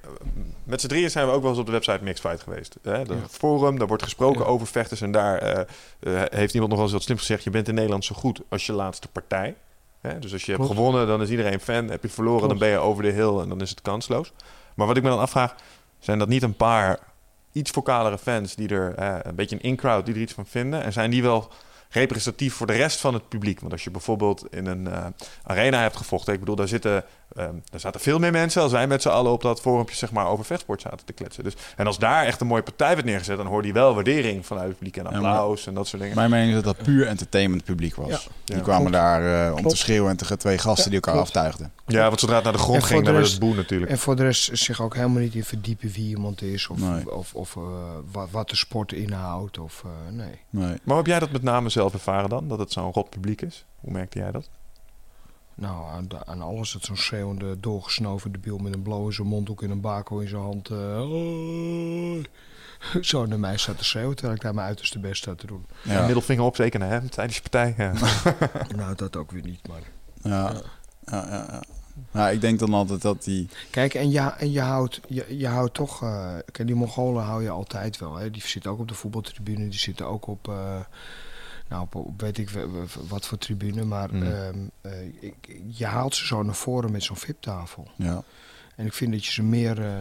met z'n drieën zijn we ook wel eens op de website Mixfight geweest. Hè? Ja. forum, daar wordt gesproken Ja. over vechters. En daar eh, eh, heeft iemand nog wel eens wat slims gezegd... je bent in Nederland zo goed als je laatste partij. Hè? Dus als je hebt gewonnen, dan is iedereen fan. Heb je verloren, dan ben je over de hill en dan is het kansloos. Maar wat ik me dan afvraag... zijn dat niet een paar iets vocalere fans... die er eh, een beetje een in-crowd die er iets van vinden... en zijn die wel representatief voor de rest van het publiek. Want als je bijvoorbeeld in een eh, arena hebt gevochten, ik bedoel, daar zitten, ehm, daar zaten veel meer mensen als wij met z'n allen op dat forumpje zeg maar over vechtsport zaten te kletsen. Dus en als daar echt een mooie partij werd neergezet, dan hoorde je wel waardering vanuit het publiek en Ja, applaus en dat soort dingen. Mijn mening is dat dat puur entertainment publiek was. Ja. Die Ja. kwamen Klopt. daar eh, om te schreeuwen en tegen twee gasten Ja, die elkaar klopt. aftuigden. ja, want zodra het naar de grond ging, de dan rest- het boe natuurlijk. en voor de rest zich ook helemaal niet in verdiepen wie iemand is. Of, Nee. of, of eh, wat, wat de sport inhoudt. Of, eh, nee. Nee. Maar hoe heb jij dat met name zelf ervaren dan? Dat het zo'n rot publiek is? Hoe merkte jij dat? Nou, aan, de- aan alles. Het zo'n schreeuwende, doorgesnoven debiel met een blow in zijn mondhoek en een bako in zijn hand. eh, "Hoi." Zo naar mij staat te schreeuwen, terwijl ik daar mijn uiterste best sta te doen. Ja. middelvinger opsteken naar hem tijdens je partij. Ja. Nou, dat ook weer niet, maar... Ja. Ja, ja, ja. Nou, ik denk dan altijd dat die... Kijk, en, ja, en je, houdt, je, je houdt toch... eh, kijk, die Mongolen hou je altijd wel. Hè. Die zitten ook op de voetbaltribune. Die zitten ook op... eh, nou, op, weet ik wat voor tribune. Maar Mm. ehm, eh, ik- je haalt ze zo naar voren met zo'n VIP-tafel. Ja. En ik vind dat je ze meer, eh,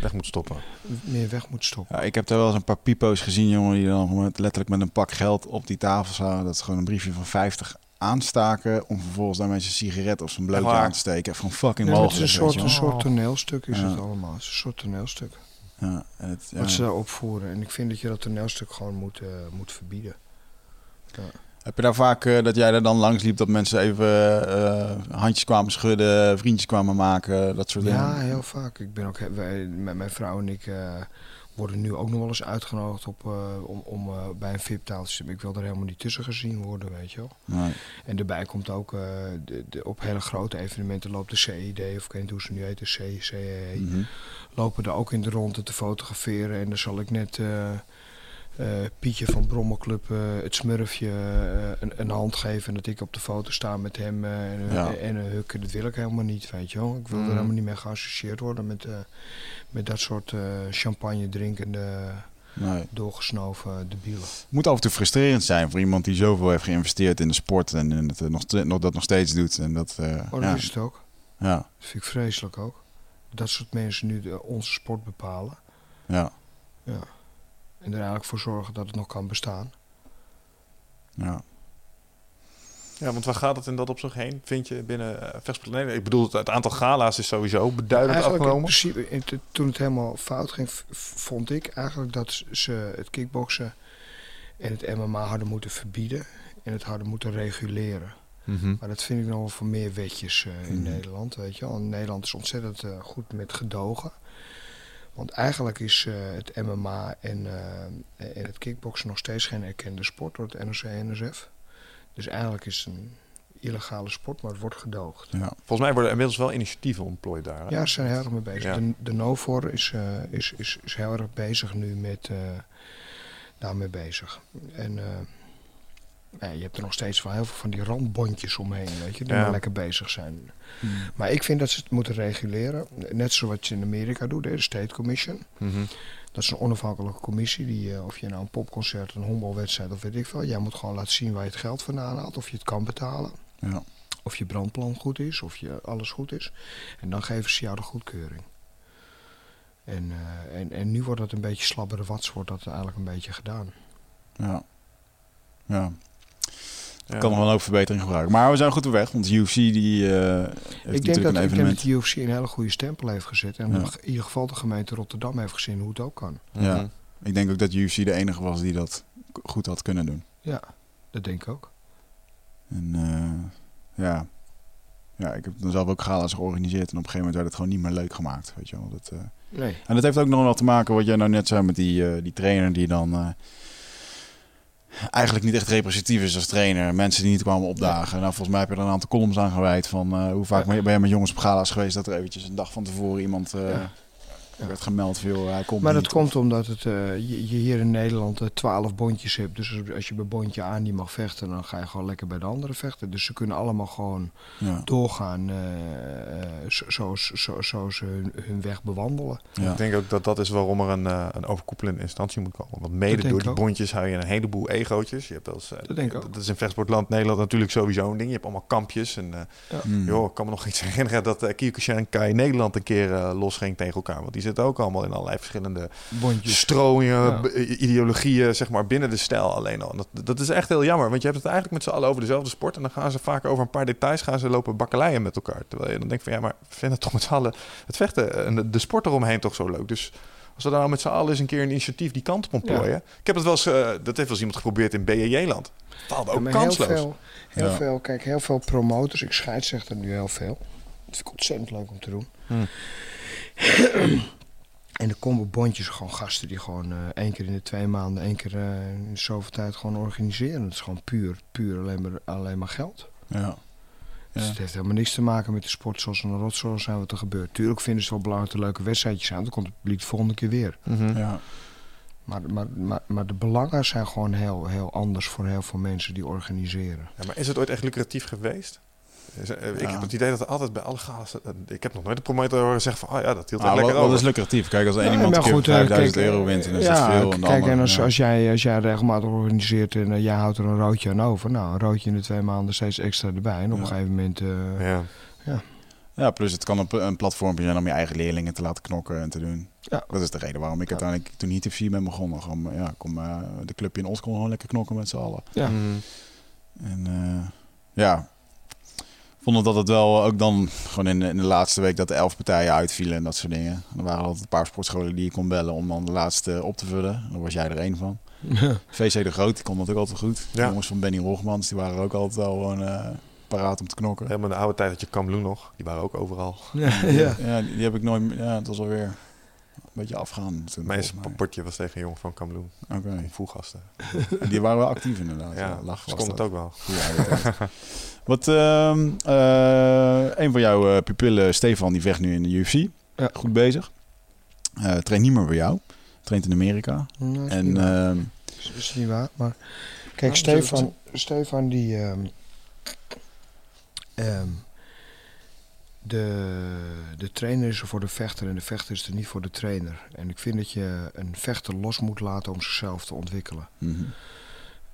Weg moet stoppen. meer weg moet stoppen. Ja, ik heb daar wel eens een paar pipo's gezien, jongen, die dan met, letterlijk met een pak geld op die tafel zaten. Dat is gewoon een briefje van 50 aanstaken om vervolgens daar mensen een sigaret of zo'n blootje aan te steken. Van fucking Nee, maar het is een soort, een soort toneelstuk is Ja. het allemaal. Het is een soort toneelstuk. Ja, en het, ja. Wat ze daar opvoeren. En ik vind dat je dat toneelstuk gewoon moet, eh, moet verbieden. Heb je daar vaak eh, dat jij er dan langs liep dat mensen even eh, handjes kwamen schudden, vriendjes kwamen maken, dat soort Ja, dingen? heel vaak. Ik ben ook, wij, met mijn vrouw en ik eh, worden nu ook nog wel eens uitgenodigd op, eh, om, om eh, bij een VIP-taal te zitten. Ik wil er helemaal niet tussen gezien worden, weet je wel. Nee. En daarbij komt ook, eh, de, de, op hele grote evenementen loopt de CID, of ik weet niet hoe ze nu heet, de C, CEE. Mhm. lopen er ook in de ronde te fotograferen. En dan zal ik net eh, eh, Pietje van Brommelclub, eh, het smurfje, eh, een, een hand geven. En dat ik op de foto sta met hem eh, en, Ja. en een huk. Dat wil ik helemaal niet, weet je wel. Ik wil Mm. er helemaal niet mee geassocieerd worden met, eh, met dat soort eh, champagne drinkende, Nee. doorgesnoven debielen. Het moet af en toe frustrerend zijn voor iemand die zoveel heeft geïnvesteerd in de sport en, en het, eh, nog, dat nog steeds doet. En dat, eh, Oh, dat ja. is het ook. Ja, Dat vind ik vreselijk ook. Dat soort mensen nu de, onze sport bepalen. ja, En er eigenlijk voor zorgen dat het nog kan bestaan. ja. Ja, want waar gaat het in dat opzicht heen, vind je, binnen uh, vechtsport? Ik bedoel, het, het aantal gala's is sowieso beduidend Eigenlijk in afgenomen. principe, in te- toen het helemaal fout ging, v- vond ik eigenlijk dat ze het kickboksen en het MMA hadden moeten verbieden en het hadden moeten reguleren. Mhm. Maar dat vind ik nog wel voor meer wetjes eh, in Mhm. Nederland, weet je wel. Nederland is ontzettend eh, goed met gedogen. Want eigenlijk is eh, het MMA en, eh, en het kickboksen nog steeds geen erkende sport door het NOC en NSF. Dus eigenlijk is het een illegale sport, maar het wordt gedoogd. Ja. Volgens mij worden er inmiddels wel initiatieven ontplooid daar. hè? Ja, ze zijn heel erg mee bezig. Ja. De, de NOVOR is, eh, is, is, is heel erg bezig nu met daarmee bezig. En eh, ja, je hebt er nog steeds wel heel veel van die randbondjes omheen, weet je, die Ja. maar lekker bezig zijn. Maar ik vind dat ze het moeten reguleren. Net zoals wat je in Amerika doet, de State Commission. Mhm. Dat is een onafhankelijke commissie. Die, eh, of je nou een popconcert, een honkbalwedstrijd of weet ik veel. Jij moet gewoon laten zien waar je het geld vandaan haalt. Of je het kan betalen. Ja. Of je brandplan goed is. Of je alles goed is. En dan geven ze jou de goedkeuring. En, eh, en, en nu wordt dat een beetje slabbere wats. Wordt dat eigenlijk een beetje gedaan. Ja. Ja. Ja. Kan nog wel een hoop verbetering gebruiken. Maar we zijn goed op weg, want UFC die, eh, heeft ik denk, natuurlijk dat, een ik denk dat de UFC een hele goede stempel heeft gezet. En Ja. in ieder geval de gemeente Rotterdam heeft gezien hoe het ook kan. Ja. Mhm. Ik denk ook dat UFC de enige was die dat goed had kunnen doen. Ja, dat denk ik ook. En eh, ja. ja, ik heb dan zelf ook gala's georganiseerd en op een gegeven moment werd het gewoon niet meer leuk gemaakt. Weet je wel. Dat, eh, Nee. En dat heeft ook nog wel te maken wat jij nou net zei met die, eh, die trainer die dan eh, eigenlijk niet echt representatief is als trainer. Mensen die niet kwamen opdagen. Nou, volgens mij heb je er een aantal columns aan gewijd van eh, hoe vaak ben je met jongens op gala's geweest dat er eventjes een dag van tevoren iemand eh, Ja. Ja. werd gemeld. Veel, hij komt Maar dat niet. komt omdat het, eh, je, je hier in Nederland eh, twaalf bondjes hebt. Dus als- je bij bondje A niet mag vechten, dan ga je gewoon lekker bij de andere vechten. Dus ze kunnen allemaal gewoon Ja, doorgaan eh, eh, zo- zoals zo, zo ze hun, hun weg bewandelen. ja. Ik denk ook dat dat is waarom er een, een overkoepelende instantie moet komen. Want mede door die ook. bondjes hou je een heleboel egootjes. Je hebt als, Dat denk ik ook. Dat is in vechtsportland Nederland natuurlijk sowieso een ding. Je hebt allemaal kampjes. En eh, Hmm. joh, ik kan me nog iets herinneren dat uh, Kyokushin en Kai Nederland een keer eh, los ging tegen elkaar. Want die zitten ook allemaal in allerlei verschillende Bondjes. Ja. b- ideologieën, zeg maar, binnen de stijl alleen al. En dat, dat is echt heel jammer, want je hebt het eigenlijk met z'n allen over dezelfde sport. En dan gaan ze vaak over een paar details gaan ze lopen bakkeleien met elkaar. Terwijl je dan denkt van, ja, maar we vinden toch met z'n allen het vechten en de, de sport eromheen toch zo leuk. Dus als we daar nou met z'n allen eens een keer een initiatief die kant op ontplooien. Ik heb het wel eens, eh, dat heeft wel eens iemand geprobeerd in BJJ-land. Faalde ook Ja, maar heel kansloos. veel, heel Ja. veel, kijk, heel veel promotors, ik scheidsrechter er nu heel veel. Dat vind ik ontzettend leuk om te doen. Hmm. en er komen bondjes gewoon gasten die gewoon eh, één keer in de twee maanden, één keer eh, in zoveel tijd gewoon organiseren. Het is gewoon puur, puur alleen maar, alleen maar geld. Ja. Dus Ja. het heeft helemaal niks te maken met de sport zoals een rotzooi zijn wat er gebeurt. Tuurlijk vinden ze wel belangrijk dat er leuke wedstrijdjes zijn. Dan komt het publiek de volgende keer weer. Mhm. Ja. Maar, maar, maar, maar de belangen zijn gewoon heel, heel anders voor heel veel mensen die organiseren. Ja, maar is het ooit echt lucratief geweest? Eh, Ik Ja. heb het idee dat er altijd bij alle galas... eh, Ik heb nog nooit een promotor horen zeggen van... Oh ja, dat hield Ah, lekker over. is lucratief? Kijk, als één Ja, iemand maar een keer goed, eh, 5000 kijk, euro wint, dan is ja, dat veel. En kijk, en als, ja. als, jij, als jij regelmatig organiseert en eh, jij houdt er een roodje aan over. Nou, een roodje in de twee maanden steeds extra erbij. En op Ja. een gegeven moment... eh, Ja. Ja, plus het kan op een platformpje zijn om je eigen leerlingen te laten knokken en te doen. Ja. Dat is de reden waarom ik Ja. uiteindelijk toen niet FC ben begonnen. Gewoon, ja, kom eh, de clubje in Os kon gewoon lekker knokken met z'n allen. Ja. Mhm. En eh, ja, vonden dat het wel ook dan gewoon in, de- in de laatste week dat de elf partijen uitvielen en dat soort dingen. Er waren altijd een paar sportscholen die je kon bellen om dan de laatste op te vullen. Daar was jij er één van. VC de Groot, die kon dat ook altijd goed. De Ja. jongens van Benny Rogmans, die waren ook altijd wel gewoon eh, paraat om te knokken. Helemaal de oude tijd had je Kamloen nog. Die waren ook overal. ja, ja. Ja, die, die heb ik nooit meer. Ja, het was alweer een beetje afgaan. Toen, Mijn potje was tegen een jongen van Kamloen. Oké. Voelgasten. En Die waren wel actief inderdaad. Ja, Ja, lach ze was kon het dat. ook wel. Wat, ehm, eh, een van jouw eh, pupillen, Stefan, die vecht nu in de UFC. Ja. Goed bezig. Eh traint niet meer bij jou. Traint in Amerika. Is En niet waar. ehm, is, niet waar. Maar kijk, Stefan, Stefan die... ehm, de, de trainer is er voor de vechter en de vechter is er niet voor de trainer. En ik vind dat je een vechter los moet laten om zichzelf te ontwikkelen. mhm.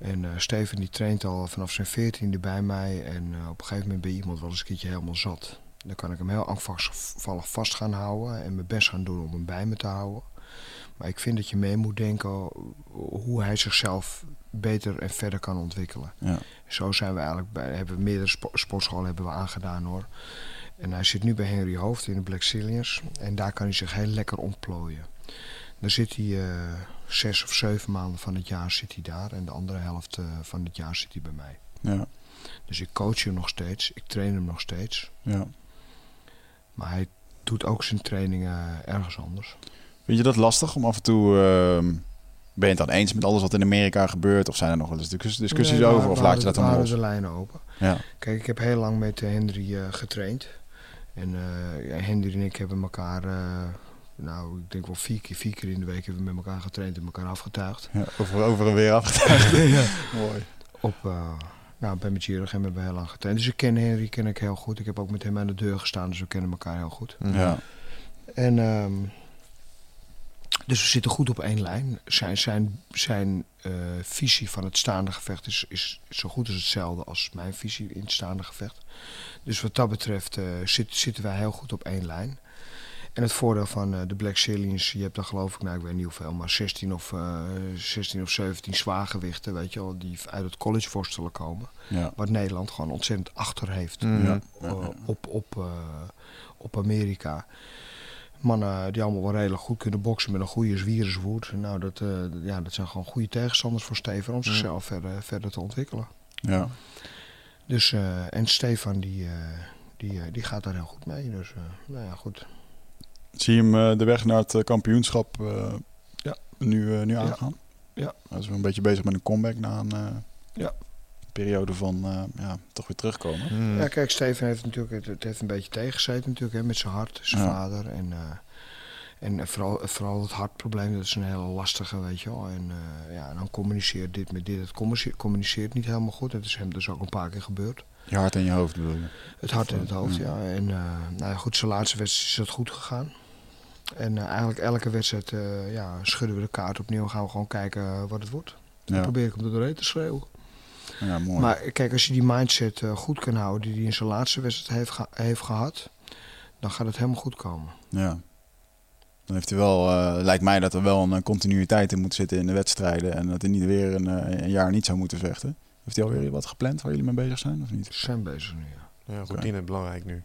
En eh, Steven die traint al vanaf zijn veertiende bij mij. En eh, op een gegeven moment ben iemand wel eens een keertje helemaal zat. Dan kan ik hem heel angstvallig vast gaan houden. En mijn best gaan doen om hem bij me te houden. Maar ik vind dat je mee moet denken hoe hij zichzelf beter en verder kan ontwikkelen. Ja. Zo zijn we eigenlijk bij, hebben we meerdere spo- sportscholen hebben we aangedaan hoor. En hij zit nu bij Henry Hoofd in de Black Cillians. En daar kan hij zich heel lekker ontplooien. Dan zit hij eh, zes of zeven maanden van het jaar zit hij daar. En de andere helft eh, van het jaar zit hij bij mij. Ja. Dus ik coach hem nog steeds. Ik train hem nog steeds. ja. Maar hij doet ook zijn trainingen ergens anders. Vind je dat lastig om af en toe... ehm, ben je het dan eens met alles wat in Amerika gebeurt? Of zijn er nog wel eens discuss- discussies Nee, over? Of laat je dat dan los? de lijnen open. Ja. Kijk, ik heb heel lang met eh, Henry eh, getraind. En ja, Henry en ik hebben elkaar, nou, ik denk wel vier keer, vier keer in de week hebben we met elkaar getraind en elkaar afgetuigd. ja. Over, over en weer af. Mooi. Op, eh, nou, bij Magiro hebben we heel lang getraind. Dus ik ken Henry ken ik heel goed. Ik heb ook met hem aan de deur gestaan, dus we kennen elkaar heel goed. Ja. En, ehm, dus we zitten goed op één lijn. Zijn, zijn, zijn eh, visie van het staande gevecht is, is zo goed als hetzelfde als mijn visie in het staande gevecht. Dus wat dat betreft eh, zit, zitten wij heel goed op één lijn. En het voordeel van eh, de Black Cillians, je hebt dan geloof ik, nou ik weet niet hoeveel, maar 16 of, eh 16 of 17 zwaargewichten, weet je wel, die uit het college worstelen komen. Ja. Wat Nederland gewoon ontzettend achter heeft. Ja. eh, op, op, op Amerika. Mannen die allemaal wel redelijk goed kunnen boksen met een goede zwierenwoerd. Nou, dat, ja, dat zijn gewoon goede tegenstanders voor Stefan om zichzelf verder, verder te ontwikkelen. Ja. Dus, en Stefan die, die, die gaat daar heel goed mee. Dus, nou ja, goed. Zie je hem eh, de weg naar het eh, kampioenschap eh, Ja. nu, nu Ja. aangaan? Ja. Hij is wel een beetje bezig met een comeback na een eh, Ja. periode van eh, ja, toch weer terugkomen. Mm. Ja, kijk, Steven heeft natuurlijk, het, het heeft een beetje tegengezeten natuurlijk, hè, met zijn hart, zijn Ja. vader. En, eh, en vooral, vooral het hartprobleem, dat is een hele lastige, weet je wel. En eh, ja, dan communiceert dit met dit. Het communiceert, communiceert niet helemaal goed. Dat is hem dus ook een paar keer gebeurd. Je hart en je hoofd bedoel je? Het hart in het hoofd, Ja. ja. En eh, nou ja, goed, zijn laatste wedstrijd is dat goed gegaan. En eh, eigenlijk elke wedstrijd eh, ja, schudden we de kaart opnieuw. Gaan we gewoon kijken eh, wat het wordt. Dan Ja. probeer ik hem er doorheen te schreeuwen. ja, mooi. Maar kijk, als je die mindset eh, goed kan houden die hij in zijn laatste wedstrijd heeft, ge- heeft gehad, dan gaat het helemaal goed komen. Ja. Dan heeft hij wel, eh, lijkt mij dat er wel een continuïteit in moet zitten in de wedstrijden. En dat hij niet weer een, eh, een jaar niet zou moeten vechten. Heeft hij alweer wat gepland waar jullie mee bezig zijn of niet? Ze zijn bezig nu, ja. Ja, routine belangrijk nu.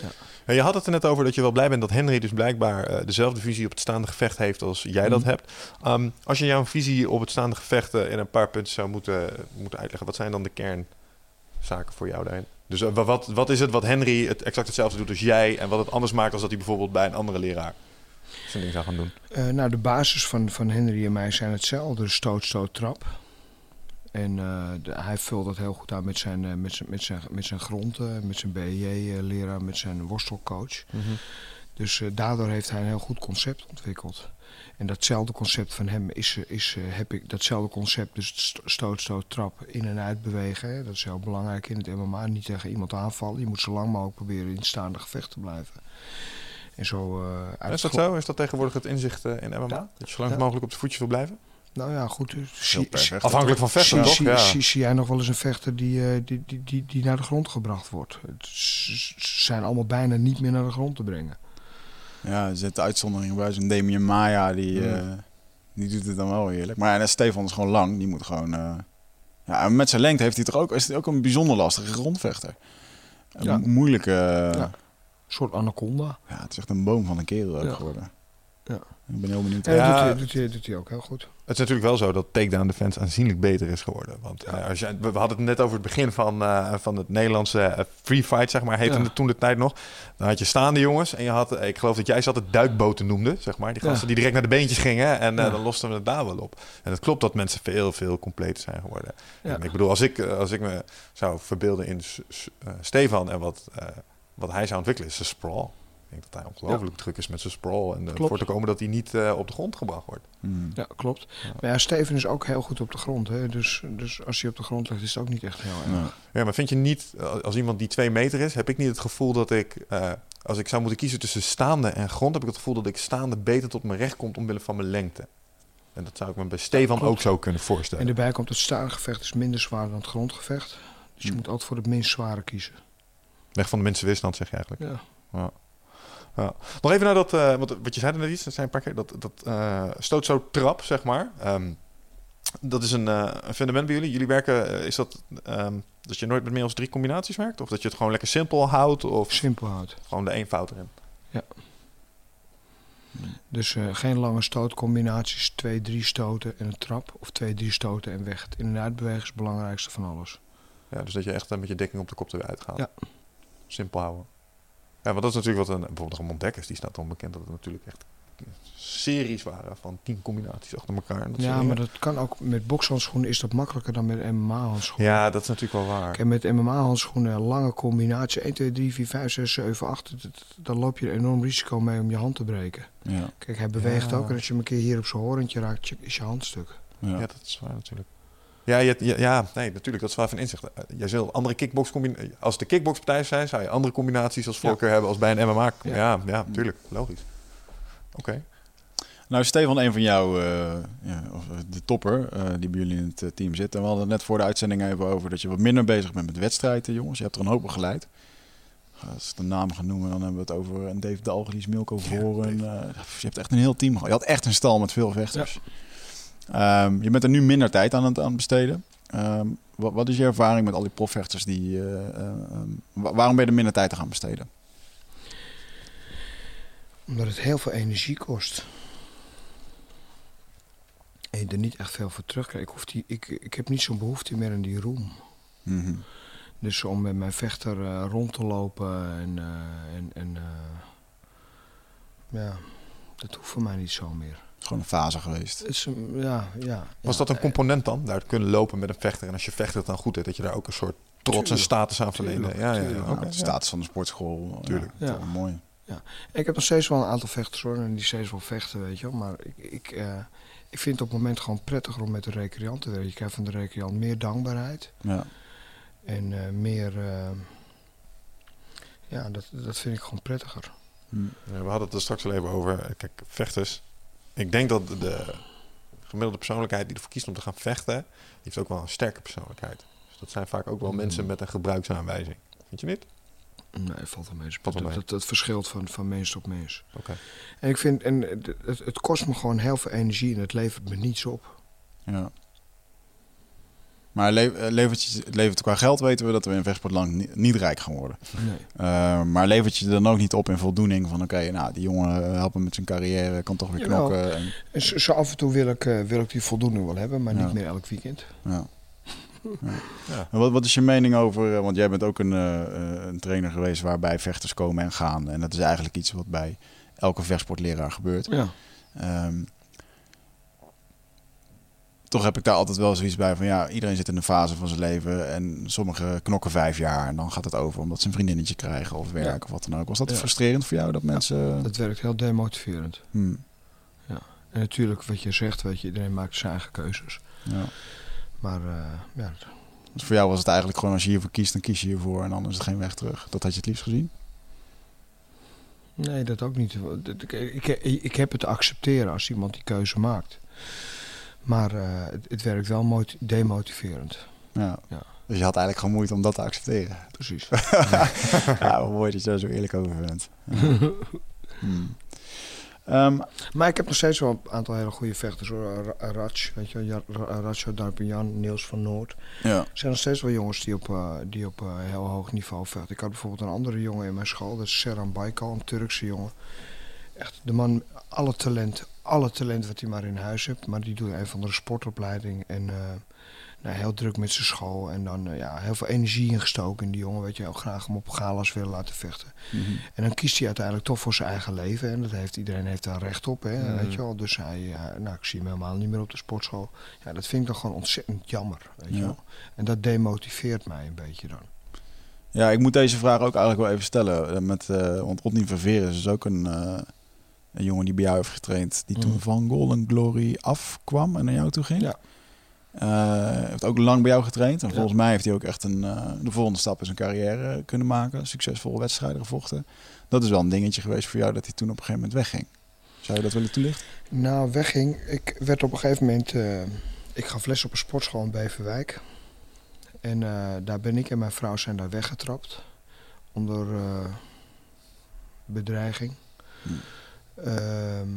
Ja. Je had het er net over dat je wel blij bent dat Henry dus blijkbaar eh, dezelfde visie op het staande gevecht heeft als jij dat Mhm. hebt. Ehm, als je jouw visie op het staande gevecht eh, in een paar punten zou moeten, moeten uitleggen, wat zijn dan de kernzaken voor jou daarin? Dus eh, wa- wat, wat is het wat Henry het exact hetzelfde doet als jij en wat het anders maakt als dat hij bijvoorbeeld bij een andere leraar zijn ding zou gaan doen? Eh, nou, de basis van, van Henry en mij zijn hetzelfde. de Stoot, stoot, trap. En eh, de- hij vult dat heel goed aan met zijn, eh, met zijn, met zijn, met zijn grond, eh, met zijn BJ-leraar, met zijn worstelcoach. Dus eh, daardoor heeft hij een heel goed concept ontwikkeld. En datzelfde concept van hem is, is heb ik datzelfde concept, dus stoot, stoot, trap, in en uit bewegen. Hè. Dat is heel belangrijk in het MMA. Niet tegen iemand aanvallen. Je moet zo lang mogelijk proberen in het staande gevecht te blijven. En zo, uit Is dat zo? Is dat tegenwoordig het inzicht in MMA? Ja. Dat je zo lang Ja. mogelijk op de voetjes wil blijven? Nou ja, goed. dus zie- vechter. Afhankelijk van vechten, zie, toch? zie, Ja. zie, zie jij nog wel eens een vechter die, eh, die, die, die, die naar de grond gebracht wordt? Het s- zijn allemaal bijna niet meer naar de grond te brengen. Ja, er zitten uitzonderingen bij. Zo'n Damien Maya, die, eh, die doet het dan wel heerlijk. Maar ja, Stefan is gewoon lang. Die moet gewoon... eh, ja, en met zijn lengte heeft hij toch ook, is hij ook een bijzonder lastige grondvechter. Een Ja. mo- moeilijke... Ja. ja. Een soort anaconda. het is echt een boom van een kerel ook Ja. geworden. Ja. Ik ben heel benieuwd. En dat Ja. doet, hij, doet, hij, doet hij ook heel goed. Het is natuurlijk wel zo dat takedown defense aanzienlijk beter is geworden. Want Ja. eh, als je, we we hadden het net over het begin van, eh, van het Nederlandse eh, free fight, zeg maar, heette Ja. het toen de tijd nog. Dan had je staande jongens en je had, ik geloof dat jij ze altijd duikboten noemde, zeg maar. Die Ja. gasten die direct naar de beentjes gingen en dan losten we het daar wel op. En het klopt dat mensen veel, veel completer zijn geworden. Ja. En ik bedoel, als ik, als ik me zou verbeelden in Stefan en wat, wat hij zou ontwikkelen, is zijn sprawl. Ik denk dat hij ongelooflijk druk is met zijn sprawl en Klopt. ervoor te komen dat hij niet eh, op de grond gebracht wordt. Mm. Ja, klopt. Ja. Maar ja, Steven is ook heel goed op de grond. Hè? Dus, dus als hij op de grond ligt, is het ook niet echt heel erg. Ja, maar vind je niet, eh, als iemand die twee meter is, heb ik niet het gevoel dat ik, eh, als ik zou moeten kiezen tussen staande en grond, heb ik het gevoel dat ik staande beter tot mijn recht komt omwille van mijn lengte. En dat zou ik me bij Stefan ook zo kunnen En voorstellen. erbij komt het staande gevecht is minder zwaar dan het grondgevecht. Dus je Hm. moet altijd voor het minst zware kiezen. Weg van de minste weerstand, zeg je eigenlijk. Ja. Ja. Nog even naar dat, eh, wat, wat je zei net iets, dat zijn een paar keer, dat, dat eh, stoot zo trap, zeg maar. Ehm, dat is een, eh, een fundament bij jullie. Jullie werken, eh, is dat ehm, dat je nooit met meer dan drie combinaties werkt? Of dat je het gewoon lekker simpel houdt? Of Simpel houdt. gewoon de eenvoud erin? Dus eh, geen lange stootcombinaties, twee, drie stoten en een trap. Of twee, drie stoten en weg. Het in- en uitbewegen is het belangrijkste van alles. Ja, dus dat je echt eh, met je dekking op de kop eruit gaat. Ja. Simpel houden. Ja, want dat is natuurlijk wat een, bijvoorbeeld een Mondekkers, die staat dan bekend dat het natuurlijk echt series waren van tien combinaties achter elkaar. En dat Ja, maar dingen. dat kan ook met bokshandschoenen is dat makkelijker dan met MMA-handschoenen. Ja, dat is natuurlijk wel waar. En met MMA-handschoenen, lange combinatie, 1, 2, 3, 4, 5, 6, 7, 8. dat- dat- Dan loop je er enorm risico mee om je hand te breken. Ja, Kijk, hij beweegt Ja. ook en als je hem een keer hier op zijn horentje raakt, is je hand stuk. ja. Ja, dat is waar natuurlijk. Ja, je, ja, ja, nee, natuurlijk, dat is wel even inzicht. Eh, Jij zult andere kickbox combinaties... Als de kickboxpartij zijn, zou je andere combinaties als Ja. voorkeur hebben als bij een MMA. Ja, Ja. ja, natuurlijk, logisch. Oké. Nou, Stefan, een van jou, eh, ja, of eh, de topper eh, die bij jullie in het eh, team zit. En we hadden het net voor de uitzending even over dat je wat minder bezig bent met wedstrijden, jongens. Je hebt er een hoop begeleid. Als ik de naam ga noemen, dan hebben we het over een Dave Dalgelies, Milko Voren. eh, je hebt echt een heel team gehad. Je had echt een stal met veel vechters. Ehm, je bent er nu minder tijd aan het aan het besteden. Ehm, wat, wat is je ervaring met al die profvechters? Die, eh, eh, ehm, wa- waarom ben je er minder tijd aan gaan besteden? Omdat het heel veel energie kost. En je er niet echt veel voor terugkrijgt. Ik, hoef die, ik, ik heb niet zo'n behoefte meer aan die roem. Mhm. Dus om met mijn vechter eh, rond te lopen en, eh, en, en ja, dat hoeft voor mij niet zo meer. Gewoon een fase geweest. Is, ja, ja, Was ja, dat een component dan? Daar kunnen lopen met een vechter. En als je vechter het dan goed hebt, dat je daar ook een soort trots en status aan verleende. Ja, ja, ja. de status van de sportschool. Tuurlijk. Ja, Ja. mooi. Ik heb nog steeds wel een aantal vechters hoor, en die steeds wel vechten, weet je wel. Maar ik, ik, eh, ik vind het op het moment gewoon prettiger om met de recreant te werken. Je krijgt van de recreant meer dankbaarheid Ja. en eh, meer... eh, ja, dat, dat vind ik gewoon prettiger. Hm. Ja, we hadden het er straks al even over. Kijk, vechters. Ik denk dat de gemiddelde persoonlijkheid die ervoor kiest om te gaan vechten, heeft ook wel een sterke persoonlijkheid. Dus dat zijn vaak ook wel Mm. mensen met een gebruiksaanwijzing. Vind je niet? Nee, valt wel mee. Valt wel dat, mee. dat, dat verschilt van, van mens tot mens. Oké. En ik vind, en het, het, het kost me gewoon heel veel energie en het levert me niets op. Ja. Maar eh, levert je, het levert qua geld weten we dat we in vechtsportland niet, niet rijk gaan worden. Nee. Eh, maar levert je dan ook niet op in voldoening van oké, nou die jongen eh, helpt hem met zijn carrière, kan toch weer Jawel. knokken. En, zo, zo af en toe wil ik, wil ik die voldoening wel hebben, maar Ja. niet meer elk weekend. ja. Ja. Wat, wat is je mening over, want jij bent ook een, een trainer geweest waarbij vechters komen en gaan. En dat is eigenlijk iets wat bij elke vechtsportleraar gebeurt. Ja. Ehm, toch heb ik daar altijd wel zoiets bij van ja, iedereen zit in een fase van zijn leven en sommigen knokken vijf jaar en dan gaat het over omdat ze een vriendinnetje krijgen of werk Ja. of wat dan ook. Was dat Ja. frustrerend voor jou dat mensen... Dat werkt heel demotiverend. Hmm, En natuurlijk, wat je zegt, weet je, iedereen maakt zijn eigen keuzes. ja. Maar eh, ja, Dus voor jou was het eigenlijk gewoon als je hiervoor kiest, dan kies je hiervoor en dan is er geen weg terug. Dat had je het liefst gezien? nee, dat ook niet. Ik, ik, ik heb het te accepteren als iemand die keuze maakt. Maar eh, het, het werkt wel moti- demotiverend. Ja. Ja. Dus je had eigenlijk gewoon moeite om dat te accepteren. Precies. ja, wat mooi dat je daar zo eerlijk over bent. Hmm. Ehm, Maar ik heb nog steeds wel een aantal hele goede vechters hoor. Ra- Raj, weet je, Darpian, Niels van Noord. ja. Er zijn nog steeds wel jongens die op, eh, die op eh, heel hoog niveau vechten. Ik had bijvoorbeeld een andere jongen in mijn school, dat is Serhan Baykal, een Turkse jongen. Echt de man, alle talent, alle talent wat hij maar in huis heeft. Maar die doet een van de sportopleiding en eh, nou, heel druk met zijn school. En dan eh, ja, heel veel energie ingestoken in die jongen. Weet je, heel graag hem op galas willen laten vechten. Mhm. En dan kiest hij uiteindelijk toch voor zijn eigen leven. En dat heeft, iedereen heeft daar recht op. Hè, Mhm. weet je wel. Dus hij, ja, nou, ik zie hem helemaal niet meer op de sportschool. Ja, dat vind ik dan gewoon ontzettend jammer. Weet je wel. En dat demotiveert mij een beetje dan. Ja, ik moet deze vraag ook eigenlijk wel even stellen. Eh, Met, eh, want Rodney Verveer is dus ook een, eh, een jongen die bij jou heeft getraind. Die toen Mhm. van Golden Glory afkwam en naar jou toe ging. Ja. Eh, heeft ook lang bij jou getraind. En Ja. volgens mij heeft hij ook echt een, eh, de volgende stap in zijn carrière kunnen maken. Succesvolle wedstrijden gevochten. Dat is wel een dingetje geweest voor jou dat hij toen op een gegeven moment wegging. Zou je dat willen toelichten? Nou, wegging. Ik werd op een gegeven moment. eh, ik gaf les op een sportschool in Beverwijk. En eh, daar ben ik en mijn vrouw zijn daar weggetrapt. Onder eh, bedreiging. Hmm. Ehm,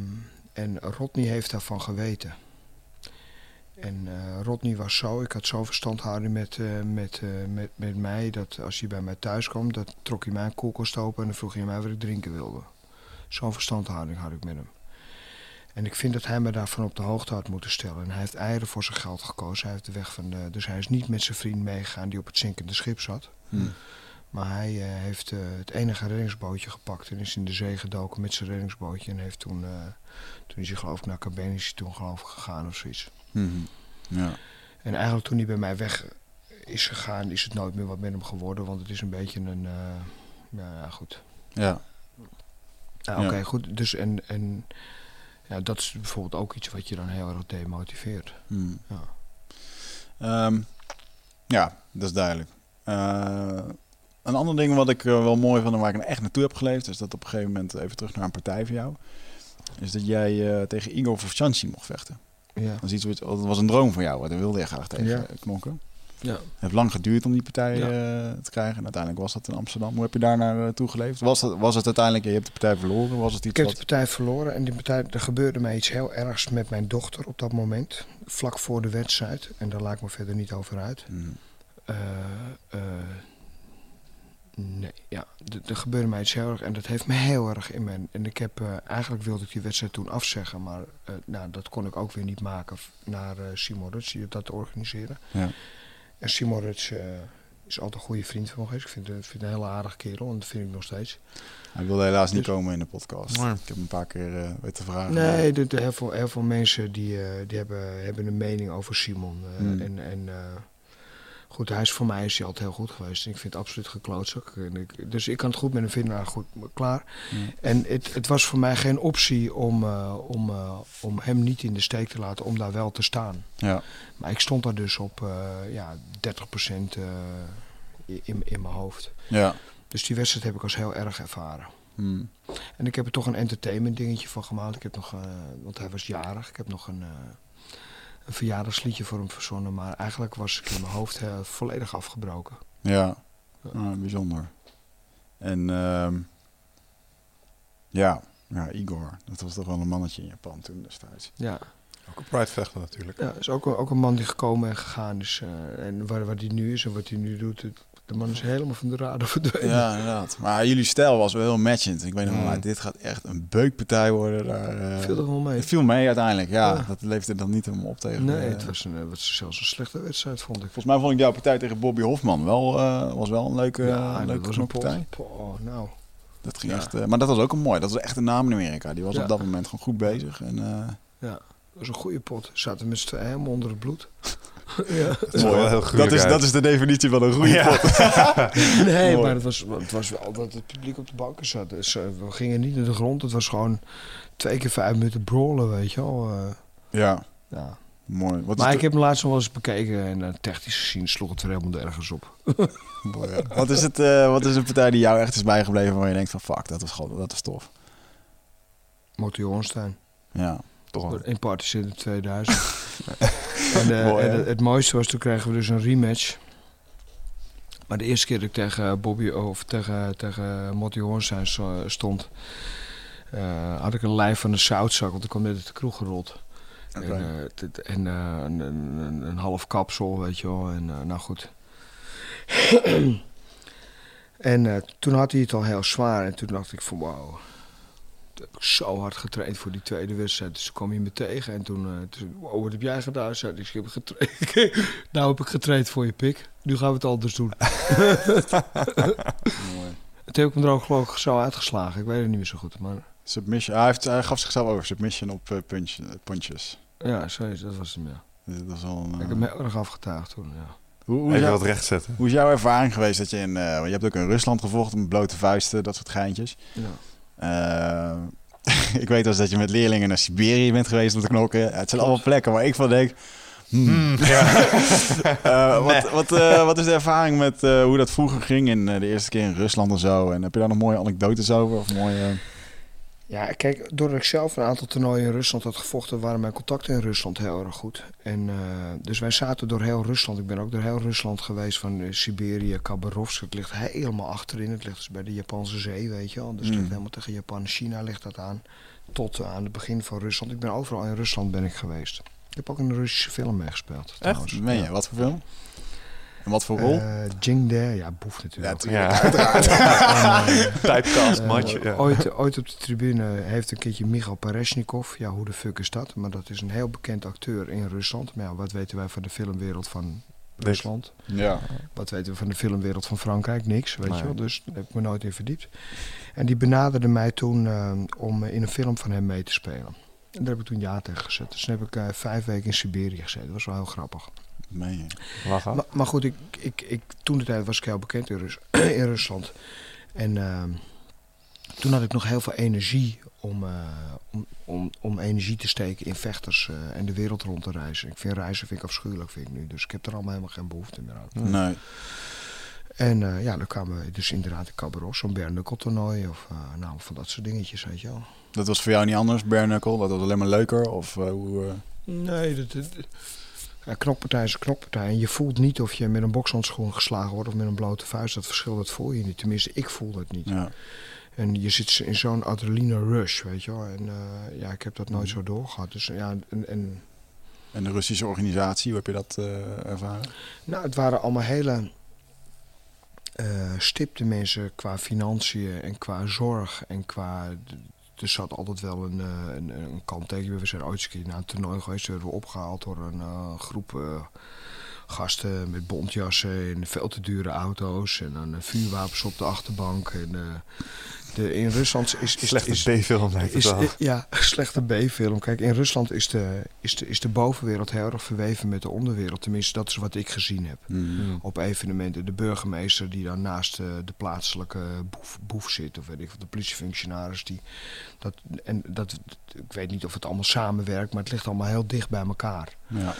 en Rodney heeft daarvan geweten. En eh, Rodney was zo, ik had zo'n verstandhouding met, eh, met, eh, met, met mij, dat als hij bij mij thuis kwam, dat trok hij mijn koelkast open en dan vroeg hij mij wat ik drinken wilde. Zo'n verstandhouding had ik met hem. En ik vind dat hij me daarvan op de hoogte had moeten stellen. En hij heeft eieren voor zijn geld gekozen. Hij heeft de weg van dus hij is niet met zijn vriend meegegaan die op het zinkende schip zat. Hm. Maar hij eh, heeft eh, het enige reddingsbootje gepakt en is in de zee gedoken met zijn reddingsbootje. En heeft toen, eh, toen is hij geloof ik naar Cabene is hij toen geloof ik gegaan of zoiets. Mhm. Ja. En eigenlijk toen hij bij mij weg is gegaan, is het nooit meer wat met hem geworden. Want het is een beetje een, eh, ja, ja goed. Ja. Ja, Oké, Ja. goed. Dus en, en ja, dat is bijvoorbeeld ook iets wat je dan heel erg demotiveert. Hm. Ja. Ehm, ja, dat is duidelijk. Eh, een ander ding wat ik eh, wel mooi vond en waar ik echt naartoe heb geleefd, is dat op een gegeven moment, even terug naar een partij van jou, is dat jij eh, tegen Igor Vovchansi mocht vechten. Ja. Dat, is iets wat, dat was een droom van jou, daar wilde je graag tegen Ja. eh, knokken. ja. Het heeft lang geduurd om die partij Ja. eh, te krijgen en uiteindelijk was dat in Amsterdam. Hoe heb je daar naartoe geleefd? Was, dat, was het uiteindelijk, je hebt de partij verloren, was het Ik iets heb de partij verloren en die partij, er gebeurde mij iets heel ergs met mijn dochter op dat moment. Vlak voor de wedstrijd. En daar laat ik me verder niet over uit. Hm. Eh, eh, nee, ja. Er gebeurde mij iets heel erg en dat heeft me heel erg in mijn... En ik heb, eh, eigenlijk wilde ik die wedstrijd toen afzeggen, maar eh, nou, dat kon ik ook weer niet maken naar eh, Simon Ruts, die dat organiseren. Ja. En Simon Ruts eh, is altijd een goede vriend van me geweest. Ik vind, het een hele aardige kerel en dat vind ik nog steeds. Hij wilde helaas niet Dus- komen in de podcast. Maar- Ik heb hem een paar keer weten vragen. Nee, de, de- heel, veel, heel veel mensen die, die hebben, hebben een mening over Simon. Hmm. En, en goed, hij is voor mij is hij altijd heel goed geweest. Ik vind het absoluut geklootzak. Dus ik kan het goed met hem vinden, maar goed, klaar. En het, het was voor mij geen optie om, eh, om, eh, om hem niet in de steek te laten, om daar wel te staan. Ja. Maar ik stond daar dus op eh ja, 30% eh, in, in mijn hoofd. Ja. Dus die wedstrijd heb ik als heel erg ervaren. Hm. En ik heb er toch een entertainment dingetje van gemaakt. Ik heb nog, want hij was jarig. Ik heb nog een, een verjaardagsliedje voor hem verzonnen. Maar eigenlijk was ik in mijn hoofd eh, volledig afgebroken. Ja. Ah, bijzonder. En ehm, ja, ja, Igor, dat was toch wel een mannetje in Japan toen destijds. Ja, Ook een pride vechter natuurlijk. ja is ook, een- ook een man die gekomen en gegaan is. eh, en waar, waar die nu is en wat hij nu doet. het- de man is helemaal van de radar verdwenen. Ja, inderdaad. Maar jullie stijl was wel heel matchend. Ik weet nog wel, Mm. dit gaat echt een beukpartij worden. Daar, eh, Viel er wel mee. het viel mee uiteindelijk, ja. Ja. Dat leefde dan niet helemaal op tegen. Nee, eh, het was, een, het was zelfs een slechte wedstrijd, vond ik. Volgens mij vond ik jouw partij tegen Bobby Hofman wel, eh, was wel een leuke, ja, leuke dat was een pot. partij. Oh, nou. Dat ging Ja. echt, eh, maar dat was ook een mooi. Dat was echt een naam in Amerika. Die was Ja. op dat moment gewoon goed bezig. En, eh, Ja, dat was een goede pot. Zaten met z'n tweeën helemaal onder het bloed. Ja. Dat is wel heel dat, is, uit. dat is de definitie van een goede Ja. pot. Nee, Mooi. maar het was, het was wel dat het publiek op de banken zat. Dus, eh, we gingen niet naar de grond. Het was gewoon twee keer vijf minuten brawlen, weet je wel. eh, Ja, ja. mooi. Wat is Maar de- ik heb hem laatst nog wel eens bekeken en uh, technisch gezien sloeg het er helemaal ergens op. ja. wat, is het, eh, wat is een partij die jou echt is bijgebleven waar je denkt van fuck, dat is, gewoon, dat is tof. Motor Hoornstein. Ja, Toch. In Parties in 2000. en, eh, Mooi, en hè? het, mooiste was, toen kregen we dus een rematch. Maar de eerste keer dat ik tegen Bobby of tegen, tegen Motti Hoornstein sto- stond, eh, had ik een lijf van een zoutzak, want ik kwam net uit de kroeg gerold. En, eh, dit- en een, een, een, half kapsel, weet je wel. En nou goed. en toen had hij het al heel zwaar. En toen dacht ik van wauw. Heb ik zo hard getraind voor die tweede wedstrijd. Dus toen kwam hij me tegen. En toen, eh toen wow, wat heb jij gedaan? Zei ik heb getraind. nou heb ik getraind voor je pik. Nu gaan we het anders doen. mooi. En toen heb ik hem er ook geloof ik zo uitgeslagen. Ik weet het niet meer zo goed. Maar Submission, hij, heeft, hij gaf zichzelf over submission op eh, punch, eh, punches. ja, sorry, dat was hem ja. Dat wel een, Ik eh, heb hem heel erg afgetuigd toen, ja. hoe, hoe, is Even jou- wat recht zetten. hoe is jouw ervaring geweest dat je in... eh, want je hebt ook in Rusland gevochten met blote vuisten, dat soort geintjes. ja. Eh, ik weet eens dat je met leerlingen naar Siberië bent geweest om te knokken. Het zijn allemaal plekken waar ik van denk... hmm. Eh, wat, wat, eh, wat is de ervaring met hoe dat vroeger ging in de eerste keer in Rusland en zo? En heb je daar nog mooie anekdotes over? Of mooie, Ja, kijk, doordat ik zelf een aantal toernooien in Rusland had gevochten, waren mijn contacten in Rusland heel erg goed. En, eh, dus wij zaten door heel Rusland. Ik ben ook door heel Rusland geweest, van eh, Siberië, Khabarovsk. Het ligt helemaal achterin. Het ligt dus bij de Japanse zee, weet je wel. Dus het Mm. ligt helemaal tegen Japan China ligt dat aan. Tot aan het begin van Rusland. Ik ben overal in Rusland ben ik geweest. Ik heb ook een Russische film meegespeeld. trouwens. Meen je, Ja. wat voor film? En wat voor rol? Eh, Jing Dae, ja, boef natuurlijk. Ja, En, eh, typecast, eh, match. Ja. ooit, ooit op de tribune heeft een keertje Michail Pareshnikov. Ja, hoe de fuck is dat? Maar dat is een heel bekend acteur in Rusland. Maar ja, wat weten wij van de filmwereld van Rusland? Ja. Wat weten we van de filmwereld van Frankrijk? Niks, weet Nee. je wel. Dus daar heb ik me nooit in verdiept. En die benaderde mij toen om in een film van hem mee te spelen. En daar heb ik toen ja tegen gezet. Dus toen heb ik eh, vijf weken in Siberië gezeten. Dat was wel heel grappig. Meen je? Lachen. Maar, maar goed, ik, ik, ik, toen de tijd was ik heel bekend in, Rus in Rusland. En ehm, toen had ik nog heel veel energie om, eh, om, om, om energie te steken in vechters eh, en de wereld rond te reizen. Ik vind reizen vind ik afschuwelijk vind ik nu. Dus ik heb er allemaal helemaal geen behoefte meer aan. Nee. En eh, ja, dan kwamen we dus inderdaad in Cabaret, zo'n bare toernooi of eh, nou, van dat soort dingetjes, weet je wel. Dat was voor jou niet anders, bare knuckle? Dat was alleen maar leuker? Of eh, hoe... eh, Nee, dat, dat, ja, knokpartij is een knokpartij. En je voelt niet of je met een bokshandschoen geslagen wordt of met een blote vuist. Dat verschil, dat voel je niet. Tenminste, ik voel dat niet. ja. En je zit in zo'n adrenaline rush, weet je wel. En eh, ja, ik heb dat nooit zo doorgehad. Dus ja, en, en En de Russische organisatie, hoe heb je dat eh, ervaren? nou, het waren allemaal hele eh, stipte mensen qua financiën en qua zorg en qua... Er zat altijd wel een, eh, een, een kanttekening. We zijn ooit een keer naar een toernooi geweest. Werden we opgehaald door een eh, groep eh, gasten met bontjassen en veel te dure auto's. En dan eh, vuurwapens op de achterbank. En, eh, de, in Rusland is... is, Slechte is, B-film lijkt het wel. i- ja, slechte B-film. Kijk, in Rusland is de, is, de, is de bovenwereld heel erg verweven met de onderwereld. Tenminste, dat is wat ik gezien heb. Hmm. Op evenementen. De burgemeester die dan naast eh, de plaatselijke boef, boef zit. Of weet ik wat, de politiefunctionaris. Die, dat, en dat, ik weet niet of het allemaal samenwerkt, maar het ligt allemaal heel dicht bij elkaar. Ja.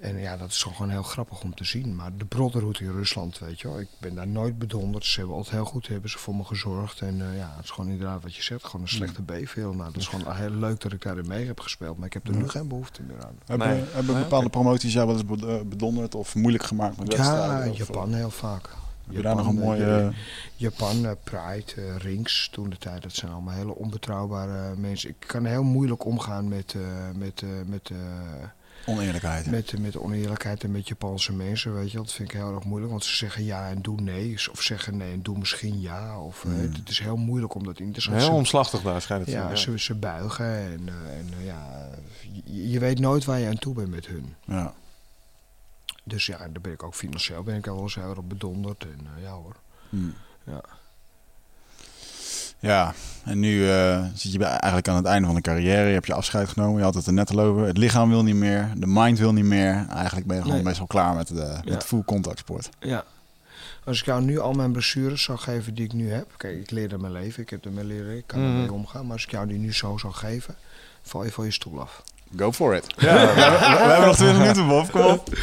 En ja, dat is gewoon heel grappig om te zien. Maar de Brotherhood in Rusland, weet je wel. Ik ben daar nooit bedonderd. Ze hebben altijd heel goed hebben ze voor me gezorgd. En eh, ja, het is gewoon inderdaad wat je zegt. Gewoon een slechte B-film. Nou, dat is gewoon heel leuk dat ik daarin mee heb gespeeld. Maar ik heb er nu geen behoefte meer aan. Hebben, Nee. hebben Nee, bepaalde promoties jou wel eens eh, bedonderd of moeilijk gemaakt met wedstrijden? Ja, Of, Japan heel vaak. Heb je daar nog een eh, mooie... ja, eh, Japan, eh, Pride, eh, Rings, toen de tijd. Dat zijn allemaal hele onbetrouwbare mensen. Ik kan heel moeilijk omgaan met, eh, met, eh, met, eh, oneerlijkheid? met, met oneerlijkheid en met Japanse mensen. Weet je. Dat vind ik heel erg moeilijk. Want ze zeggen ja en doe nee. Of zeggen nee en doe misschien ja. Of, eh, Mm. Het is heel moeilijk om dat in te Heel schatten. omslachtig daar schijnt het te Ja, ze, ze buigen en, eh, en eh, ja, je, je weet nooit waar je aan toe bent met hun. Ja. Dus ja, daar ben ik ook financieel ben ik al wel eens heel erg bedonderd. En eh, ja hoor. Hmm. Ja. Ja, en nu eh, zit je bij- eigenlijk aan het einde van de carrière. Je hebt je afscheid genomen, je had het er net al over. Het lichaam wil niet meer, de mind wil niet meer. Eigenlijk ben je gewoon Nee. best wel klaar met, de, Ja. met full contact sport. Ja. Als ik jou nu al mijn blessures zou geven die ik nu heb. Kijk, ik leerde mijn leven. Ik heb ermee leren. Ik kan Mhm. ermee omgaan. Maar als ik jou die nu zo zou geven, val je van je stoel af. Go for it. Ja, we, hebben, we hebben nog 20 minuten, Bob. Kom op.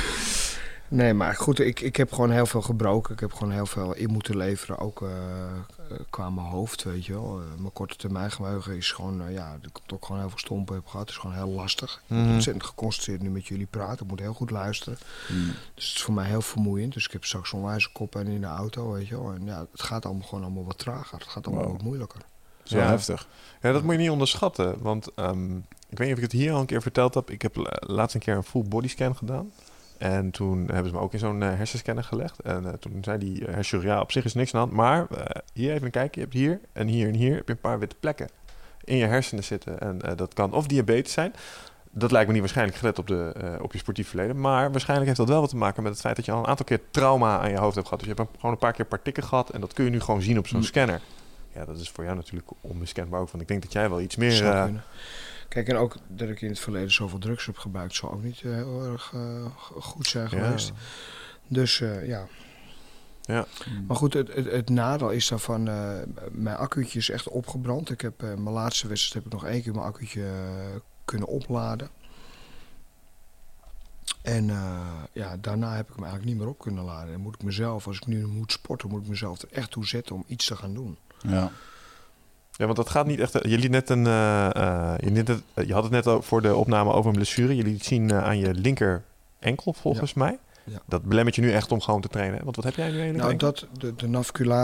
Nee, maar goed, ik, ik heb gewoon heel veel gebroken. Ik heb gewoon heel veel in moeten leveren, ook eh, eh, qua mijn hoofd, weet je wel. Eh, mijn korte termijn geheugen is gewoon, eh, ja, dat ik ook gewoon heel veel stompen heb gehad. is gewoon heel lastig. Ik Mhm. ben ontzettend geconcentreerd nu met jullie praten. Ik moet heel goed luisteren. Hmm. Dus het is voor mij heel vermoeiend. Dus ik heb straks onwijs kop en in de auto, weet je wel. En ja, het gaat allemaal gewoon allemaal wat trager. Het gaat allemaal Wow. wat moeilijker. Zo Ja. heftig. Ja, dat moet je niet onderschatten. Want ehm, ik weet niet of ik het hier al een keer verteld heb. Ik heb la- laatst een keer een full body scan gedaan. En toen hebben ze me ook in zo'n eh, hersenscanner gelegd. En eh, toen zei die uh, ja, op zich is niks aan de hand. Maar eh, hier even kijken. Je hebt hier en hier en hier heb je een paar witte plekken in je hersenen zitten. En eh, dat kan of diabetes zijn. Dat lijkt me niet waarschijnlijk gelet op, de, eh, op je sportief verleden. Maar waarschijnlijk heeft dat wel wat te maken met het feit dat je al een aantal keer trauma aan je hoofd hebt gehad. Dus je hebt een- gewoon een paar keer partikken gehad. En dat kun je nu gewoon zien op zo'n Mm. scanner. Ja, dat is voor jou natuurlijk onmiskenbaar ook. Want ik denk dat jij wel iets meer... Eh, kunnen. Kijk, en ook dat ik in het verleden zoveel drugs heb gebruikt, zou ook niet eh, heel erg eh, goed zijn ja. geweest. Dus eh, ja. Ja. Maar goed, het, het, het nadeel is daarvan, eh mijn accuutje is echt opgebrand. Ik heb eh, mijn laatste wedstrijd heb ik nog één keer mijn accuutje kunnen opladen. En eh, ja, daarna heb ik hem eigenlijk niet meer op kunnen laden. En moet ik mezelf, als ik nu moet sporten, moet ik mezelf er echt toe zetten om iets te gaan doen. Ja. Ja, want dat gaat niet echt. Je liet net een. eh, eh, je, liet het- je had het net voor de opname over een blessure. Je liet het zien eh, aan je linker enkel, volgens mij. Ja. Dat belemmert je nu echt om gewoon te trainen. hè? Want wat heb jij nu je Nou, dat, de, de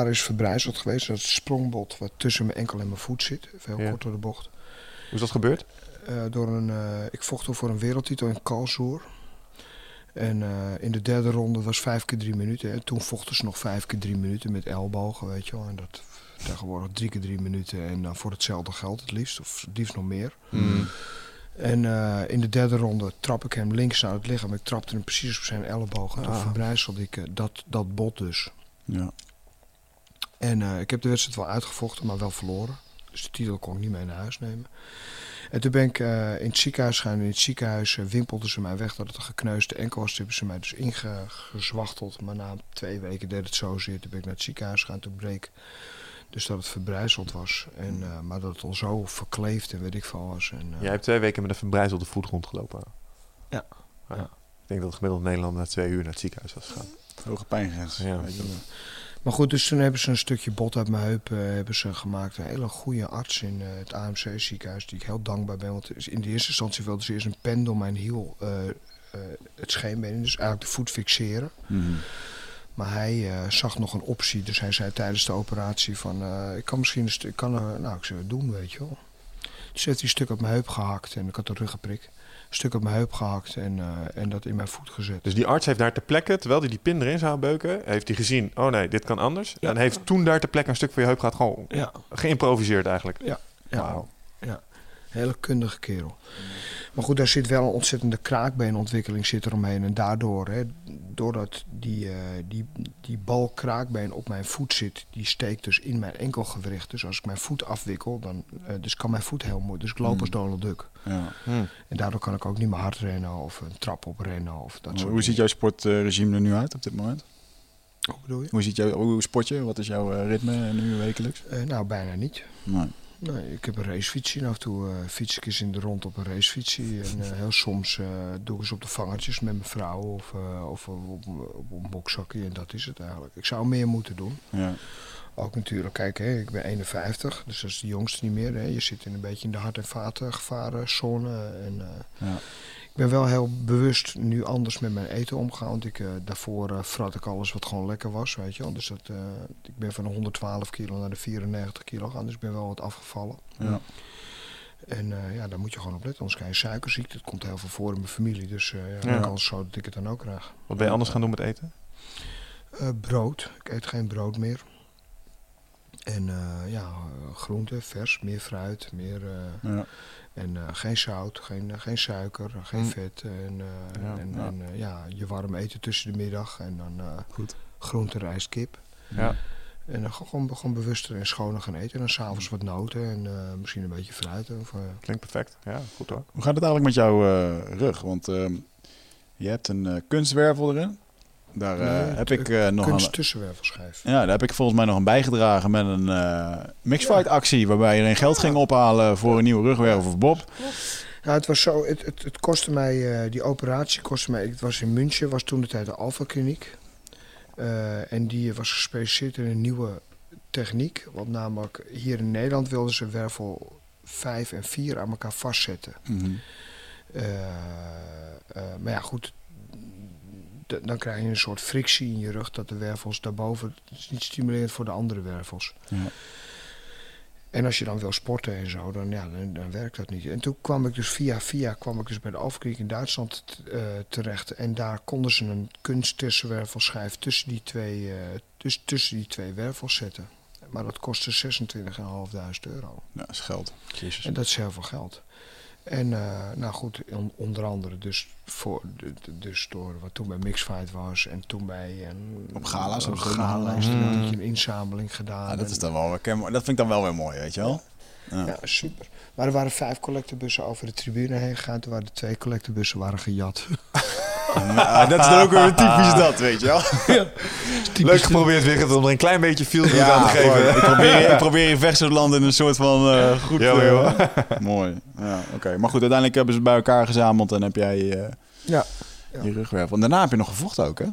is verbrijzeld geweest. Dat sprongbot wat tussen mijn enkel en mijn voet zit. Veel Ja. kort door de bocht. Hoe is dat gebeurd? eh, door een, eh, ik vocht voor een wereldtitel in Karlsruhe. En eh, in de derde ronde was vijf keer drie minuten. En toen vochten ze nog vijf keer drie minuten met ellebogen, weet je wel. En dat tegenwoordig drie keer drie minuten en dan voor hetzelfde geld het liefst. Of het liefst nog meer. Mm. En eh, in de derde ronde trap ik hem links uit het lichaam. Ik trapte hem precies op zijn elleboog. En toen Ah. verbrijzelde ik eh, dat, dat bot dus. Ja. En eh, ik heb de wedstrijd wel uitgevochten, maar wel verloren. Dus de titel kon ik niet mee naar huis nemen. En toen ben ik in het ziekenhuis gaan. In het ziekenhuis wimpelden ze mij weg dat het een gekneusde enkel was. Toen hebben ze mij dus ingezwachteld. Maar na twee weken deed het zozeer. Toen ben ik naar het ziekenhuis gegaan. Toen bleek dus dat het verbrijzeld was. En, eh, maar dat het al zo verkleefd en weet ik veel was. En, eh, Jij hebt twee weken met een verbrijzelde voet rondgelopen. Ja. Ja. Ja. Ik denk dat het gemiddeld Nederland na twee uur naar het ziekenhuis was gegaan. Hoge pijngrens. Ja. Weet je wel. Maar goed, dus toen hebben ze een stukje bot uit mijn heup eh, hebben ze gemaakt. Een hele goede arts in het AMC ziekenhuis, die ik heel dankbaar ben. Want in de eerste instantie wilden ze eerst een pen door mijn hiel, eh, eh, het scheenbeen, dus eigenlijk de voet fixeren. Mhm. Maar hij eh, zag nog een optie, dus hij zei tijdens de operatie van, eh, ik kan misschien een stuk, kan, nou ik zei, doen weet je wel. Dus heeft hij een stuk op mijn heup gehakt en ik had een ruggenprik. Een stuk op mijn heup gehakt en, eh, en dat in mijn voet gezet. Dus die arts heeft daar ter plekke, terwijl hij die pin erin zou beuken, heeft hij gezien, oh nee, dit kan anders. Ja. En heeft toen daar ter plekke een stuk van je heup gehad, gewoon Ja, geïmproviseerd eigenlijk. ja. Wauw. Hele kundige kerel. Maar goed, daar zit wel een ontzettende kraakbeenontwikkeling zit er omheen. En daardoor, hè, doordat die, eh, die, die bal kraakbeen op mijn voet zit, die steekt dus in mijn enkelgewricht. Dus als ik mijn voet afwikkel, dan eh, dus kan mijn voet heel mooi. Dus ik loop als Hmm. Donald Duck. Ja. Hm. En daardoor kan ik ook niet meer hard rennen of een trap op rennen of dat soort Hoe ziet jouw sportregime er nu uit op dit moment? Hoe bedoel je? Hoe, ziet jouw, hoe sport je? Wat is jouw eh, ritme nu wekelijks? Eh, nou, bijna niet. Nee. Nee, ik heb een racefietsje. En af en toe eh, fiets ik eens in de rond op een racefietsje. En eh, heel soms eh, doe ik eens op de vangertjes met mijn vrouw of, of op, op, een bokzakje. En dat is het eigenlijk. Ik zou meer moeten doen. Ja. Ook natuurlijk, kijk, hè, ik ben 51, dus dat is de jongste niet meer. Hè. Je zit in een beetje in de hart- en vatengevarenzone. En, eh, Ja. Ik ben wel heel bewust nu anders met mijn eten omgaan. Want ik, eh, daarvoor eh frat ik alles wat gewoon lekker was, weet je. Dus dat, eh, ik ben van de 112 kilo naar de 94 kilo gegaan, dus ik ben wel wat afgevallen. Ja. En ja, daar moet je gewoon op letten, anders krijg je suikerziekte. Het komt heel veel voor in mijn familie, dus ja, Ja. kans is zo dat ik het dan ook krijg. Wat ben je anders gaan doen met eten? Brood. Ik eet geen brood meer. En ja, eh, groente, vers, meer fruit, meer... Ja. En eh, geen zout, geen, eh, geen suiker, geen Hm. vet. En, eh, Ja, en, ja. en eh, ja, je warm eten tussen de middag. En dan eh Goed. groente, rijst, kip. Ja. En dan gewoon, gewoon bewuster en schoner gaan eten. En dan s'avonds wat noten en eh, misschien een beetje fruit. Of, Klinkt perfect. Ja, goed hoor. Hoe gaat het eigenlijk met jouw eh, rug? Want ehm, je hebt een kunstwervel erin. Daar eh, Nee, heb ik eh, nog een, tussenwervelschijf. ja, daar heb ik volgens mij nog een bijgedragen met een eh mixfight actie waarbij iedereen geld ging ophalen voor een nieuwe rugwervel voor Bob. Nou, het was zo, het, het, het kostte mij, die operatie kostte mij, het was in München, was toen de tijd de Alpha Kliniek. En die was gespecialiseerd in een nieuwe techniek. Want namelijk hier in Nederland wilden ze wervel 5 en 4 aan elkaar vastzetten. Mhm. Maar ja, goed. Dan krijg je een soort frictie in je rug dat de wervels daarboven. Het is niet stimulerend voor de andere wervels. Ja. En als je dan wil sporten en zo, dan, ja, dan, dan werkt dat niet. En toen kwam ik dus via via kwam ik dus bij de Alpha in Duitsland eh, terecht. En daar konden ze een kunsttussenwervelschijf tussen die twee, dus tussen die twee wervels zetten. Maar dat kostte 26.500 euro. Ja, dat is geld. Jezus. En dat is heel veel geld. En eh, nou goed, on- onder andere dus, voor, de- de- dus door wat toen bij Mixfight was en toen bij een, Op gala's een hebben ze ook nog gala's, toen Mm. had je een inzameling gedaan. Ja, dat, En- is dan wel, herkenbaar. dat vind ik dan wel weer mooi, weet je wel? Ja. ja, super. Maar er waren vijf collectebussen over de tribune heen gegaan. Toen waren er twee collectebussen waren gejat. Ja, dat is dan ook weer typisch dat, weet je wel? Leuk geprobeerd, Wigert, om er een klein beetje feel good aan te geven. ik, probeer, ik probeer in Vechtseland in een soort van eh, goed... Jo. mooi. Ja, oké. Maar goed, uiteindelijk hebben ze bij elkaar gezameld en heb jij eh Ja. Ja. je rugwervel. En daarna heb je nog gevochten ook, hè?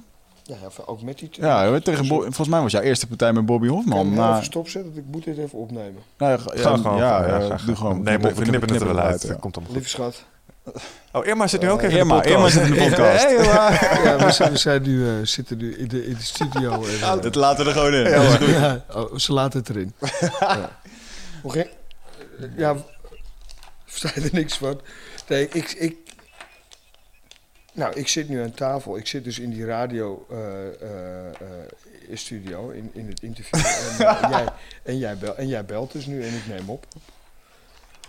Ja, ook met die Ja, tegen Bo- volgens mij was jouw eerste partij met Bobby Hofman. ik hem maar- even stopzetten? want Ik moet dit even opnemen. Nou, ja, Ga gewoon. ja, ja, ja, ga- ga- doe gewoon. Nee, maar we knippen het er wel uit. ja. Dat komt allemaal. Lieve schat. Oh, Irma zit nu ook Eh, even in de podcast. Irma zit in de podcast. Hey. Ja, we, zijn, we zijn nu, eh, zitten nu in de, in de studio. En, eh, Dat laten we er gewoon in. ja, Dat is goed. ja, oh, ze laten het erin. ja. Hoe ging- Ja, er niks van. Nee, ik, ik, nou, ik zit nu aan tafel. Ik zit dus in die radio eh, eh, eh, studio in, in het interview. en, jij, en, jij bel, en jij belt dus nu en ik neem op.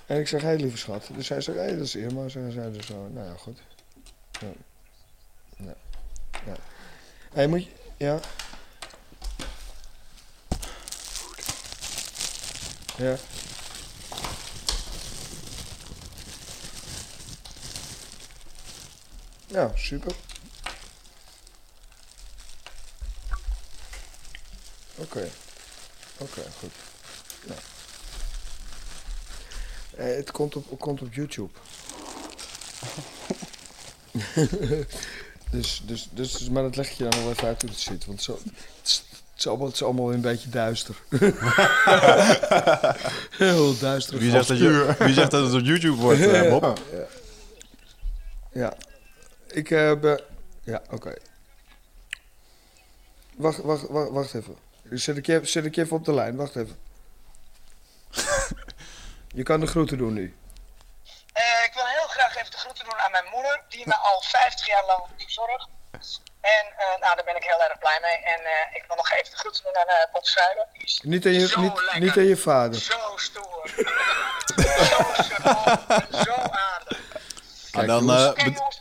En ik zeg, hé lieve schat. Dus hij zegt, hé, dat is Irma. Hij zei dus zo, nou ja, goed. Ja. Ja. moet je... Ja. Ja. Ja, super. Oké. Oké, goed. Ja. Eh, het komt op, komt op YouTube. dus, dus, dus, maar dat leg ik je dan wel even uit hoe het zit. Want zo, het, is, het, is allemaal, het is allemaal een beetje duister. Heel duister. Wie zegt, dat je, wie zegt dat het op YouTube wordt, eh, Bob? Ja. Ik heb... eh, ja, oké. Wacht, wacht, wacht, wacht even. Zet ik, je, zet ik je even op de lijn. Wacht even. je kan de groeten doen nu. Eh, ik wil heel graag even de groeten doen aan mijn moeder, die me al 50 jaar lang verzorgt. En eh, nou, daar ben ik heel erg blij mee. En eh, ik wil nog even de groeten doen aan uh, Bob Schrijver. Niet aan je, niet, niet aan je vader. Zo stoer. zo charmant. Zo aardig. Ah, dan jongens. eh, Oké be- jongens,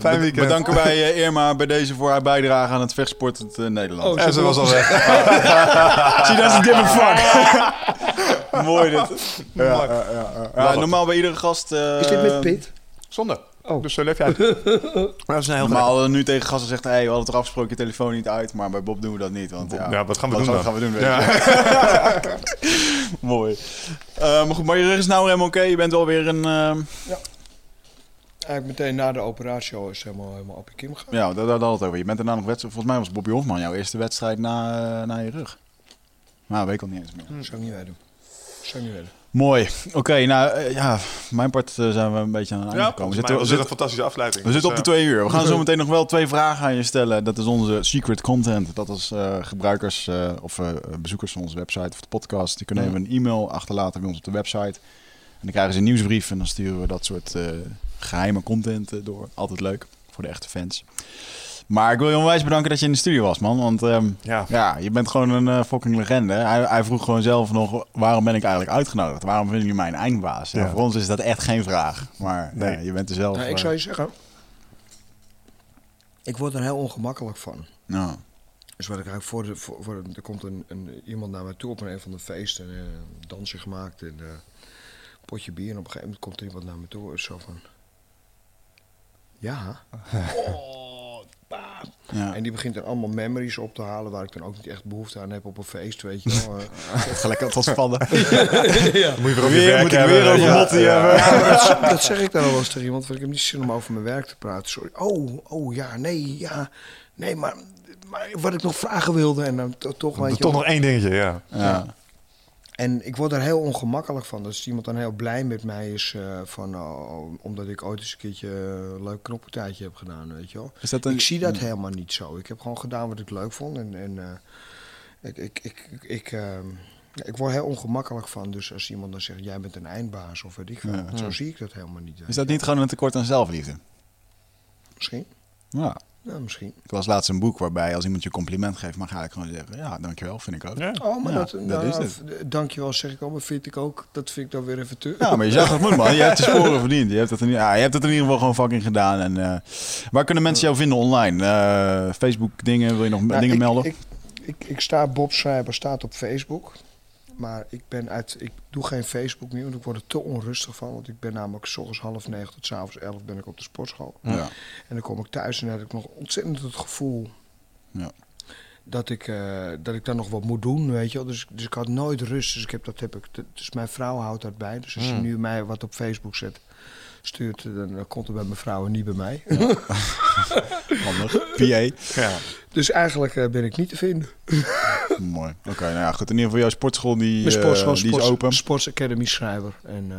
fijn weekend. Weekend. bedanken wij eh, Irma bij deze voor haar bijdrage aan het vechtsportend eh, Nederland. Oh, En ze was al weg. She doesn't give a fuck. Mooi dit. Ja, ja, ja, ja. Ja, normaal bij iedere gast... eh, Is dit met Pit? Zonde. Oh. Dus zo leef jij uit. Maar we Normaal we nu tegen gasten gezegd, hey, we hadden het er afgesproken, je telefoon niet uit. Maar bij Bob doen we dat niet. Want, ja, Ja, wat gaan we wat doen dan? gaan we doen? Ja. Mooi. Eh, maar goed, maar je rug is nou helemaal oké. Je bent alweer een... ehm, Eigenlijk meteen na de operatie al is helemaal, helemaal op je kim gegaan. ja, daar hadden we het over. Je bent daarna nog wedstrijd... Volgens mij was Bobby Hofman jouw eerste wedstrijd na, eh, na je rug. Nou, weet ik al niet eens meer. Zou ik niet weten. Zou ik niet weten. Mooi. Oké, nou eh, ja, mijn part eh, zijn we een beetje aan het einde Ja, gekomen. we zitten, een fantastische afsluiting. we zitten op de Dus, twee uur. We gaan zo meteen nog wel twee vragen aan je stellen. Dat is onze secret content. Dat is eh, gebruikers eh, of eh, bezoekers van onze website of de podcast. Die kunnen even een e-mail achterlaten bij ons op de website. En dan krijgen ze een nieuwsbrief en dan sturen we dat soort eh, geheime content eh, door. Altijd leuk voor de echte fans. Maar ik wil je onwijs bedanken dat je in de studio was, man. Want ehm, Ja. ja, je bent gewoon een eh, fucking legende. Hij, hij vroeg gewoon zelf nog, waarom ben ik eigenlijk uitgenodigd? Waarom vinden jullie mij een eindbaas? Ja, voor ons is dat echt geen vraag. Maar Nee. ja, je bent er zelf... Nou, ik zou je zeggen... Ik word er heel ongemakkelijk van. nou, Dus wat ik eigenlijk voor de, voor, voor de- er komt een, een, iemand naar mij toe op een van de feesten, en, een dansje gemaakt en een potje bier. En op een gegeven moment komt er iemand naar me toe, is zo van, ja. Oh, ja. En die begint dan allemaal memories op te halen waar ik dan ook niet echt behoefte aan heb op een feest, weet je wel. Gelijk dat was spannen. Moet je weer moet ik hebben. weer over Ja, Motti ja. hebben. Ja, dat, dat zeg ik dan al wel eens tegen iemand, want ik heb niet zin om over mijn werk te praten. Sorry. Oh, oh ja, nee, ja. Nee, maar, maar wat ik nog vragen wilde en dan to- toch, weet je Toch wel. nog één dingetje, ja. Ja. En ik word er heel ongemakkelijk van. Dat iemand dan heel blij met mij is, eh, van, oh, omdat ik ooit eens een keertje een leuk knoppartijtje heb gedaan, weet je wel. Is dat een... Ik zie dat helemaal niet zo. Ik heb gewoon gedaan wat ik leuk vond. En, en eh, ik, ik, ik, ik, ik, ja, ik word heel ongemakkelijk van. Dus als iemand dan zegt, jij bent een eindbaas of weet ik veel. Ja. Zo zie ik dat helemaal niet. Is dat niet gewoon een tekort aan zelfliefde? Misschien. Ja. Ja, misschien. Ik las laatst een boek waarbij als iemand je compliment geeft, mag je eigenlijk gewoon zeggen, ja, dankjewel, vind ik ook. Ja. Oh, maar Ja, dat, dat nou, is het. v- Dankjewel, zeg ik al, maar vind ik ook. Dat vind ik dan weer even te. Ja, maar je zegt dat moet man. Je hebt de sporen verdiend. Je hebt het in, ja, je hebt het in ieder geval gewoon fucking gedaan. En, eh, waar kunnen mensen jou vinden online? Eh, Facebook dingen, wil je nog Nou, dingen ik, melden? Ik, ik, ik sta, Bob Schrijver staat op Facebook. Maar ik ben uit, ik doe geen Facebook meer, want ik word er te onrustig van. Want ik ben namelijk s ochtends half negen tot s avonds elf ben ik op de sportschool. ja. En dan kom ik thuis en dan heb ik nog ontzettend het gevoel Ja. dat, ik, eh, dat ik dan nog wat moet doen, weet je wel. Dus, dus ik had nooit rust. Dus, ik heb, dat heb ik, dus mijn vrouw houdt dat bij. Dus als je nu mij wat op Facebook zet, stuurt, dan, komt het bij mijn vrouw en niet bij mij. Handig. PA. Ja. dus eigenlijk eh, ben ik niet te vinden. Mooi. Oké, nou ja, goed. In ieder geval jouw sportschool, die, Mijn eh, sportschool, die is sports, open. Sports Academy schrijver. En eh,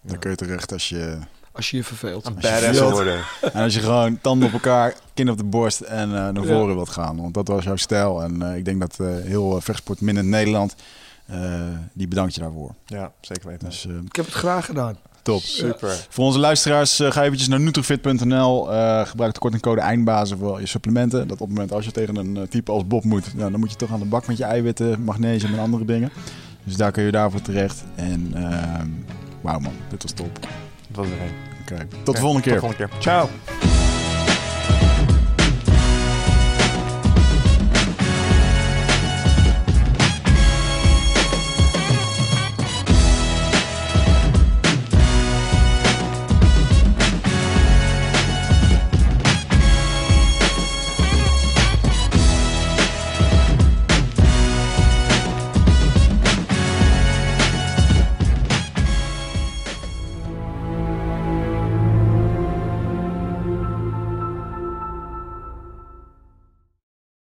Dan kun je terecht als je... als je je verveelt. Badass wilt. worden. En als je gewoon tanden op elkaar, kin op de borst en eh, naar Ja. voren wilt gaan. Want dat was jouw stijl. En eh, ik denk dat eh, heel uh, vechtsport minder Nederland, eh, die bedankt je daarvoor. Ja, zeker weten. Dus Ik heb het graag gedaan. Top. Super. Voor onze luisteraars, eh, ga eventjes naar nutrifit.nl. eh gebruik de kortingcode eindbazen voor je supplementen. Dat op het moment als je tegen een eh, type als Bob moet, nou, dan moet je toch aan de bak met je eiwitten, magnesium en andere dingen. Dus daar kun je daarvoor terecht. En ehm wauw man, dit was top. Dat was er een. Oké, tot de volgende keer. Tot de volgende keer. Ciao.